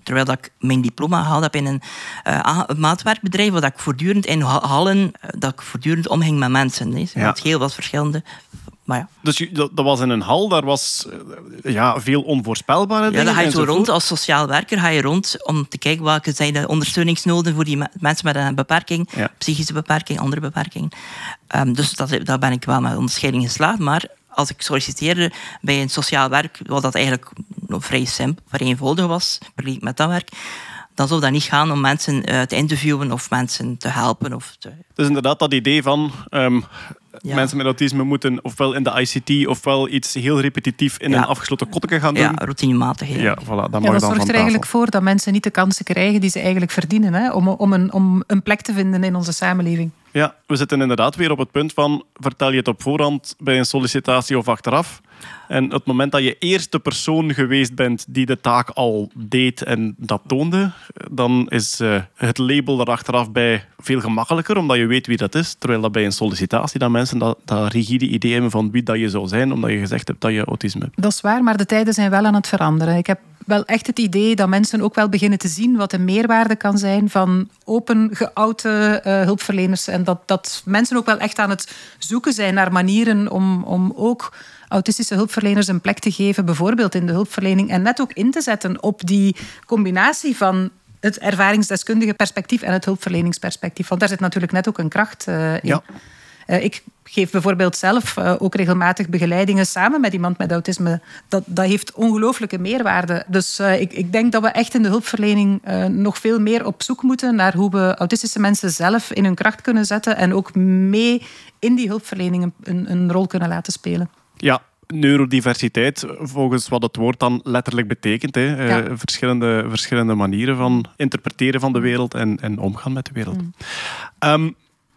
Terwijl dat ik mijn diploma gehaald heb in een een maatwerkbedrijf, waar dat ik voortdurend in ha- hallen, eh, dat ik voortdurend omging met mensen. Hè. Ja. Het heel wat verschillende. Maar ja. Dus je- dat, dat was in een hal, daar was eh, ja, veel onvoorspelbare Ja, dingen. dan ga je zo rond als sociaal werker ga je rond om te kijken welke zijn de ondersteuningsnoden voor die me- mensen met een beperking, Ja. psychische beperking, andere beperking. Ehm, dus dat, daar ben ik wel met onderscheiding geslaagd. Maar als ik solliciteerde bij een sociaal werk, wat dat eigenlijk nog vrij simpel, vrij eenvoudig was, vergeleken met dat werk, dan zou dat niet gaan om mensen eh, te interviewen of mensen te helpen. Of te, Dus inderdaad, dat idee van ehm, Ja. mensen met autisme moeten ofwel in de ICT ofwel iets heel repetitief in Ja. een afgesloten kotteke gaan doen. ja, routinematigheden. Ja, voilà, dat mag dat dan zorgt er eigenlijk voor dat mensen niet de kansen krijgen die ze eigenlijk verdienen hè, om, om, een, om een plek te vinden in onze samenleving. Ja, we zitten inderdaad weer op het punt van vertel je het op voorhand bij een sollicitatie of achteraf. En het moment dat je eerst de persoon geweest bent die de taak al deed en dat toonde, dan is eh, het label er achteraf bij veel gemakkelijker, omdat je weet wie dat is. Terwijl dat bij een sollicitatie dat mensen dat, rigide idee hebben van wie dat je zou zijn, omdat je gezegd hebt dat je autisme hebt. Dat is waar, maar de tijden zijn wel aan het veranderen. Ik heb wel echt het idee dat mensen ook wel beginnen te zien wat de meerwaarde kan zijn van open, geoute eh, hulpverleners. En dat, dat mensen ook wel echt aan het zoeken zijn naar manieren om, om ook autistische hulpverleners een plek te geven, bijvoorbeeld in de hulpverlening. En net ook in te zetten op die combinatie van het ervaringsdeskundige perspectief en het hulpverleningsperspectief. Want daar zit natuurlijk net ook een kracht eh, in. Eh, ik geef bijvoorbeeld zelf eh, ook regelmatig begeleidingen samen met iemand met autisme. Dat, dat heeft ongelooflijke meerwaarde. Dus eh, ik, ik denk dat we echt in de hulpverlening nog veel meer op zoek moeten naar hoe we autistische mensen zelf in hun kracht kunnen zetten en ook mee in die hulpverlening een, een, rol kunnen laten spelen. Ja, neurodiversiteit, volgens wat het woord dan letterlijk betekent. Hè. Verschillende, verschillende manieren van interpreteren van de wereld en, en omgaan met de wereld. Ehm,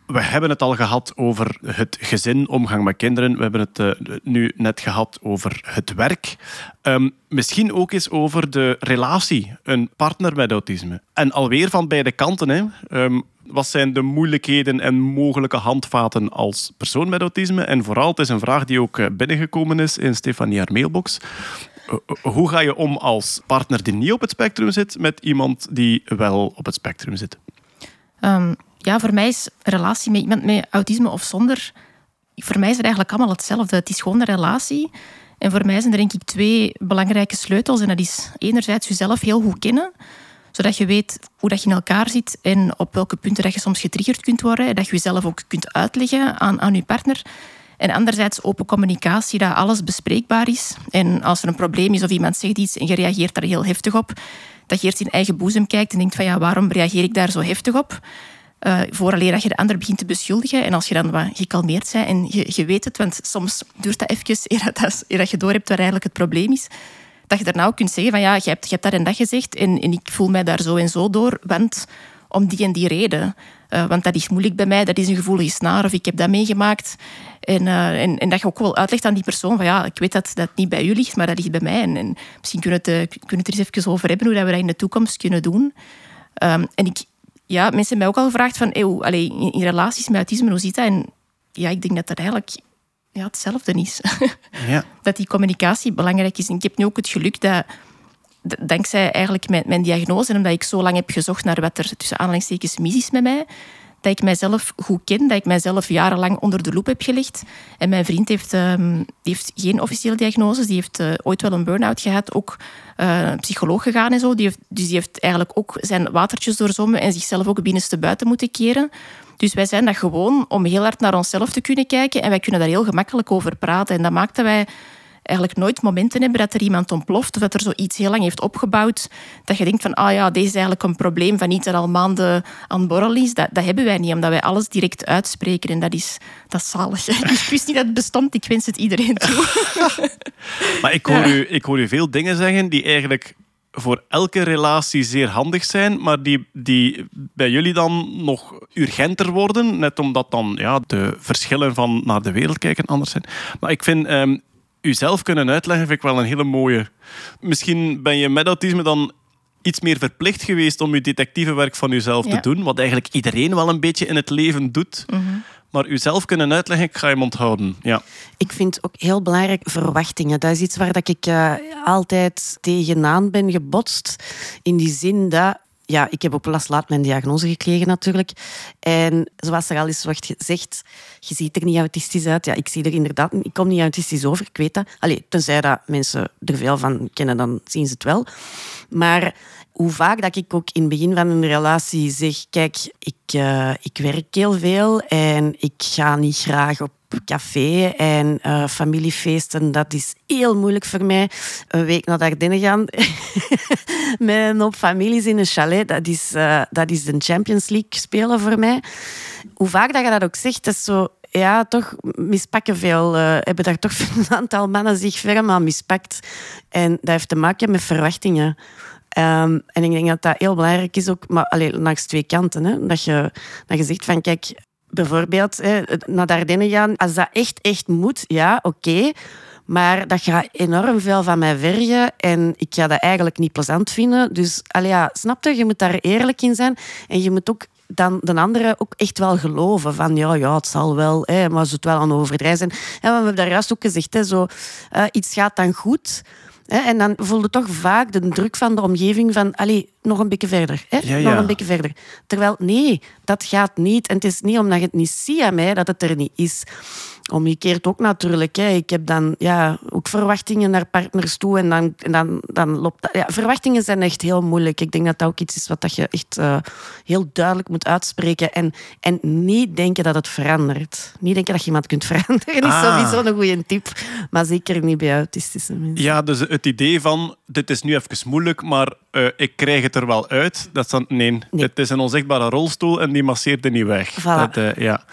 we hebben het al gehad over het gezin, omgang met kinderen. We hebben het eh, nu net gehad over het werk. Ehm, misschien ook eens over de relatie, een partner met autisme. En alweer van beide kanten. Hè. Ehm, wat zijn de moeilijkheden en mogelijke handvaten als persoon met autisme? En vooral, het is een vraag die ook eh, binnengekomen is in Stefanie haar mailbox. Eh, Hoe ga je om als partner die niet op het spectrum zit met iemand die wel op het spectrum zit? Ehm, ja, voor mij is relatie met iemand met autisme of zonder... Voor mij is het eigenlijk allemaal hetzelfde. Het is gewoon een relatie. En voor mij zijn er denk ik twee belangrijke sleutels. En dat is enerzijds jezelf heel goed kennen zodat je weet hoe dat je in elkaar zit en op welke punten dat je soms getriggerd kunt worden. En dat je jezelf ook kunt uitleggen aan, aan je partner. En anderzijds open communicatie, dat alles bespreekbaar is. En als er een probleem is of iemand zegt iets en je reageert daar heel heftig op, dat je eerst in eigen boezem kijkt en denkt van ja, waarom reageer ik daar zo heftig op? Uh, vooraleer dat je de ander begint te beschuldigen. En als je dan wat gekalmeerd bent en je, je weet het, want soms duurt dat even eer dat, eer dat je door hebt waar eigenlijk het probleem is, dat je daarna ook kunt zeggen van ja, je hebt, je hebt dat en dat gezegd en, en ik voel mij daar zo en zo door, want om die en die reden. Uh, want dat is moeilijk bij mij, dat is een gevoelige snaar of ik heb dat meegemaakt. En, uh, en, en, dat je ook wel uitlegt aan die persoon van ja, ik weet dat dat niet bij u ligt, maar dat ligt bij mij. En, en misschien kunnen we, het, kunnen het er eens even over hebben hoe dat we dat in de toekomst kunnen doen. Um, en ik, ja, mensen hebben mij ook al gevraagd van eeuw, in, in, relaties met autisme, hoe zit dat? En ja, ik denk dat dat eigenlijk ja, hetzelfde is. Ja. dat die communicatie belangrijk is. En ik heb nu ook het geluk dat dankzij eigenlijk mijn, mijn diagnose en omdat ik zo lang heb gezocht naar wat er tussen aanhalingstekens mis is met mij, dat ik mijzelf goed ken, dat ik mijzelf jarenlang onder de loep heb gelegd. En mijn vriend heeft, die heeft geen officiële diagnose, die heeft uh, ooit wel een burn-out gehad, ook uh, psycholoog gegaan en zo. Die heeft, dus die heeft eigenlijk ook zijn watertjes doorzommen en zichzelf ook binnenste buiten moeten keren. Dus wij zijn dat gewoon om heel hard naar onszelf te kunnen kijken en wij kunnen daar heel gemakkelijk over praten. En dat maakt dat wij eigenlijk nooit momenten hebben dat er iemand ontploft of dat er zoiets heel lang heeft opgebouwd. Dat je denkt van, ah ja, deze is eigenlijk een probleem van iets dat al maanden aan borrel is. Dat, dat hebben wij niet, omdat wij alles direct uitspreken. En dat is, dat is zalig. Ik wist niet dat het bestond. Ik wens het iedereen toe. maar ik hoor, u, ik hoor u veel dingen zeggen die eigenlijk voor elke relatie zeer handig zijn, maar die, die bij jullie dan nog urgenter worden, net omdat dan ja, de verschillen van naar de wereld kijken anders zijn. Maar ik vind um, uzelf kunnen uitleggen, vind ik wel een hele mooie. Misschien ben je met autisme dan iets meer verplicht geweest om je detectivewerk van jezelf te doen, wat eigenlijk iedereen wel een beetje in het leven doet. Mhm. Maar uzelf kunnen uitleggen, ik ga hem onthouden. Ja. Ik vind ook heel belangrijk verwachtingen. Dat is iets waar dat ik uh, altijd tegenaan ben gebotst. In die zin dat ja, ik heb op last laat mijn diagnose gekregen natuurlijk. En zoals er al eens wordt gezegd, je ziet er niet autistisch uit. Ja, ik zie er inderdaad, ik kom niet autistisch over, ik weet dat. Allee, tenzij dat mensen er veel van kennen, dan zien ze het wel. Maar hoe vaak dat ik ook in het begin van een relatie zeg, kijk, ik, uh, ik werk heel veel en ik ga niet graag op café en uh, familiefeesten, dat is heel moeilijk voor mij. Een week naar Ardennen gaan met een families in een chalet, dat is, uh, dat is de Champions League spelen voor mij. Hoe vaak dat je dat ook zegt, dat is zo... Ja, toch mispakken veel. Hebben daar toch een aantal mannen zich aan mispakt. En dat heeft te maken met verwachtingen. Um, en ik denk dat dat heel belangrijk is ook, maar alleen langs twee kanten. Hè? Dat, je, dat je zegt van, kijk, bijvoorbeeld hè, naar Ardennen gaan, als dat echt, echt moet, ja, oké. Maar dat gaat enorm veel van mij vergen en ik ga dat eigenlijk niet plezant vinden. Dus allee, ja, snap je, je moet daar eerlijk in zijn. En je moet ook dan de anderen ook echt wel geloven. Van ja, ja het zal wel, hè, maar ze het wel aan overdrijven zijn. We hebben daar juist ook gezegd, hè, zo, uh, iets gaat dan goed. En dan voelde toch vaak de druk van de omgeving van, allee, nog een beetje verder. Hè? Ja, ja. Nog een beetje verder. Terwijl, nee, dat gaat niet. En het is niet omdat je het niet ziet aan mij dat het er niet is. Omgekeerd ook natuurlijk. Hè. Ik heb dan ja, ook verwachtingen naar partners toe. En dan, en dan, dan loopt dat. Ja, verwachtingen zijn echt heel moeilijk. Ik denk dat dat ook iets is wat dat je echt uh, heel duidelijk moet uitspreken. En, en niet denken dat het verandert. Niet denken dat je iemand kunt veranderen. Ah. is sowieso een goede tip. Maar zeker niet bij autistische mensen. Ja, dus het idee van dit is nu even moeilijk, maar uh, ik krijg het er wel uit. Dat is dan, nee, nee, het is een onzichtbare rolstoel en die masseert er niet weg. Voilà. Dat, uh, ja.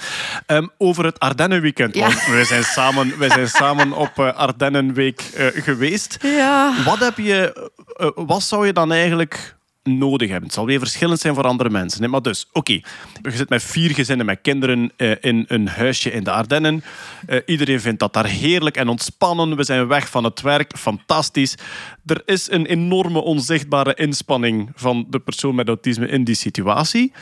um, over het Ardennenweekend. Ja. We, zijn samen, we zijn samen op uh, Ardennenweek geweest. Ja. Wat, heb je, wat zou je dan eigenlijk nodig hebben. Het zal weer verschillend zijn voor andere mensen. Maar dus, oké. Okay. Je zit met vier gezinnen met kinderen uh, in een huisje in de Ardennen. Uh, iedereen vindt dat daar heerlijk en ontspannen. We zijn weg van het werk. Fantastisch. Er is een enorme onzichtbare inspanning van de persoon met autisme in die situatie.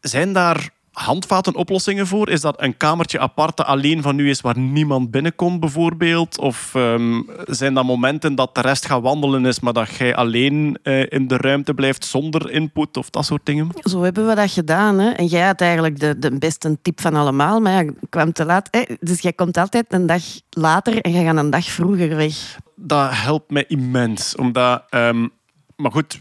Zijn daar handvaten, oplossingen voor? Is dat een kamertje aparte alleen van nu is waar niemand binnenkomt bijvoorbeeld? Of um, zijn dat momenten dat de rest gaat wandelen is, maar dat jij alleen uh, in de ruimte blijft zonder input of dat soort dingen? Zo hebben we dat gedaan. Hè? En jij had eigenlijk de, de beste tip van allemaal, maar ja, kwam te laat. Hè? Dus jij komt altijd een dag later en jij gaat een dag vroeger weg. Dat helpt mij immens, omdat... Um, maar goed,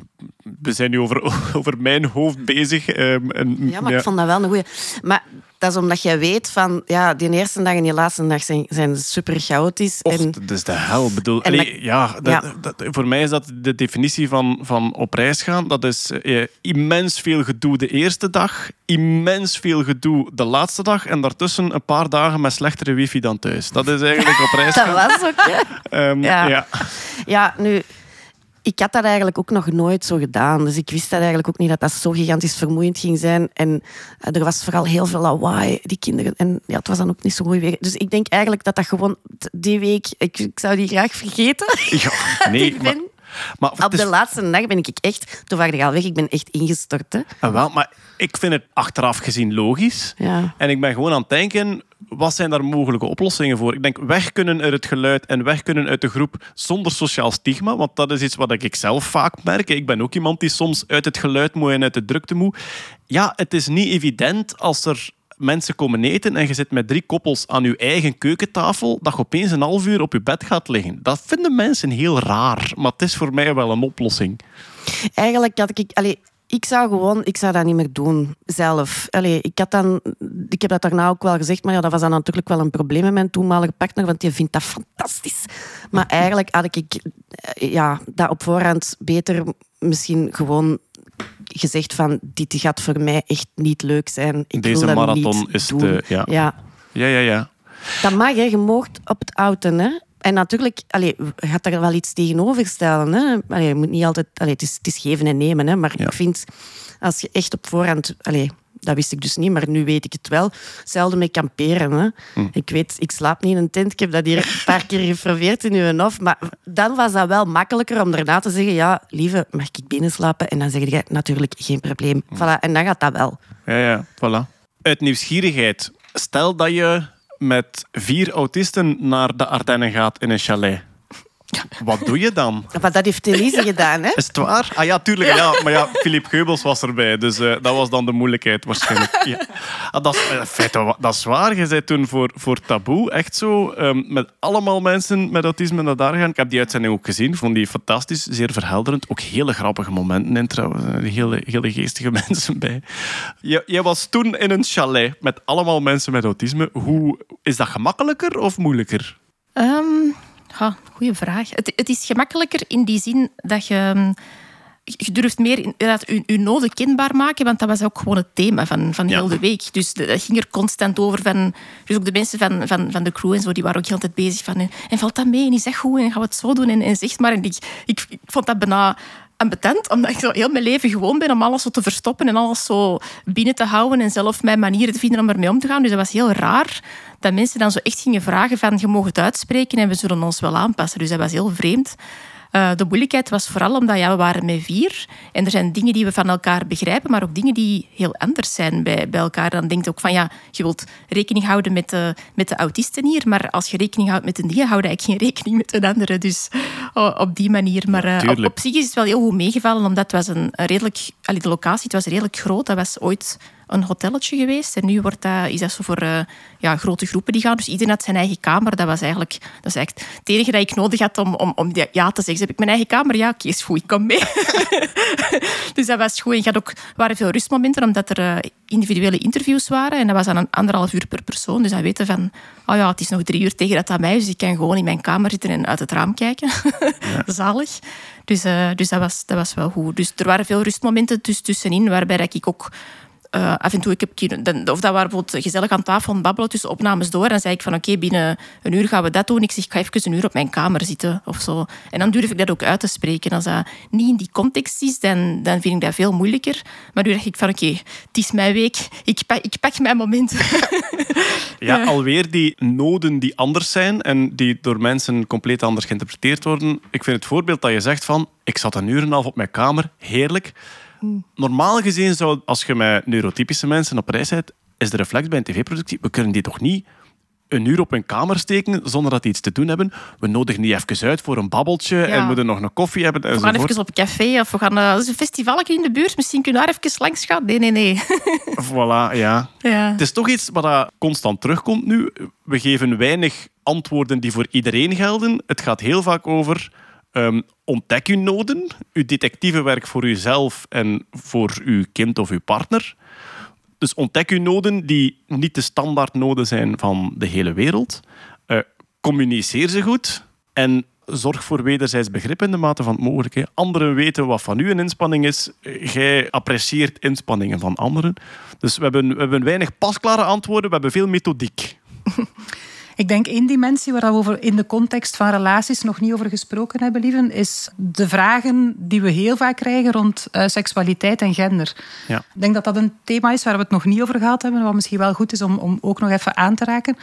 we zijn nu over, over mijn hoofd bezig. Um, en, ja, maar ja. ik vond dat wel een goeie. Maar dat is omdat jij weet van... Ja, die eerste dag en die laatste dag zijn, zijn super chaotisch. Och, en, dat is de hel. Bedoel, En allee, dat- ja, dat, ja. dat- voor mij is dat de definitie van, van op reis gaan. Dat is eh, immens veel gedoe de eerste dag, immens veel gedoe de laatste dag en daartussen een paar dagen met slechtere wifi dan thuis. Dat is eigenlijk op reis dat gaan. was ook. Ehm, Ja. ja. Ja, nu... Ik had dat eigenlijk ook nog nooit zo gedaan. Dus ik wist dat eigenlijk ook niet dat dat zo gigantisch vermoeiend ging zijn. En eh, er was vooral heel veel lawaai, die kinderen. En ja, het was dan ook niet zo mooi weer. Dus ik denk eigenlijk dat dat gewoon die week... Ik, ik zou die graag vergeten. Ja, nee, maar, maar op is- de laatste dag ben ik echt... Toen ik al weg. Ik ben echt ingestort. Hè. Ah, wel, maar ik vind het achteraf gezien logisch. Ja. En ik ben gewoon aan het denken, wat zijn daar mogelijke oplossingen voor? Ik denk, weg kunnen uit het geluid en weg kunnen uit de groep zonder sociaal stigma. Want dat is iets wat ik zelf vaak merk. Ik ben ook iemand die soms uit het geluid moet en uit de drukte moet. Ja, het is niet evident als er mensen komen eten en je zit met drie koppels aan je eigen keukentafel, dat je opeens een half uur op je bed gaat liggen. Dat vinden mensen heel raar. Maar het is voor mij wel een oplossing. Eigenlijk had ik... Allee, ik zou gewoon... Ik zou dat niet meer doen, zelf. Allee, ik, had dan, ik heb dat daarna ook wel gezegd, maar ja, dat was dan natuurlijk wel een probleem met mijn toenmalige partner, want die vindt dat fantastisch. Maar eigenlijk had ik eh, ja, dat op voorhand beter misschien gewoon gezegd van dit gaat voor mij echt niet leuk zijn. Ik Deze marathon is doen. te- ja. ja. Ja, ja, ja. Dat mag, hè. je op het auto. Hè. En natuurlijk, allee, gaat daar wel iets tegenover stellen. Hè. Allee, je moet niet altijd, allee, het, is, het is geven en nemen. Hè. Maar Ja. ik vind, als je echt op voorhand... Allee, dat wist ik dus niet, maar nu weet ik het wel. Hetzelfde met kamperen. Hè. Hm. Ik weet, ik slaap niet in een tent. Ik heb dat hier een paar keer geprobeerd in uw hof. Maar dan was dat wel makkelijker om daarna te zeggen... Ja, lieve, mag ik binnen slapen? En dan zeg je natuurlijk geen probleem. Hm. Voilà, en dan gaat dat wel. Ja, ja, voilà. Uit nieuwsgierigheid. Stel dat je met vier autisten naar de Ardennen gaat in een chalet. Wat doe je dan? Maar dat heeft Elise gedaan, hè? Is het waar? Ah ja, tuurlijk. Ja. Maar ja, Philip Geubels was erbij. Dus eh, dat was dan de moeilijkheid waarschijnlijk. Ja. Ah, dat, is, eh, dat is waar. Je zei toen voor, voor Taboe echt zo ehm, met allemaal mensen met autisme naar daar gaan. Ik heb die uitzending ook gezien. Vond die fantastisch. Zeer verhelderend. Ook hele grappige momenten in trouwens. Eh, Hele, hele geestige mensen bij. Je- Jij was toen in een chalet met allemaal mensen met autisme. Hoe, is dat gemakkelijker of moeilijker? Ehm ja, goeie vraag. Het, het is gemakkelijker in die zin dat je... ehm, Je durft meer inderdaad je, je noden kenbaar maken, want dat was ook gewoon het thema van, van Ja. heel de week. Dus de- dat ging er constant over. Van, dus ook de mensen van, van, van de crew en zo, die waren ook heel tijd bezig van... En, en valt dat mee? En is dat goed? En gaan we het zo doen? En, en zeg maar. En ik, ik, ik vond dat bijna ambetant, omdat ik zo heel mijn leven gewoon ben om alles zo te verstoppen en alles zo binnen te houden en zelf mijn manieren te vinden om ermee om te gaan. Dus dat was heel raar dat mensen dan zo echt gingen vragen van je mag het uitspreken en we zullen ons wel aanpassen. Dus dat was heel vreemd. Eh, de moeilijkheid was vooral omdat ja, we waren met vier. En er zijn dingen die we van elkaar begrijpen, maar ook dingen die heel anders zijn bij, bij elkaar. Dan denk je ook van ja, je wilt rekening houden met de, met de autisten hier, maar als je rekening houdt met een die, houd je eigenlijk geen rekening met een andere. Dus oh, op die manier. Maar eh, op, zich is het wel heel goed meegevallen, omdat het was een, een redelijk... allee, de locatie het was redelijk groot. Dat was ooit een hotelletje geweest. En nu wordt dat, is dat zo voor eh, ja, grote groepen die gaan. Dus iedereen had zijn eigen kamer. Dat was eigenlijk, dat is eigenlijk het enige dat ik nodig had om, om, om ja te zeggen. Dus heb ik mijn eigen kamer? Ja, oké, is goed, ik kom mee. dus dat was goed. En je had ook, er waren veel rustmomenten, omdat er eh, individuele interviews waren. En dat was dan een anderhalf uur per persoon. Dus dan weten van, oh ja, het is nog drie uur tegen dat aan mij. Dus ik kan gewoon in mijn kamer zitten en uit het raam kijken. Zalig. Dus, eh, dus dat, was, dat was wel goed. Dus er waren veel rustmomenten tuss- tussenin, waarbij dat ik ook eh, af en toe, ik heb, of dat waren bijvoorbeeld gezellig aan tafel babbelen tussen opnames door. En dan zei ik van oké, binnen een uur gaan we dat doen. Ik zeg, ik ga even een uur op mijn kamer zitten of zo. En dan durf ik dat ook uit te spreken. Als dat niet in die context is, dan, dan vind ik dat veel moeilijker. Maar nu dacht ik van oké, het is mijn week. Ik pak, ik pak mijn momenten. Ja, Ja. alweer die noden die anders zijn en die door mensen compleet anders geïnterpreteerd worden. Ik vind het voorbeeld dat je zegt van, ik zat een uur en een half op mijn kamer, heerlijk. Normaal gezien zou, als je met neurotypische mensen op reis bent, is de reflex bij een tv-productie, we kunnen die toch niet een uur op een kamer steken zonder dat die iets te doen hebben. We nodigen die even uit voor een babbeltje en moeten nog een koffie hebben We gaan even op een café of we gaan... eh, er is een festival in de buurt. Misschien kunnen we daar even langs gaan. Nee, nee, nee. Voilà, ja. ja. Het is toch iets wat constant terugkomt nu. We geven weinig antwoorden die voor iedereen gelden. Het gaat heel vaak over ehm, ontdek uw noden, uw detectievenwerk voor uzelf en voor uw kind of uw partner. Dus ontdek uw noden die niet de standaard noden zijn van de hele wereld. Eh, communiceer ze goed en zorg voor wederzijds begrip in de mate van het mogelijke. Anderen weten wat van u een inspanning is. Jij apprecieert inspanningen van anderen. Dus we hebben, we hebben weinig pasklare antwoorden, we hebben veel methodiek. Ik denk één dimensie waar we over in de context van relaties nog niet over gesproken hebben, lieven, is de vragen die we heel vaak krijgen rond uh, seksualiteit en gender. Ja. Ik denk dat dat een thema is waar we het nog niet over gehad hebben, wat misschien wel goed is om, om ook nog even aan te raken.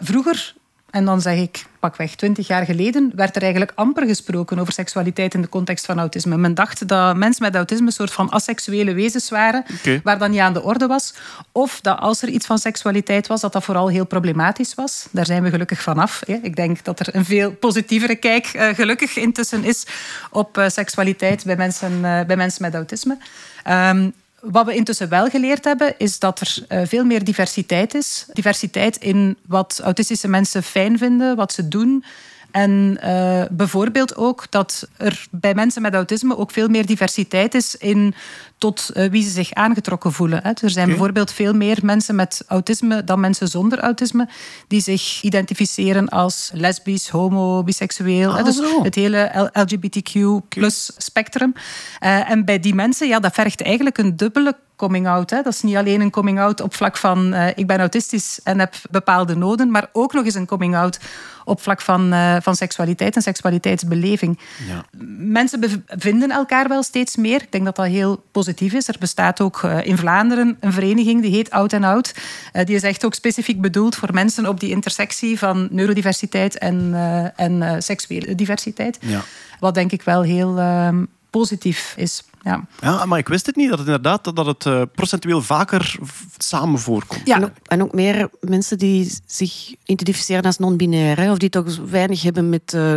Vroeger en dan zeg ik, pakweg twintig jaar geleden, werd er eigenlijk amper gesproken over seksualiteit in de context van autisme. Men dacht dat mensen met autisme een soort van asexuele wezens waren, waar dat niet aan de orde was. Of dat als er iets van seksualiteit was, dat dat vooral heel problematisch was. Daar zijn we gelukkig vanaf. Ik denk dat er een veel positievere kijk eh, gelukkig intussen is op eh, seksualiteit bij mensen, eh, bij mensen met autisme. Ehm, wat we intussen wel geleerd hebben, is dat er eh, veel meer diversiteit is. Diversiteit in wat autistische mensen fijn vinden, wat ze doen. En eh, bijvoorbeeld ook dat er bij mensen met autisme ook veel meer diversiteit is in tot eh, wie ze zich aangetrokken voelen. Er zijn bijvoorbeeld veel meer mensen met autisme dan mensen zonder autisme die zich identificeren als lesbisch, homo, biseksueel. Ah, Dus zo. het hele LGBTQ plus spectrum. Eh, en bij die mensen, ja, dat vergt eigenlijk een dubbele coming-out. Dat is niet alleen een coming-out op vlak van eh, ik ben autistisch en heb bepaalde noden, maar ook nog eens een coming-out op vlak van, van seksualiteit en seksualiteitsbeleving. Ja. Mensen bev- vinden elkaar wel steeds meer. Ik denk dat dat heel positief is. Er bestaat ook eh, in Vlaanderen een vereniging die heet Oud en Oud. Eh, die is echt ook specifiek bedoeld voor mensen op die intersectie van neurodiversiteit en, eh, en eh, seksuele diversiteit. Ja. Wat denk ik wel heel ehm, positief is. Ja. Ja, maar ik wist het niet, dat het inderdaad dat het eh, procentueel vaker samen voorkomt. Ja. En, ook, en ook meer mensen die zich identificeren als non-binair. Of die toch weinig hebben met eh,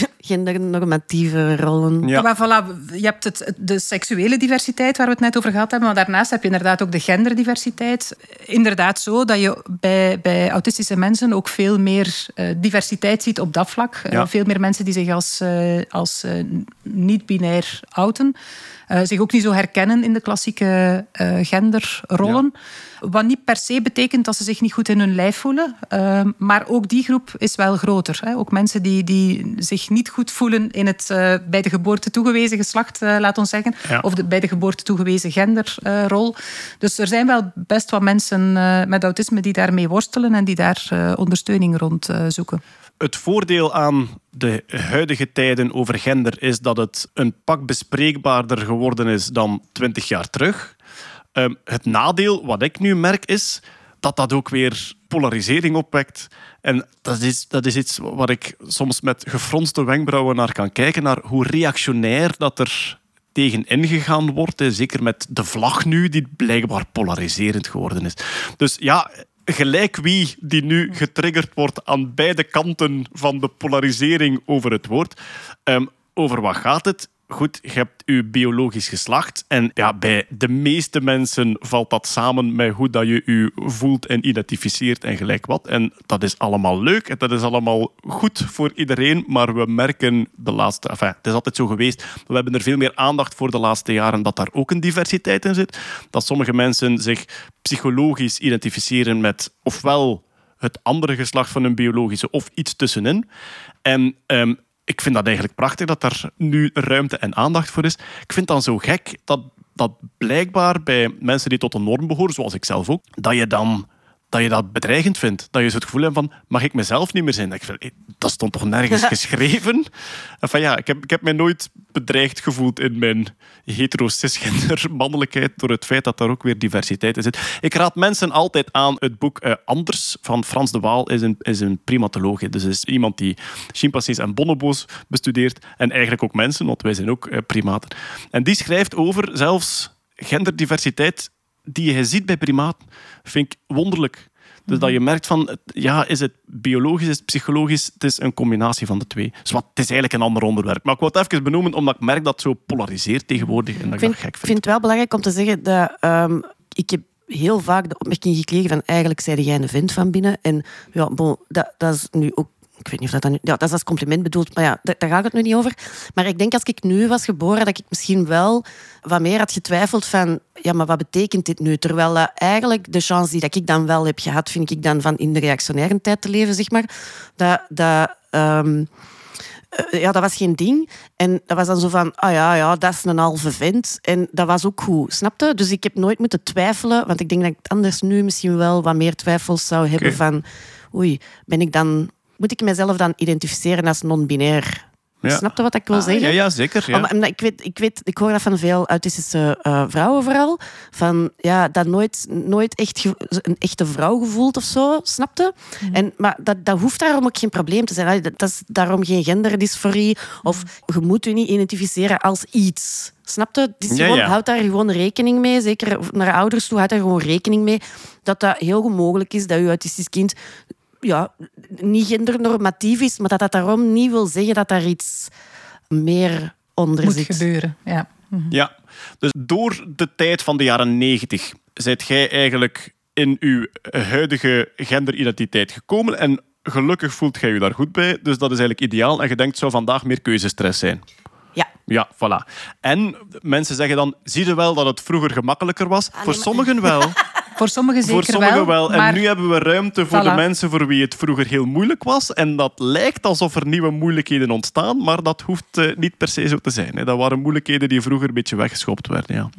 gendernormatieve rollen. Ja. Maar voilà, je hebt het, de seksuele diversiteit waar we het net over gehad hebben, maar daarnaast heb je inderdaad ook de genderdiversiteit. Inderdaad zo dat je bij, bij autistische mensen ook veel meer eh, diversiteit ziet op dat vlak. Eh, Ja. veel meer mensen die zich als, eh, als eh, niet-binair outen. Eh, zich ook niet zo herkennen in de klassieke eh, genderrollen. Wat niet per se betekent dat ze zich niet goed in hun lijf voelen. eh, maar ook die groep is wel groter. Hè. Ook mensen die, die zich niet goed voelen in het eh, bij de geboorte toegewezen geslacht, laat ons zeggen. Ja. Of de bij de geboorte toegewezen genderrol. dus er zijn wel best wat mensen met autisme die daarmee worstelen en die daar ondersteuning rond zoeken. Het voordeel aan de huidige tijden over gender is dat het een pak bespreekbaarder geworden is dan twintig jaar terug. Ehm, het nadeel, wat ik nu merk, is dat dat ook weer polarisering opwekt. En dat is, dat is iets waar ik soms met gefronste wenkbrauwen naar kan kijken, naar hoe reactionair dat er tegen ingegaan wordt. Zeker met de vlag nu, die blijkbaar polariserend geworden is. Dus ja, gelijk wie die nu getriggerd wordt aan beide kanten van de polarisering over het woord. Ehm, over wat gaat het? Goed, je hebt je biologisch geslacht. En ja, bij de meeste mensen valt dat samen met hoe dat je je voelt en identificeert en gelijk wat. En dat is allemaal leuk en dat is allemaal goed voor iedereen. Maar we merken de laatste... Enfin, het is altijd zo geweest. We hebben er veel meer aandacht voor de laatste jaren dat daar ook een diversiteit in zit. Dat sommige mensen zich psychologisch identificeren met ofwel het andere geslacht van hun biologische of iets tussenin. En ehm, ik vind dat eigenlijk prachtig dat daar nu ruimte en aandacht voor is. Ik vind dan zo gek dat, dat blijkbaar bij mensen die tot de norm behoren, zoals ik zelf ook, dat je dan dat je dat bedreigend vindt. Dat je zo het gevoel hebt van, mag ik mezelf niet meer zijn? Dat, ik eh, dat stond toch nergens geschreven? Enfin, ja, ik, heb, ik heb mij nooit bedreigd gevoeld in mijn hetero-cisgender mannelijkheid door het feit dat daar ook weer diversiteit in zit. Ik raad mensen altijd aan het boek eh, Anders van Frans de Waal is een, is een primatoloog. Dus is iemand die chimpansees en bonobo's bestudeert en eigenlijk ook mensen, want wij zijn ook eh, primaten. En die schrijft over zelfs genderdiversiteit die je ziet bij primaten, vind ik wonderlijk. Dus dat je merkt van, ja, is het biologisch, is het psychologisch? Het is een combinatie van de twee. Dus wat, het is eigenlijk een ander onderwerp. Maar ik wil het even benoemen, omdat ik merk dat het zo polariseert tegenwoordig. En dat Ik ik vind, dat gek ik vind. vind het wel belangrijk om te zeggen dat ehm, ik heb heel vaak de opmerking gekregen van eigenlijk zei jij een vent van binnen. En ja, bon, dat, dat is nu ook ik weet niet of dat dan... Ja, dat is als compliment bedoeld, maar ja, da- daar gaat het nu niet over. Maar ik denk als ik nu was geboren, dat ik misschien wel wat meer had getwijfeld van... Ja, maar wat betekent dit nu? Terwijl eigenlijk de chance die dat ik dan wel heb gehad, vind ik dan van in de reactionaire tijd te leven, zeg maar. Dat... dat ehm, eh, ja, dat was geen ding. En dat was dan zo van, ah ja, ja, dat is een halve vent. En dat was ook goed, snapte? Dus ik heb nooit moeten twijfelen, want ik denk dat ik anders nu misschien wel wat meer twijfels zou hebben van, oei, ben ik dan, moet ik mezelf dan identificeren als non-binair? Ja. Snapte wat ik wil Ah, zeggen? ja, ja, zeker. Ja. Om- omdat ik, weet, ik, weet, ik hoor dat van veel autistische eh, vrouwen vooral. Van ja, dat nooit, nooit echt een echte vrouw gevoeld of zo, snapte? En, maar dat, dat hoeft daarom ook geen probleem te zijn. Dat, dat is daarom geen genderdysforie. Of je moet je niet identificeren als iets. Snapte? Ja, gewoon, ja. Houd daar gewoon rekening mee. Zeker naar ouders toe, houd daar gewoon rekening mee. Dat dat heel goed mogelijk is dat je autistisch kind ja, niet gendernormatief is, maar dat dat daarom niet wil zeggen dat daar iets meer onder Moet zit. gebeuren, ja. Ja, dus door de tijd van de jaren 90 zijt jij eigenlijk in uw huidige genderidentiteit gekomen en gelukkig voelt jij je daar goed bij. Dus dat is eigenlijk ideaal en je denkt, het zou vandaag meer keuzestress zijn. Ja. Ja, voilà. En mensen zeggen dan, zie je wel dat het vroeger gemakkelijker was? Voor maar- sommigen wel. Voor sommigen zeker voor sommigen wel. maar En nu hebben we ruimte voor de mensen voor wie het vroeger heel moeilijk was. En dat lijkt alsof er nieuwe moeilijkheden ontstaan, maar dat hoeft eh, niet per se zo te zijn. Hè. Dat waren moeilijkheden die vroeger een beetje weggeschopt werden. Ja.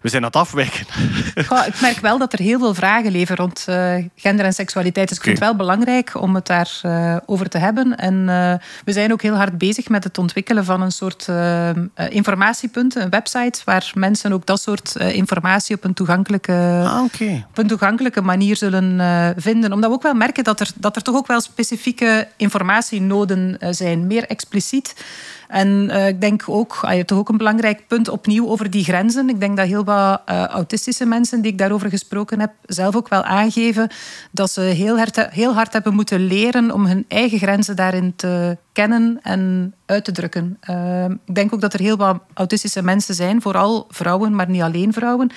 We zijn aan het afwijken. Goh, ik merk wel dat er heel veel vragen leven rond eh, gender en seksualiteit. Dus ik vind het wel belangrijk om het daarover over te hebben. En eh, we zijn ook heel hard bezig met het ontwikkelen van een soort eh, eh, informatiepunten, een website, waar mensen ook dat soort eh, informatie op een toegankelijke, Ah, op een toegankelijke manier zullen eh, vinden. Omdat we ook wel merken dat er, dat er toch ook wel specifieke informatienoden eh, zijn, meer expliciet. En eh, ik denk ook, ah, je toch ook een belangrijk punt opnieuw over die grenzen. Ik denk dat heel wat eh, autistische mensen die ik daarover gesproken heb, zelf ook wel aangeven dat ze heel hard, heel hard hebben moeten leren om hun eigen grenzen daarin te kennen en uit te drukken. Eh, ik denk ook dat er heel wat autistische mensen zijn, vooral vrouwen, maar niet alleen vrouwen,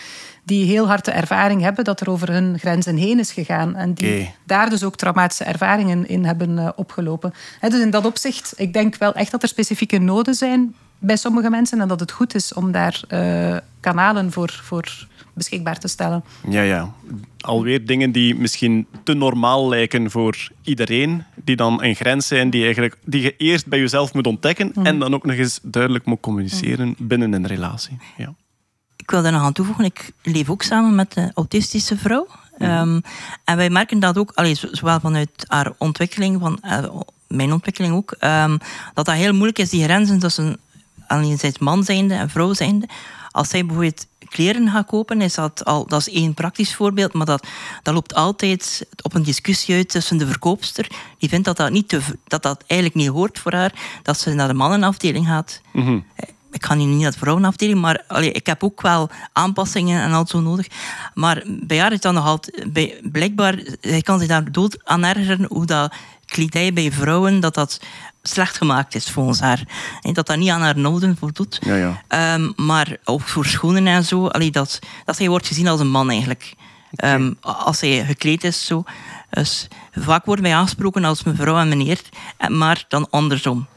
die heel hard de ervaring hebben dat er over hun grenzen heen is gegaan. En die daar dus ook traumatische ervaringen in hebben eh, opgelopen. Dus in dat opzicht, ik denk wel echt dat er specifieke noden zijn bij sommige mensen en dat het goed is om daar eh, kanalen voor, voor beschikbaar te stellen. Ja, ja. Alweer dingen die misschien te normaal lijken voor iedereen. Die dan een grens zijn die, eigenlijk, die je eerst bij jezelf moet ontdekken. En dan ook nog eens duidelijk moet communiceren binnen een relatie. Ja. Ik wil daar nog aan toevoegen, ik leef ook samen met een autistische vrouw. Ehm, en wij merken dat ook, allee, zowel vanuit haar ontwikkeling, van, eh, mijn ontwikkeling ook, ehm, dat dat heel moeilijk is, die grenzen tussen enerzijds man zijnde en vrouw zijnde. Als zij bijvoorbeeld kleren gaat kopen, is dat al, dat is één praktisch voorbeeld, maar dat, dat loopt altijd op een discussie uit tussen de verkoopster, die vindt dat dat, niet te, dat dat eigenlijk niet hoort voor haar, dat ze naar de mannenafdeling gaat ik ga nu niet naar de vrouwenafdeling, maar allee, ik heb ook wel aanpassingen en al zo nodig. Maar bij haar is dat nog altijd... Bij, blijkbaar, hij kan zich daar dood aan ergeren hoe dat kledij bij vrouwen, dat dat slecht gemaakt is volgens haar. En dat dat niet aan haar noden voldoet. Ja, ja. Ehm, maar ook voor schoenen en zo, allee, dat, dat zij wordt gezien als een man eigenlijk. Ehm, als hij gekleed is zo. Dus vaak worden wij aangesproken als mevrouw en meneer, en maar dan andersom.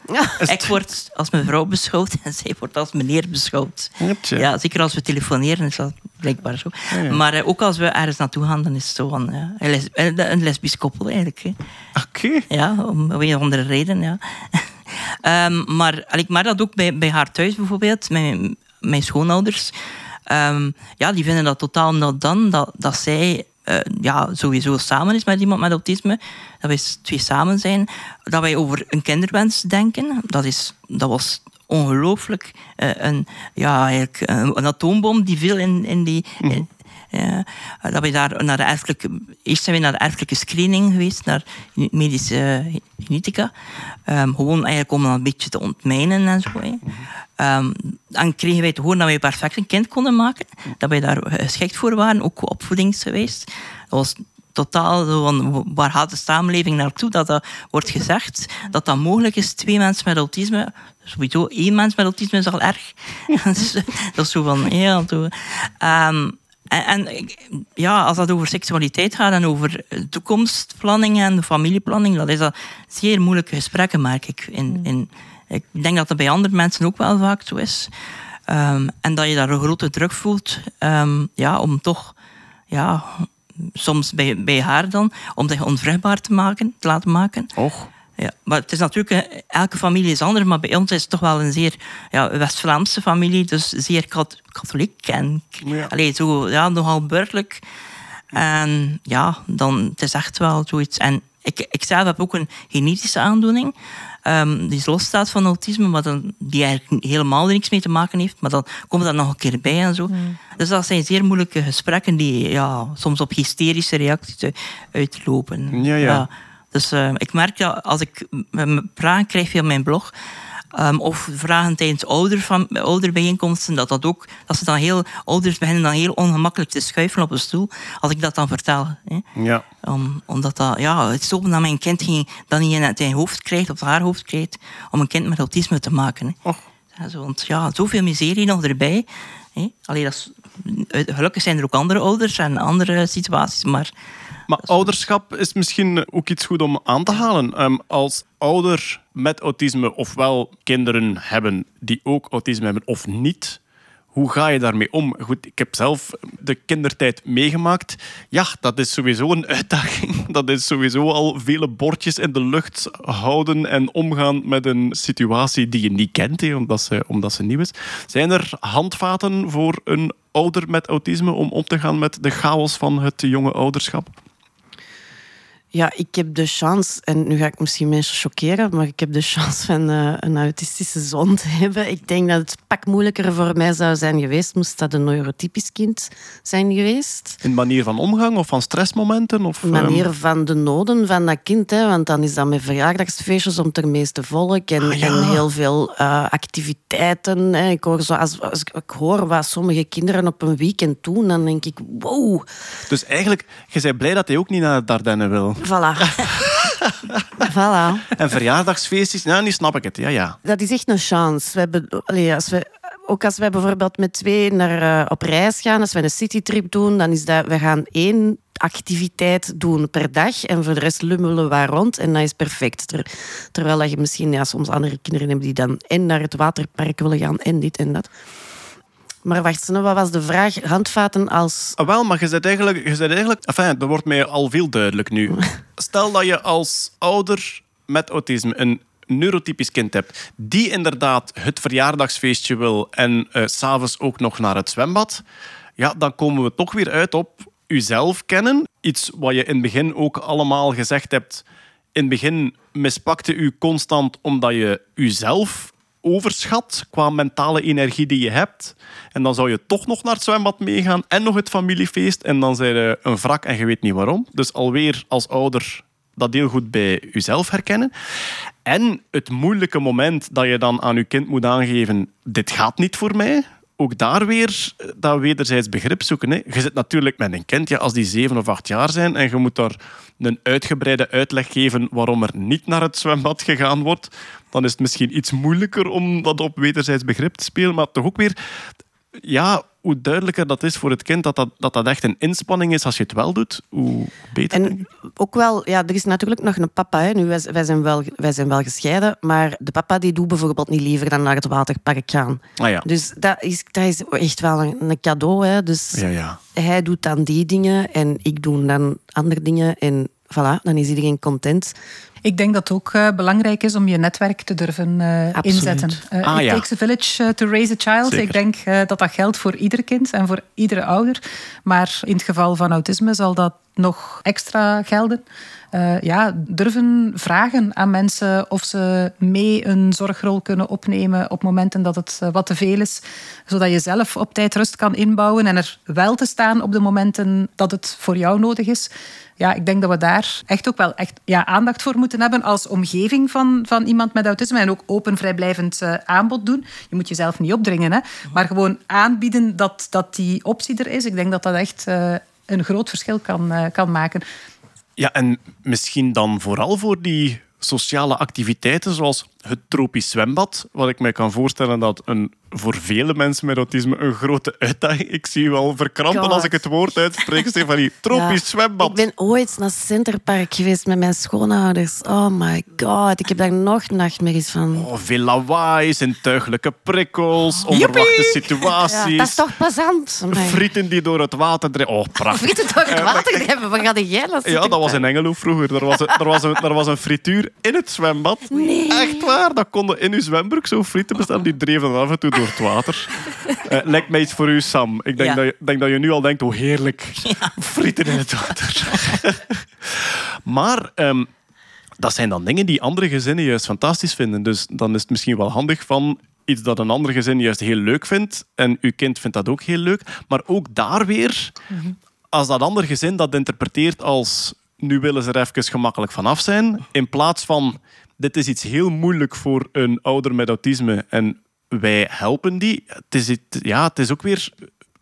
Ik word als mevrouw beschouwd en zij wordt als meneer beschouwd. Ja, zeker als we telefoneren is dat blijkbaar zo. ja. Maar eh, ook als we ergens naartoe gaan, dan is het zo van, ja, een, les- een lesbisch koppel eigenlijk. Oké. Ja, om om een of andere reden, ja. Ehm, maar ik merk dat ook bij, bij haar thuis bijvoorbeeld, mijn, mijn schoonouders. Ehm, ja, die vinden dat totaal not dan dat, dat zij eh, ja, sowieso samen is met iemand met autisme. Dat wij twee samen zijn. Dat wij over een kinderwens denken. Dat, is, dat was ongelooflijk. eh, een, ja, eigenlijk een, een atoombom die viel in, in die... in- eh, dat we daar naar de erfelijke, eerst zijn we naar de erfelijke screening geweest, naar medische eh, genetica. Ehm, gewoon eigenlijk om dat een beetje te ontmijnen en zo. Ehm, dan kregen wij te horen dat wij perfect een kind konden maken. Dat wij daar geschikt voor waren, ook opvoedingsgewijs. Dat was totaal zo van, waar gaat de samenleving naartoe? Dat dat wordt gezegd, dat dat mogelijk is. Twee mensen met autisme, sowieso één mens met autisme is al erg. dat, is, dat is zo van, ja, zo. En, en ik- ja, als dat over seksualiteit gaat en over toekomstplanning en familieplanning, dat is dat zeer moeilijke gesprekken, merk ik. In, in, ik denk dat dat bij andere mensen ook wel vaak zo is. Ehm, en dat je daar een grote druk voelt ehm, ja, om toch, ja, soms bij, bij haar dan, om zich onvruchtbaar te, maken, te laten maken. Och. Ja, maar het is natuurlijk, elke familie is anders, maar bij ons is het toch wel een zeer ja, West-Vlaamse familie, dus zeer kat- katholiek en Ja. allee, zo, ja, nogal burgerlijk. En ja, dan, het is echt wel zoiets. En ik, ik zelf heb ook een genetische aandoening, ehm, die losstaat van autisme, maar dan, die eigenlijk helemaal er niks mee te maken heeft, maar dan komt dat nog een keer bij en zo. Dus dat zijn zeer moeilijke gesprekken die ja, soms op hysterische reacties uitlopen. Ja, ja. Dus eh, ik merk dat als ik vragen krijg via mijn blog, ehm, of vragen tijdens ouder van, ouderbijeenkomsten, dat, dat, ook, dat ze dan heel, ouders beginnen dan heel ongemakkelijk te schuiven op een stoel, als ik dat dan vertel. Hè. Ja. Om, omdat dat, ja, het is zo dat mijn kind geen, dat niet in het zijn hoofd krijgt, of haar hoofd krijgt, om een kind met autisme te maken. Hè. Och. Ja, zo, want ja, zoveel miserie nog erbij. Hè. Allee, dat is, gelukkig zijn er ook andere ouders en andere situaties, maar Maar ouderschap is misschien ook iets goed om aan te halen. Ehm, als ouder met autisme ofwel kinderen hebben die ook autisme hebben of niet, hoe ga je daarmee om? Goed, ik heb zelf de kindertijd meegemaakt. Ja, dat is sowieso een uitdaging. Dat is sowieso al vele bordjes in de lucht houden en omgaan met een situatie die je niet kent, omdat, ze, omdat ze nieuw is. Zijn er handvaten voor een ouder met autisme om om te gaan met de chaos van het jonge ouderschap? Ja, ik heb de chance, en nu ga ik misschien mensen choqueren, maar ik heb de chance van eh, een autistische zoon te hebben. Ik denk dat het pak moeilijker voor mij zou zijn geweest, moest dat een neurotypisch kind zijn geweest. In manier van omgang of van stressmomenten? Of, Een ehm, manier van de noden van dat kind, hè, want dan is dat met verjaardagsfeestjes om het meeste volk en, Ah, ja. en heel veel eh, activiteiten. Hè. Ik, hoor zo, als, als ik ik hoor wat sommige kinderen op een weekend doen, dan denk ik, wow, Dus eigenlijk, je bent blij dat hij ook niet naar de Dardenne wil. Voilà. voilà. En verjaardagsfeestjes, nou, nu snap ik het. Ja, ja. Dat is echt een chance. We hebben, allee, als we, ook als wij bijvoorbeeld met twee naar, eh, op reis gaan, als we een citytrip doen, dan is dat, we gaan één activiteit doen per dag en voor de rest lummelen we rond en dat is perfect. Ter- terwijl dat je misschien ja, soms andere kinderen hebt die dan en naar het waterpark willen gaan en dit en dat. Maar wacht, wat was de vraag? Handvaten als... Ah, wel, maar je zit eigenlijk... Je zit eigenlijk enfin, dat wordt mij al veel duidelijk nu. Stel dat je als ouder met autisme een neurotypisch kind hebt, die inderdaad het verjaardagsfeestje wil en eh, s s'avonds ook nog naar het zwembad, ja, dan komen we toch weer uit op uzelf kennen. Iets wat je in het begin ook allemaal gezegd hebt. In het begin mispakte u constant omdat je uzelf overschat qua mentale energie die je hebt. En dan zou je toch nog naar het zwembad meegaan en nog het familiefeest. En dan zijn je een wrak en je weet niet waarom. Dus alweer als ouder dat heel goed bij jezelf herkennen. En het moeilijke moment dat je dan aan je kind moet aangeven: dit gaat niet voor mij. Ook daar weer eh, dat wederzijds begrip zoeken. Hè. Je zit natuurlijk met een kind, ja, als die zeven of acht jaar zijn, en je moet daar een uitgebreide uitleg geven waarom er niet naar het zwembad gegaan wordt, dan is het misschien iets moeilijker om dat op wederzijds begrip te spelen. Maar toch ook weer, ja, hoe duidelijker dat is voor het kind dat dat, dat, dat echt een inspanning is als je het wel doet, hoe beter. En ook wel, ja, er is natuurlijk nog een papa. Hè. Nu, wij, wij, zijn wel, wij zijn wel gescheiden, maar de papa die doet bijvoorbeeld niet liever dan naar het waterpark gaan. Ah ja. Dus dat is, dat is echt wel een, een cadeau. Hè. Dus Ja, ja. hij doet dan die dingen en ik doe dan andere dingen. En voilà, dan is iedereen content. Ik denk dat het ook eh, belangrijk is om je netwerk te durven eh, inzetten. Eh, Ah, it ja. takes a village to raise a child. Zeker. Ik denk eh, dat dat geldt voor ieder kind en voor iedere ouder. Maar in het geval van autisme zal dat nog extra gelden. Eh, ja, durven vragen aan mensen of ze mee een zorgrol kunnen opnemen op momenten dat het wat te veel is, zodat je zelf op tijd rust kan inbouwen en er wel te staan op de momenten dat het voor jou nodig is. Ja, ik denk dat we daar echt ook wel echt, ja, aandacht voor moeten hebben als omgeving van, van iemand met autisme en ook open, vrijblijvend eh, aanbod doen. Je moet jezelf niet opdringen, hè, maar gewoon aanbieden dat, dat die optie er is. Ik denk dat dat echt eh, een groot verschil kan, eh, kan maken. Ja, en misschien dan vooral voor die sociale activiteiten zoals het tropisch zwembad, wat ik mij kan voorstellen dat een voor vele mensen met autisme een grote uitdaging. Ik zie u al verkrampen God. als ik het woord uitspreek, Stefanie. Tropisch Ja. zwembad. Ik ben ooit naar Centerpark geweest met mijn schoonouders. Oh my god, ik heb daar nog nachtmerries van. Oh, veel lawaai, zintuigelijke prikkels, onverwachte situaties. Ja, dat is toch plezant? Frieten die door het water drijven. Oh, prachtig. Frieten door het water drijven. Waar ga jij naar Ja, dat was in Engelo vroeger. Er was, een, er, was een, er was een frituur in het zwembad. Echt waar. Dat konden in uw zwembroek zo frieten bestellen. Die dreven af en toe door het water. Eh, lijkt mij iets voor u, Sam. Ik denk, Ja. dat, je, denk dat je nu al denkt, oh heerlijk. Frieten in het water. maar... ehm, dat zijn dan dingen die andere gezinnen juist fantastisch vinden. Dus dan is het misschien wel handig van iets dat een ander gezin juist heel leuk vindt. En uw kind vindt dat ook heel leuk. Maar ook daar weer, als dat ander gezin dat interpreteert als nu willen ze er even gemakkelijk vanaf zijn, in plaats van dit is iets heel moeilijk voor een ouder met autisme en wij helpen die. Het is, het- ja, het is ook weer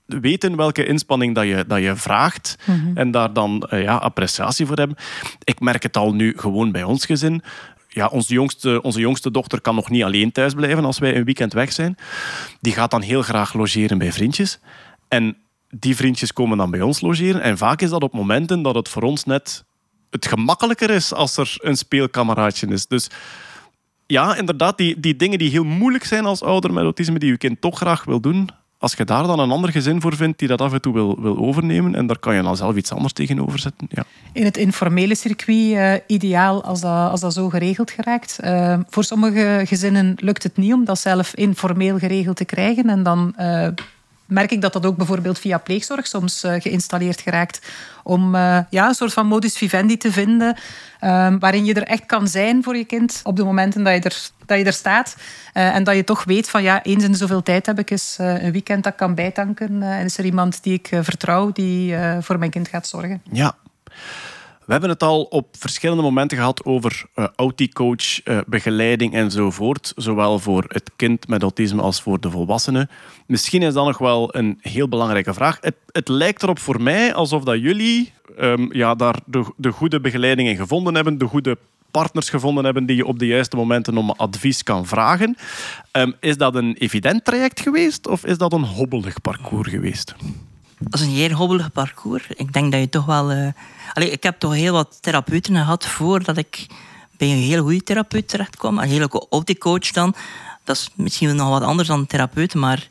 weten welke inspanning dat je, dat je vraagt en daar dan eh, ja, appreciatie voor hebben. Ik merk het al nu gewoon bij ons gezin. Ja, onze, jongste, onze jongste dochter kan nog niet alleen thuis blijven als wij een weekend weg zijn. Die gaat dan heel graag logeren bij vriendjes. En die vriendjes komen dan bij ons logeren. En vaak is dat op momenten dat het voor ons net het gemakkelijker is als er een speelkameraadje is. Dus ja, inderdaad, die, die dingen die heel moeilijk zijn als ouder met autisme, die je kind toch graag wil doen, als je daar dan een ander gezin voor vindt die dat af en toe wil, wil overnemen, en daar kan je dan zelf iets anders tegenover zetten. Ja. In het informele circuit eh, ideaal als dat, als dat zo geregeld geraakt. Eh, voor sommige gezinnen lukt het niet om dat zelf informeel geregeld te krijgen. En dan eh, merk ik dat dat ook bijvoorbeeld via pleegzorg soms eh, geïnstalleerd geraakt. Om eh, ja, een soort van modus vivendi te vinden. eh, waarin je er echt kan zijn voor je kind op de momenten dat je er, dat je er staat. Eh, en dat je toch weet van ja, eens in zoveel tijd heb ik eens een weekend dat kan bijtanken. en is er iemand die ik vertrouw die voor mijn kind gaat zorgen. Ja. We hebben het al op verschillende momenten gehad over eh auticoach, eh, begeleiding enzovoort. Zowel voor het kind met autisme als voor de volwassenen. Misschien is dat nog wel een heel belangrijke vraag. Het, het lijkt erop voor mij alsof dat jullie ehm, ja, daar de, de goede begeleiding in gevonden hebben, de goede partners gevonden hebben die je op de juiste momenten om advies kan vragen. Ehm, is dat een evident traject geweest of is dat een hobbelig parcours geweest? Dat is een heel hobbelig parcours. Ik denk dat je toch wel... Allee, ik heb toch heel wat therapeuten gehad voordat ik bij een heel goede therapeut terecht kwam. Een hele auticoach dan. Dat is misschien nog wat anders dan therapeut, maar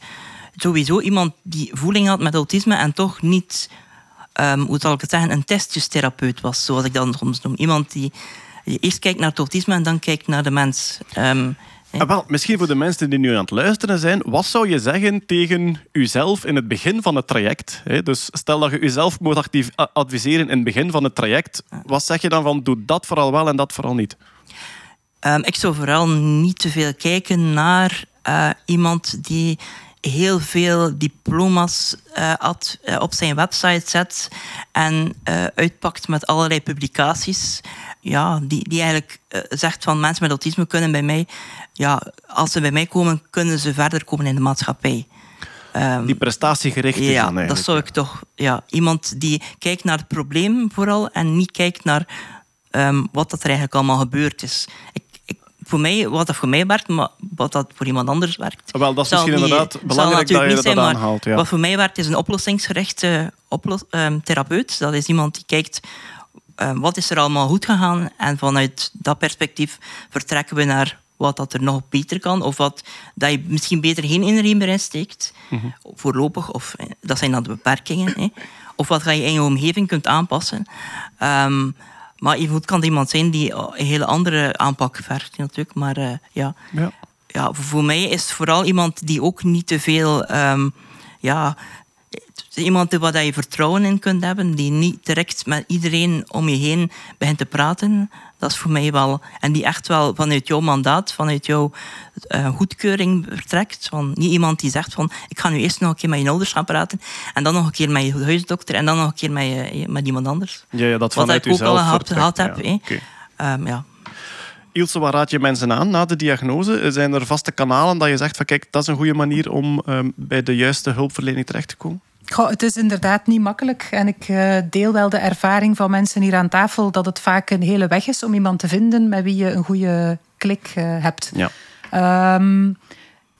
sowieso iemand die voeling had met autisme en toch niet, ehm, hoe zal ik het zeggen, een testjestherapeut was, zoals ik dat soms noem. Iemand die, die eerst kijkt naar het autisme en dan kijkt naar de mens. Ehm. Ah, wel, misschien voor de mensen die nu aan het luisteren zijn, wat zou je zeggen tegen uzelf in het begin van het traject? Hè? Dus stel dat je uzelf moet adviseren in het begin van het traject. Wat zeg je dan van doe dat vooral wel en dat vooral niet? Ehm, ik zou vooral niet te veel kijken naar eh, iemand die heel veel diploma's eh, had, eh, op zijn website zet en eh, uitpakt met allerlei publicaties. Ja, die, die eigenlijk eh, zegt van mensen met autisme kunnen bij mij, ja, als ze bij mij komen, kunnen ze verder komen in de maatschappij. Ehm, Die prestatiegericht is ja, dan dat zou ik toch. Ja, iemand die kijkt naar het probleem vooral en niet kijkt naar ehm, wat dat er eigenlijk allemaal gebeurd is. Ik, ik, voor mij, wat dat voor mij werkt, maar wat dat voor iemand anders werkt. Wel, dat is misschien niet- inderdaad belangrijk dat je dat zijn, aanhaalt. Ja. Wat voor mij werkt is een oplossingsgerichte oplos- ehm, therapeut. Dat is iemand die kijkt wat is er allemaal goed gegaan en vanuit dat perspectief vertrekken we naar wat dat er nog beter kan of wat dat je misschien beter geen energie meer insteekt, Mhm. voorlopig, of eh, dat zijn dan de beperkingen. Hè. Of wat je in je omgeving kunt aanpassen. Ehm, maar evengoed kan er iemand zijn die een hele andere aanpak vergt natuurlijk. Maar eh, ja, Ja. ja, voor- voor mij is het vooral iemand die ook niet te veel. ehm, ja, iemand waar je vertrouwen in kunt hebben, die niet direct met iedereen om je heen begint te praten. Dat is voor mij wel. En die echt wel vanuit jouw mandaat, vanuit jouw eh, goedkeuring vertrekt. Van niet iemand die zegt van ik ga nu eerst nog een keer met je ouders gaan praten en dan nog een keer met je huisdokter en dan nog een keer met, je, met iemand anders. Ja, ja, dat Wat vanuit ik ook al gehad, heb. ja. Ehm, ja. Ilse, waar raad je mensen aan na de diagnose? Zijn er vaste kanalen dat je zegt van kijk, dat is een goede manier om ehm, bij de juiste hulpverlening terecht te komen? Goh, het is inderdaad niet makkelijk. En ik eh, deel wel de ervaring van mensen hier aan tafel dat het vaak een hele weg is om iemand te vinden met wie je een goede klik eh, hebt. Ja. Ehm,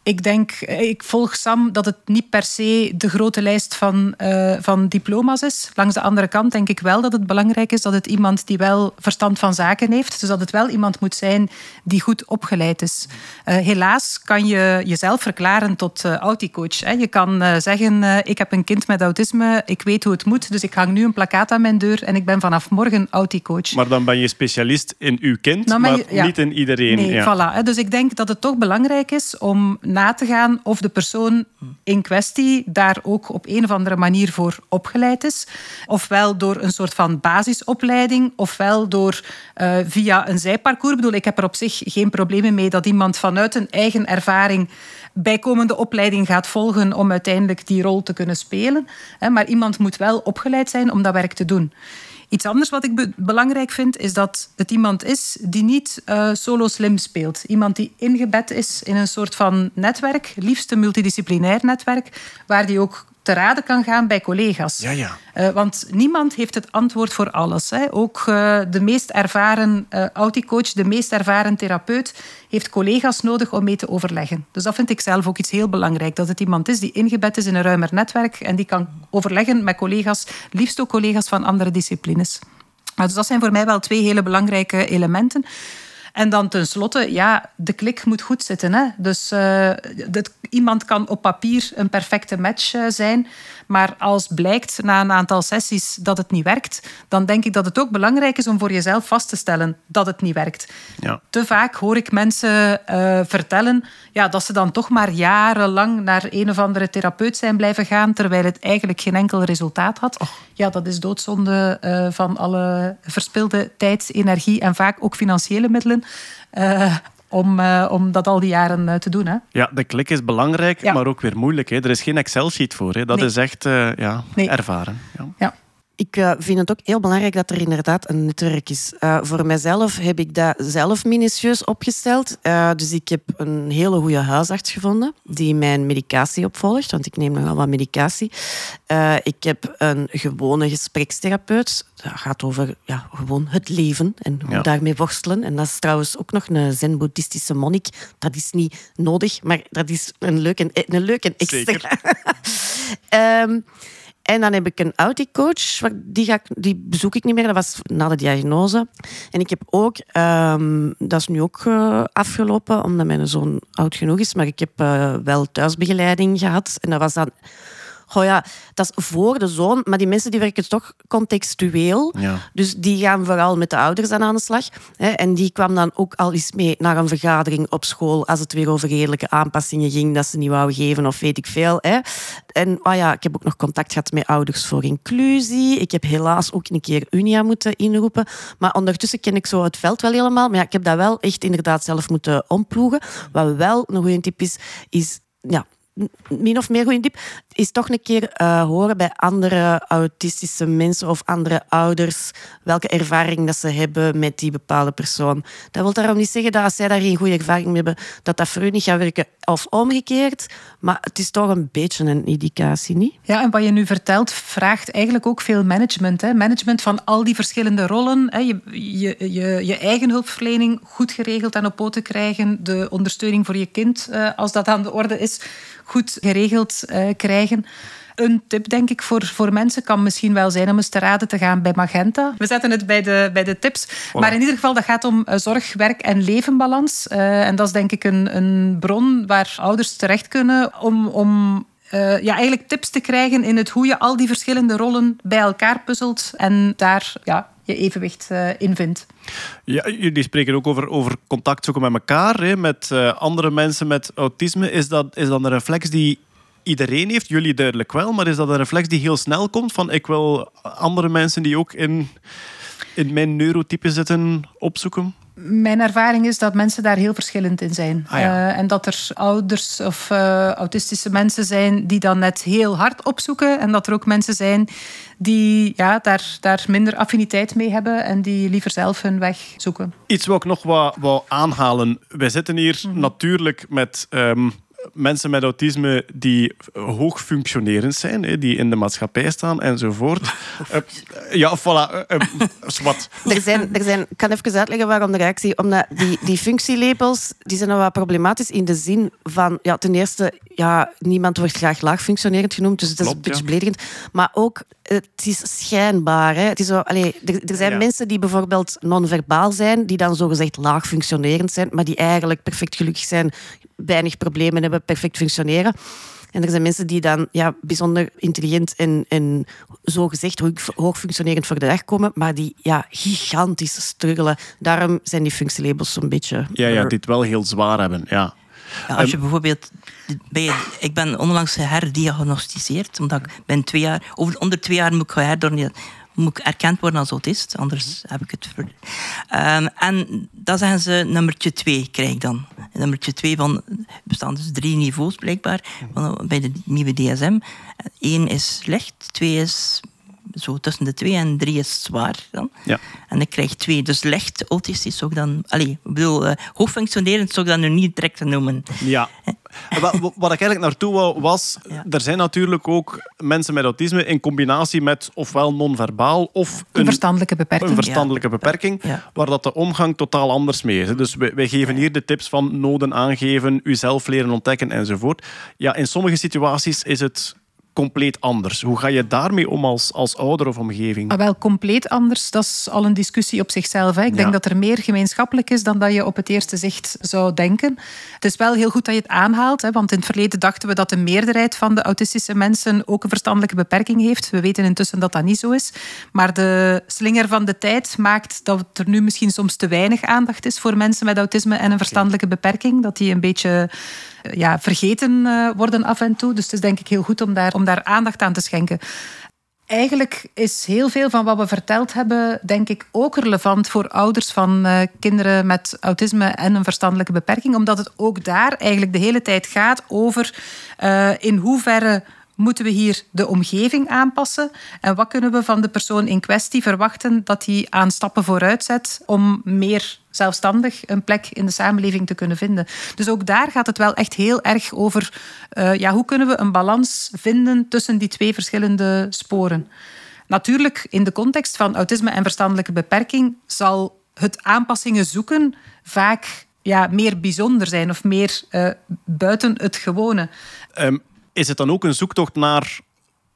Ik denk, eh, ik volg Sam dat het niet per se de grote lijst van, eh, van diploma's is. Langs de andere kant denk ik wel dat het belangrijk is dat het iemand die wel verstand van zaken heeft. Dus dat het wel iemand moet zijn die goed opgeleid is. Eh, helaas kan je jezelf verklaren tot uh, auticoach. Hè. Je kan zeggen, ik heb een kind met autisme, ik weet hoe het moet, dus ik hang nu een plakkaat aan mijn deur en ik ben vanaf morgen auticoach. Maar dan ben je specialist in uw kind, maar niet in iedereen. Nee, ja. voilà. Dus ik denk dat het toch belangrijk is om na te gaan of de persoon in kwestie daar ook op een of andere manier voor opgeleid is. Ofwel door een soort van basisopleiding, ofwel door uh, via een zijparcours. Ik bedoel, ik heb er op zich geen problemen mee dat iemand vanuit een eigen ervaring bijkomende opleiding gaat volgen om uiteindelijk die rol te kunnen spelen. Maar iemand moet wel opgeleid zijn om dat werk te doen. Iets anders wat ik belangrijk vind, is dat het iemand is die niet uh, solo slim speelt. Iemand die ingebed is in een soort van netwerk, liefst een multidisciplinair netwerk, waar die ook te raden kan gaan bij collega's. Ja, ja. Uh, want niemand heeft het antwoord voor alles. Hè. Ook uh, de meest ervaren uh, auticoach, de meest ervaren therapeut, heeft collega's nodig om mee te overleggen. Dus dat vind ik zelf ook iets heel belangrijk. Dat het iemand is die ingebed is in een ruimer netwerk en die kan overleggen met collega's, liefst ook collega's van andere disciplines. Dus dat zijn voor mij wel twee hele belangrijke elementen. En dan tenslotte, ja, de klik moet goed zitten. Hè? Dus uh, iemand kan op papier een perfecte match uh, zijn. Maar als blijkt na een aantal sessies dat het niet werkt, dan denk ik dat het ook belangrijk is om voor jezelf vast te stellen dat het niet werkt. Ja. Te vaak hoor ik mensen uh, vertellen ja, dat ze dan toch maar jarenlang naar een of andere therapeut zijn blijven gaan, terwijl het eigenlijk geen enkel resultaat had. Ja, dat is doodzonde uh, van alle verspilde tijd, energie en vaak ook financiële middelen. Uh, om, uh, om dat al die jaren uh, te doen. Hè. Ja, de klik is belangrijk, ja. maar ook weer moeilijk. Hè. Er is geen Excel-sheet voor. Hè. Dat nee. is echt uh, ja, nee. ervaren. Ja. ja. Ik uh, vind het ook heel belangrijk dat er inderdaad een netwerk is. Uh, voor mijzelf heb ik dat zelf minutieus opgesteld. Uh, dus ik heb een hele goede huisarts gevonden die mijn medicatie opvolgt, want ik neem nogal wat medicatie. ik heb een gewone gesprekstherapeut. Dat gaat over ja, gewoon het leven en hoe Ja. daarmee worstelen. En dat is trouwens ook nog een zen-boeddhistische monnik. Dat is niet nodig, maar dat is een leuk en, een leuk en extra. Ehm, en dan heb ik een auticoach, die, die bezoek ik niet meer. Dat was na de diagnose. En ik heb ook, ehm, dat is nu ook eh, afgelopen, omdat mijn zoon oud genoeg is, maar ik heb eh, wel thuisbegeleiding gehad. En dat was dan... Goh ja, dat is voor de zoon, maar die mensen die werken toch contextueel. Ja. Dus die gaan vooral met de ouders dan aan de slag. Hè. En die kwam dan ook al eens mee naar een vergadering op school als het weer over redelijke aanpassingen ging, dat ze niet wouden geven of weet ik veel. Hè. En oh ja, ik heb ook nog contact gehad met ouders voor inclusie. Ik heb helaas ook een keer Unia moeten inroepen. Maar ondertussen ken ik zo het veld wel helemaal. Maar ja, ik heb dat wel echt inderdaad zelf moeten omploegen. Wat wel een goede tip is, is ja, min of meer goede tip, is toch een keer eh, horen bij andere autistische mensen of andere ouders welke ervaring dat ze hebben met die bepaalde persoon. Dat wil daarom niet zeggen dat als zij daar geen goede ervaring mee hebben, dat dat voor u niet gaat werken of omgekeerd. Maar het is toch een beetje een indicatie, niet? Ja, en wat je nu vertelt, vraagt eigenlijk ook veel management. Hè? Management van al die verschillende rollen. Hè? Je, je, je, je eigen hulpverlening goed geregeld en op poten krijgen. De ondersteuning voor je kind, eh, als dat aan de orde is, goed geregeld eh, krijgen. Een tip, denk ik, voor, voor mensen kan misschien wel zijn om eens te raden te gaan bij Magenta. We zetten het bij de, bij de tips. Maar in ieder geval, dat gaat om eh, zorg, werk en levenbalans. Eh, en dat is denk ik een, een bron waar ouders terecht kunnen om... om eh, ja, eigenlijk tips te krijgen in het hoe je al die verschillende rollen bij elkaar puzzelt en daar ja, je evenwicht eh, in vindt. Ja, jullie spreken ook over, over contact zoeken met elkaar, hè, met andere mensen met autisme. Is dat, is dat een reflex die iedereen heeft? Jullie duidelijk wel, maar is dat een reflex die heel snel komt? Van ik wil andere mensen die ook in, in mijn neurotype zitten opzoeken? Mijn ervaring is dat mensen daar heel verschillend in zijn. Ah, ja. Eh, en dat er ouders of eh, autistische mensen zijn die dan net heel hard opzoeken. En dat er ook mensen zijn die ja, daar, daar minder affiniteit mee hebben en die liever zelf hun weg zoeken. Iets wat ik nog wat wou aanhalen. Wij zitten hier natuurlijk met ehm, mensen met autisme die hoog functionerend zijn, hè, die in de maatschappij staan enzovoort. Eh, ja, voilà. eh, eh, zwart. Er zijn, er zijn, ik kan even uitleggen waarom de reactie. Omdat die, die functielabels die zijn nog wat problematisch in de zin van... Ja, ten eerste, ja, niemand wordt graag laag functionerend genoemd, dus dat is Klopt, een beetje ja. beledigend. Maar ook, het is schijnbaar. Hè. Het is zo, allee, er, er zijn Ja. mensen die bijvoorbeeld non-verbaal zijn, die dan zogezegd laag functionerend zijn, maar die eigenlijk perfect gelukkig zijn, weinig problemen hebben, perfect functioneren. En er zijn mensen die dan ja, bijzonder intelligent en, en zogezegd hoog- functionerend voor de dag komen, maar die ja, gigantisch struggelen. Daarom zijn die functielabels zo'n beetje... Ja, ja, die het wel heel zwaar hebben. Ja. Ja, als je bijvoorbeeld bij, ik ben onlangs herdiagnosticeerd, omdat ik ben twee jaar, over, onder twee jaar moet ik, geherdorni- moet ik erkend worden als autist, anders heb ik het. Ver... Ehm, en dan zeggen ze nummertje twee krijg ik dan. Nummertje twee van, er bestaan dus drie niveaus blijkbaar van, bij de nieuwe DSM. Eén is licht, twee is zo tussen de twee en drie is zwaar dan. Ja. En ik krijg twee, dus licht autistisch zou ik dan... Allee, ik bedoel, eh, hoogfunctionerend zou ik dat nu niet direct noemen. Ja. Wat, wat ik eigenlijk naartoe wou, was... Ja. Er zijn natuurlijk ook mensen met autisme in combinatie met ofwel non-verbaal of Een verstandelijke beperking. een verstandelijke beperking, Ja. waar dat de omgang totaal anders mee is. Dus wij, wij geven hier de tips van noden aangeven, uzelf leren ontdekken enzovoort. Ja, in sommige situaties is het compleet anders. Hoe ga je daarmee om als, als ouder of omgeving? Ah, wel, compleet anders. Dat is al een discussie op zichzelf. Hè. Ik denk dat er meer gemeenschappelijk is dan dat je op het eerste zicht zou denken. Het is wel heel goed dat je het aanhaalt, hè, want in het verleden dachten we dat de meerderheid van de autistische mensen ook een verstandelijke beperking heeft. We weten intussen dat dat niet zo is. Maar de slinger van de tijd maakt dat er nu misschien soms te weinig aandacht is voor mensen met autisme en een verstandelijke beperking. Dat die een beetje ja, vergeten eh, worden af en toe. Dus het is denk ik heel goed om daar, om daar aandacht aan te schenken. Eigenlijk is heel veel van wat we verteld hebben, denk ik, ook relevant voor ouders van eh, kinderen met autisme en een verstandelijke beperking, omdat het ook daar eigenlijk de hele tijd gaat over eh, in hoeverre moeten we hier de omgeving aanpassen en wat kunnen we van de persoon in kwestie verwachten dat hij aan stappen vooruit zet om meer zelfstandig een plek in de samenleving te kunnen vinden. Dus ook daar gaat het wel echt heel erg over eh, ja, hoe kunnen we een balans vinden tussen die twee verschillende sporen. Natuurlijk, in de context van autisme en verstandelijke beperking zal het aanpassingen zoeken vaak ja, meer bijzonder zijn of meer eh, buiten het gewone. Ehm, is het dan ook een zoektocht naar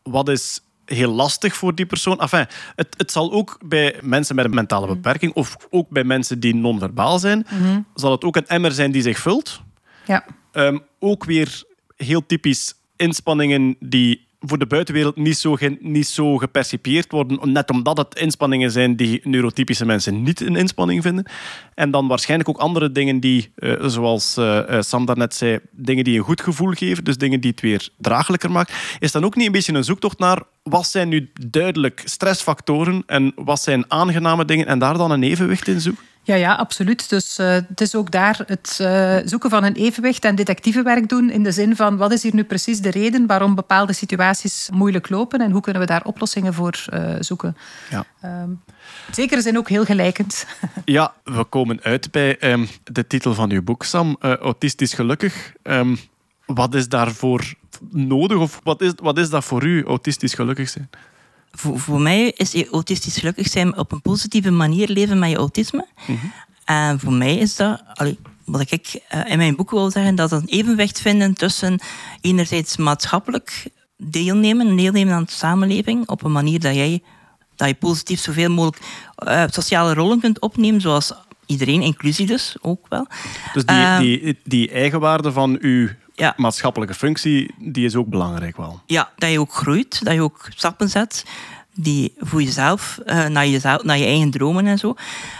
wat is heel lastig voor die persoon? Enfin, het, het zal ook bij mensen met een mentale beperking of ook bij mensen die non-verbaal zijn, zal het ook een emmer zijn die zich vult. Ja. Ehm, ook weer heel typisch inspanningen die voor de buitenwereld niet zo, niet zo gepercipieerd worden, net omdat het inspanningen zijn die neurotypische mensen niet een inspanning vinden. En dan waarschijnlijk ook andere dingen die, eh, zoals eh, Sam daarnet zei, dingen die een goed gevoel geven, dus dingen die het weer draaglijker maken. Is dan ook niet een beetje een zoektocht naar wat zijn nu duidelijk stressfactoren en wat zijn aangename dingen en daar dan een evenwicht in zoeken? Ja, ja, absoluut. Dus eh, het is ook daar het eh, zoeken van een evenwicht en detectivewerk doen in de zin van wat is hier nu precies de reden waarom bepaalde situaties moeilijk lopen en hoe kunnen we daar oplossingen voor eh, zoeken. Ja. Ehm, zekere zin ook heel gelijkend. Ja, we komen uit bij ehm, de titel van uw boek, Sam. eh, Autistisch gelukkig. Ehm, wat is daarvoor nodig? Of wat is, wat is dat voor u, autistisch gelukkig zijn? Voor, voor mij is je autistisch gelukkig zijn op een positieve manier leven met je autisme. En voor mij is dat, allee, wat ik eh, in mijn boek wil zeggen, dat een evenwicht vinden tussen enerzijds maatschappelijk deelnemen, deelnemen aan de samenleving op een manier dat jij dat je positief zoveel mogelijk eh, sociale rollen kunt opnemen, zoals iedereen, inclusie dus ook wel. Dus die, Ehm, die, die eigenwaarde van uw Ja. maatschappelijke functie, die is ook belangrijk wel. Ja, dat je ook groeit, dat je ook stappen zet die voor jezelf, eh, naar, jezelf naar je eigen dromen en zo.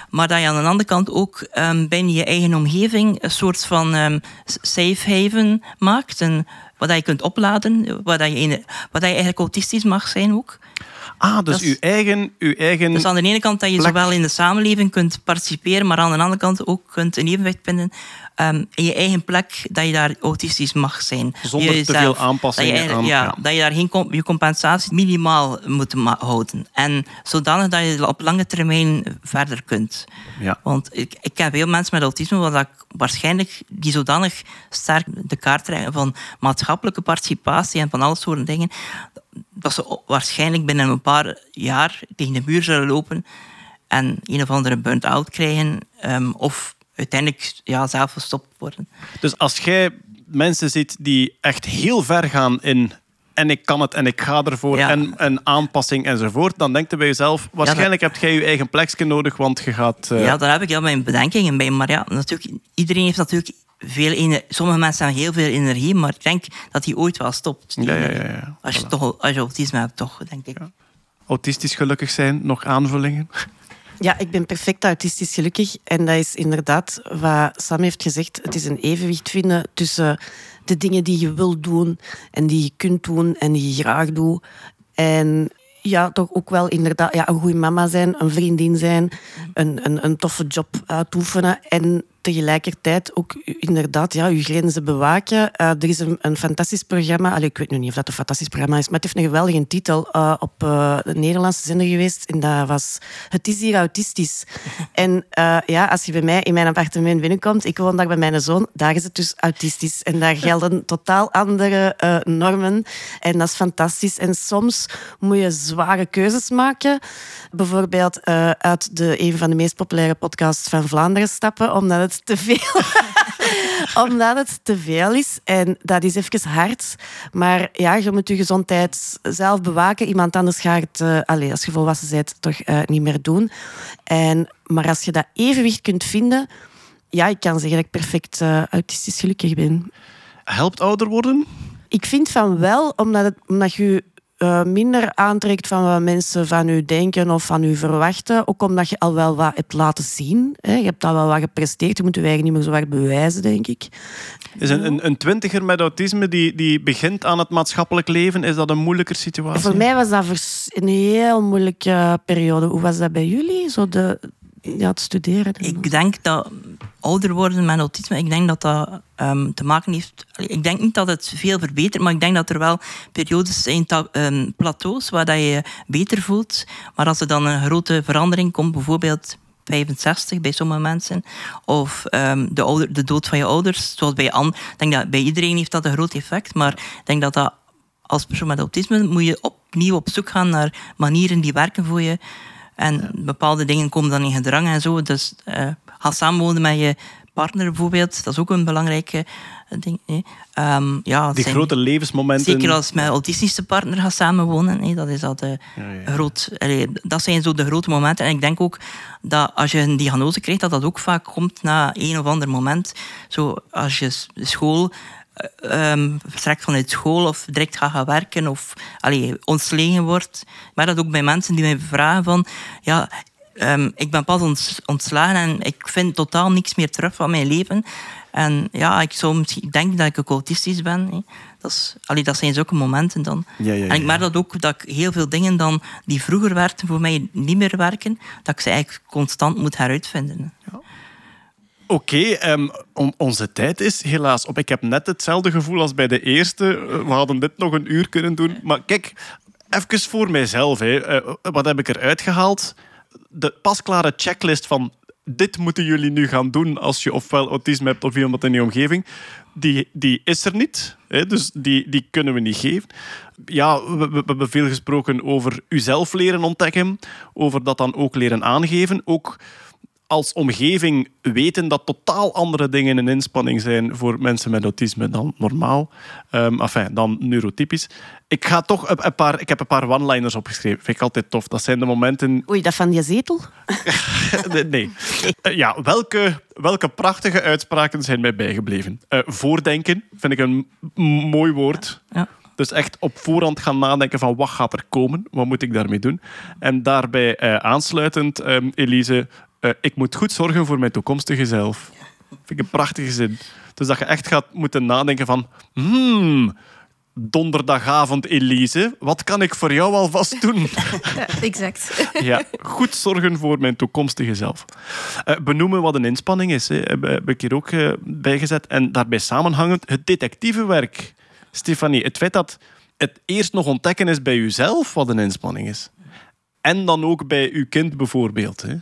Maar dat je aan de andere kant ook ehm, binnen je eigen omgeving een soort van ehm, safe haven maakt. En wat je kunt opladen, wat, je, wat je eigenlijk autistisch mag zijn ook. Ah, dus uw eigen... Uw eigen Dus aan de ene kant dat je plek. zowel in de samenleving kunt participeren, maar aan de andere kant ook kunt een evenwicht vinden ehm, in je eigen plek dat je daar autistisch mag zijn. Zonder te veel aanpassingen Dat je, aan- ja, ja. dat je daar geen je compensatie minimaal moet houden. En zodanig dat je op lange termijn verder kunt. Ja. Want ik, ik ken veel mensen met autisme wat ik waarschijnlijk die zodanig sterk de kaart trekken van maatschappelijke participatie en van alle soorten dingen, dat ze waarschijnlijk binnen een paar jaar tegen de muur zullen lopen en een of andere burn-out krijgen ehm, of uiteindelijk ja, zelf gestopt worden. Dus als jij mensen ziet die echt heel ver gaan in en ik kan het en ik ga ervoor Ja. en een aanpassing enzovoort, dan denk je bij jezelf, waarschijnlijk heb jij je eigen plekje nodig, want je gaat... eh, Ja, daar heb ik wel mijn bedenkingen bij. Maar ja, natuurlijk, iedereen heeft natuurlijk veel. Sommige mensen hebben heel veel energie, maar ik denk dat die ooit wel stopt. die Ja, ja, ja. Als, je toch, als je autisme hebt, toch, denk ik. autistisch gelukkig zijn, nog aanvullingen? Ja, ik ben perfect autistisch gelukkig. En dat is inderdaad wat Sam heeft gezegd. Het is een evenwicht vinden tussen de dingen die je wil doen en die je kunt doen en die je graag doet. En ja, toch ook wel inderdaad ja, een goede mama zijn, een vriendin zijn, een, een, een toffe job uitoefenen en tegelijkertijd ook inderdaad ja, je grenzen bewaken. Eh, er is een, een fantastisch programma, allee, ik weet nu niet of dat een fantastisch programma is, maar het heeft een geweldige titel eh, op eh, de Nederlandse zender geweest en dat was Het is hier autistisch. En eh, ja, als je bij mij in mijn appartement binnenkomt, ik woon daar bij mijn zoon, daar is het dus autistisch. En daar gelden totaal andere eh, normen. En dat is fantastisch. En soms moet je zware keuzes maken. Bijvoorbeeld eh, uit de, een van de meest populaire podcasts van Vlaanderen stappen, omdat het te veel omdat het te veel is. En dat is even hard. Maar ja, je moet je gezondheid zelf bewaken. Iemand anders gaat het, eh, allee, als je volwassen bent, toch eh, niet meer doen. En, maar als je dat evenwicht kunt vinden... Ja, ik kan zeggen dat ik perfect eh, autistisch gelukkig ben. Helpt ouder worden? Ik vind van wel, omdat, het, omdat je eh, minder aantrekt van wat mensen van u denken of van u verwachten. Ook omdat je al wel wat hebt laten zien. Hè. Je hebt al wel wat gepresteerd. Je moet je eigen niet meer zo hard bewijzen, denk ik. Is een, een, een twintiger met autisme die, die begint aan het maatschappelijk leven, is dat een moeilijker situatie? Voor mij was dat een heel moeilijke periode. Hoe was dat bij jullie? Zo de, ja, het studeren. Ik denk dat ouder worden met autisme, ik denk dat dat ehm, te maken heeft... Ik denk niet dat het veel verbetert, maar ik denk dat er wel periodes zijn, ehm, plateaus, waar dat je je beter voelt. Maar als er dan een grote verandering komt, bijvoorbeeld 65 bij sommige mensen, of ehm, de, ouder, de dood van je ouders, zoals bij an, ik denk dat bij iedereen heeft dat een groot effect, maar ik denk dat dat als persoon met autisme moet je opnieuw op zoek gaan naar manieren die werken voor je. En bepaalde dingen komen dan in gedrang en zo. Dus eh ga samenwonen met je partner bijvoorbeeld. Dat is ook een belangrijke eh, ding. Ehm, ja, Die grote levensmomenten. Zeker als je met een autistische partner gaat samenwonen. hè, dat, is dat, eh, Groot, allee, dat zijn zo de grote momenten. En ik denk ook dat als je een diagnose krijgt, dat dat ook vaak komt na een of ander moment. Zo als je school eh, ehm, vertrekt vanuit school of direct gaat gaan werken of allee, ontslegen wordt. Maar dat ook bij mensen die mij vragen van... Ja, ehm, ik ben pas ont- ontslagen en ik vind totaal niks meer terug van mijn leven. En ja, ik zou misschien denken dat ik ook autistisch ben. Hè. Dat, is, allee, dat zijn zulke momenten dan. Ja, ja, En ik ja. merk dat ook dat ik heel veel dingen dan die vroeger werkten voor mij niet meer werken, dat ik ze eigenlijk constant moet heruitvinden. Oké, ehm, on- onze tijd is helaas op. Ik heb net hetzelfde gevoel als bij de eerste. Eh, We hadden dit nog een uur kunnen doen. Maar kijk, even voor mijzelf. Hè. Eh, wat heb ik eruit gehaald? De pasklare checklist van dit moeten jullie nu gaan doen als je ofwel autisme hebt of iemand in je omgeving. Die, die is er niet. Hè. Dus die, die kunnen we niet geven. Ja, we, we- we hebben veel gesproken over uzelf leren ontdekken. Over dat dan ook leren aangeven. Ook als omgeving weten dat totaal andere dingen een inspanning zijn voor mensen met autisme dan normaal. Ehm enfin, dan neurotypisch. Ik, ga toch een, een paar, ik heb een paar one-liners opgeschreven. Vind ik altijd tof. Dat zijn de momenten... Oei, dat van die zetel? nee. Eh, ja, welke, welke prachtige uitspraken zijn mij bijgebleven? Eh, voordenken vind ik een mooi woord. Ja. Dus echt op voorhand gaan nadenken van wat gaat er komen? Wat moet ik daarmee doen? En daarbij eh, aansluitend, ehm, Elise, eh, ik moet goed zorgen voor mijn toekomstige zelf. Vind ik een prachtige zin. Dus dat je echt gaat moeten nadenken van... Hmm, donderdagavond, Elise. Wat kan ik voor jou alvast doen? Ja, exact. ja, goed zorgen voor mijn toekomstige zelf. Eh, benoemen wat een inspanning is, hè, heb, ik hier ook eh, bijgezet. En daarbij samenhangend het detectivewerk. Stefanie, het feit dat het eerst nog ontdekken is bij uzelf wat een inspanning is. En dan ook bij uw kind bijvoorbeeld. Hè.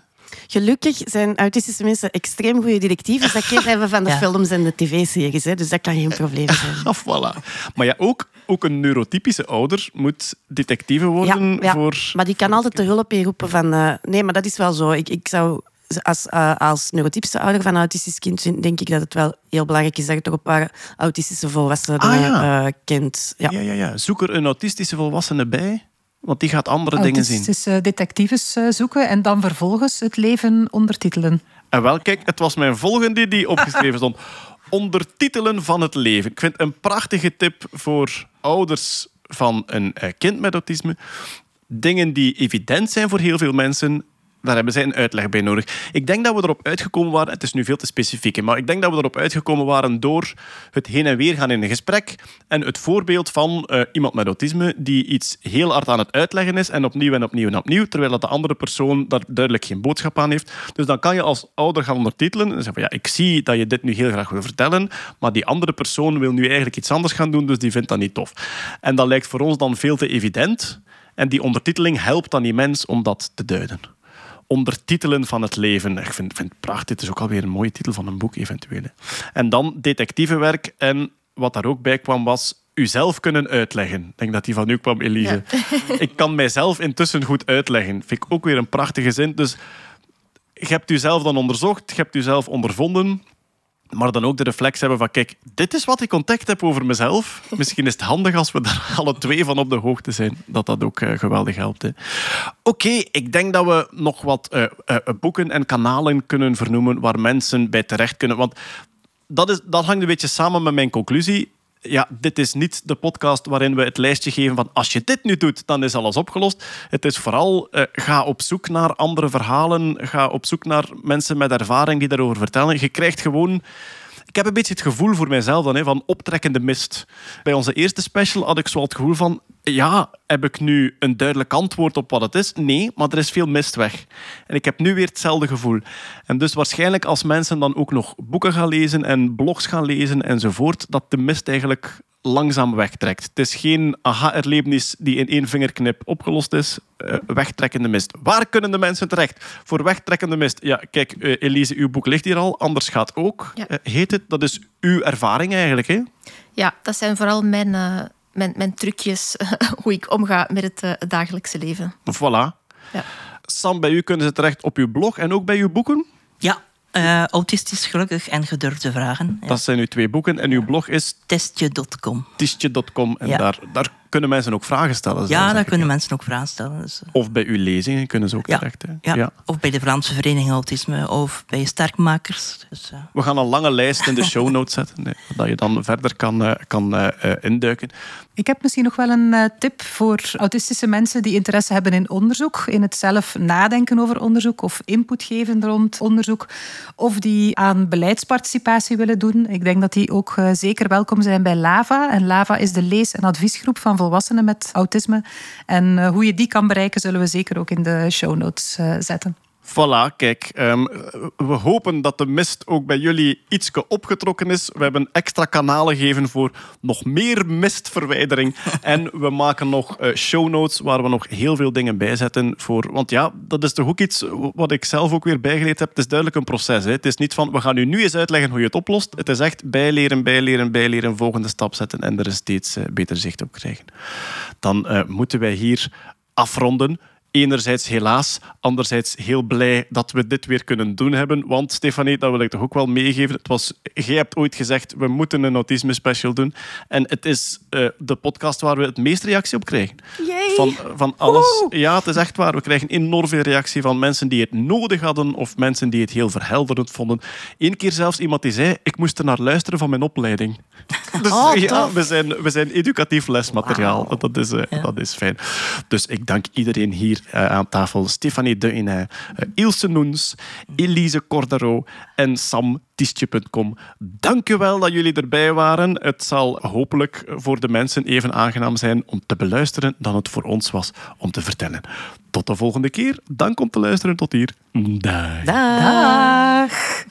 Gelukkig zijn autistische mensen extreem goede detectives. Dat kennen we van de Ja. films en de tv-series. hè, Dus dat kan geen probleem zijn. Af, voilà. Maar ja, ook, ook een neurotypische ouder moet detectieve worden Ja, ja. voor... Maar die kan altijd de hulp inroepen van... eh, nee, maar dat is wel zo. Ik, ik zou... Als, eh, als neurotypische ouder van een autistisch kind denk ik dat het wel heel belangrijk is dat je toch een paar autistische volwassenen Ah, ja. eh, kent. Ja. Ja, ja, ja. Zoek er een autistische volwassene bij, want die gaat andere dingen zien. Autistische detectives eh, zoeken en dan vervolgens het leven ondertitelen. En wel, kijk, het was mijn volgende die opgeschreven stond. Ondertitelen van het leven. Ik vind een prachtige tip voor ouders van een eh, kind met autisme. Dingen die evident zijn voor heel veel mensen, daar hebben zij een uitleg bij nodig. Ik denk dat we erop uitgekomen waren, het is nu veel te specifiek, maar ik denk dat we erop uitgekomen waren door het heen en weer gaan in een gesprek en het voorbeeld van eh, iemand met autisme die iets heel hard aan het uitleggen is en opnieuw en opnieuw en opnieuw, terwijl dat de andere persoon daar duidelijk geen boodschap aan heeft. Dus dan kan je als ouder gaan ondertitelen en zeggen van ja, ik zie dat je dit nu heel graag wil vertellen, maar die andere persoon wil nu eigenlijk iets anders gaan doen, dus die vindt dat niet tof. En dat lijkt voor ons dan veel te evident. En die ondertiteling helpt dan die mens om dat te duiden. Ondertitelen van het leven. Ik vind, vind het prachtig. Dit is ook alweer een mooie titel van een boek, eventueel. En dan detectivewerk. En wat daar ook bij kwam, was uzelf kunnen uitleggen. Ik denk dat die van u kwam, Elise. ik kan mijzelf intussen goed uitleggen. Vind ik ook weer een prachtige zin. Dus je hebt uzelf dan onderzocht, je hebt uzelf ondervonden. Maar dan ook de reflex hebben van, kijk, dit is wat ik ontdekt heb over mezelf. Misschien is het handig als we daar alle twee van op de hoogte zijn. Dat dat ook eh, geweldig helpt. Oké, ik denk dat we nog wat eh, eh, boeken en kanalen kunnen vernoemen waar mensen bij terecht kunnen. Want dat, is, dat hangt een beetje samen met mijn conclusie. Ja, dit is niet de podcast waarin we het lijstje geven van als je dit nu doet, dan is alles opgelost. Het is vooral eh, ga op zoek naar andere verhalen, ga op zoek naar mensen met ervaring die daarover vertellen. Je krijgt gewoon ik heb een beetje het gevoel voor mijzelf dan, hè, van optrekkende mist. Bij onze eerste special had ik zo het gevoel van... Ja, heb ik nu een duidelijk antwoord op wat het is? Nee, maar er is veel mist weg. En ik heb nu weer hetzelfde gevoel. En dus waarschijnlijk als mensen dan ook nog boeken gaan lezen en blogs gaan lezen enzovoort, dat de mist eigenlijk langzaam wegtrekt. Het is geen aha-erlevenis die in één vingerknip opgelost is. Eh, wegtrekkende mist. Waar kunnen de mensen terecht voor wegtrekkende mist? Ja, kijk, eh, Elise, uw boek ligt hier al. Anders gaat ook. Ja. Eh, heet het? Dat is uw ervaring eigenlijk, hè? Ja, dat zijn vooral mijn, eh, mijn, mijn trucjes hoe ik omga met het dagelijkse leven. Voilà. Ja. Sam, bij u kunnen ze terecht op uw blog en ook bij uw boeken. Ja, eh, autistisch gelukkig en gedurfde vragen. Ja. Dat zijn uw twee boeken. En uw blog is Testje.com. tistje.com. En Ja. daar, daar kunnen mensen ook vragen stellen. Ja, daar kunnen mensen ook vragen stellen. Dus, eh, Of bij uw lezingen kunnen ze ook Ja. terecht. Hè? ja. Of bij de Vlaamse Vereniging Autisme of bij Sterkmakers. Dus, eh, We gaan een lange lijst in de show notes zetten, nee, dat je dan verder kan, eh, kan induiken. Ik heb misschien nog wel een eh, tip voor autistische mensen die interesse hebben in onderzoek, in het zelf nadenken over onderzoek of input geven rond onderzoek, of die aan beleidsparticipatie willen doen. Ik denk dat die ook zeker welkom zijn bij LAVA. En LAVA is de lees- en adviesgroep van volwassenen met autisme. En eh, hoe je die kan bereiken, zullen we zeker ook in de show notes eh, zetten. Voilà, kijk. ehm, we hopen dat de mist ook bij jullie ietske opgetrokken is. We hebben extra kanalen gegeven voor nog meer mistverwijdering. en we maken nog eh, show notes waar we nog heel veel dingen bij zetten. Voor, want ja, dat is toch ook iets wat ik zelf ook weer bijgeleerd heb. Het is duidelijk een proces. Hè. Het is niet van, we gaan u nu eens uitleggen hoe je het oplost. Het is echt bijleren, bijleren, bijleren, volgende stap zetten en er steeds eh, beter zicht op krijgen. Dan eh, moeten wij hier afronden. Enerzijds helaas, anderzijds heel blij dat we dit weer kunnen doen hebben. Want Stefanie, dat wil ik toch ook wel meegeven. Het was, jij hebt ooit gezegd, we moeten een autisme special doen. En het is eh, de podcast waar we het meest reactie op krijgen. Yay! Van, van alles. Ja, het is echt waar. We krijgen enorm veel reactie van mensen die het nodig hadden of mensen die het heel verhelderend vonden. Eén keer zelfs iemand die zei, ik moest er naar luisteren van mijn opleiding. Dus Oh, ja, we zijn, we zijn educatief lesmateriaal. Dat, is, eh, Ja. dat is fijn. Dus ik dank iedereen hier eh, aan tafel. Stefanie de Inay, eh, Ilse Noens, Elise Cordero en Sam Tiestje.com. Dank u wel dat jullie erbij waren. Het zal hopelijk voor de mensen even aangenaam zijn om te beluisteren dan het voor ons was om te vertellen. Tot de volgende keer. Dank om te luisteren tot hier. Dag. Dag.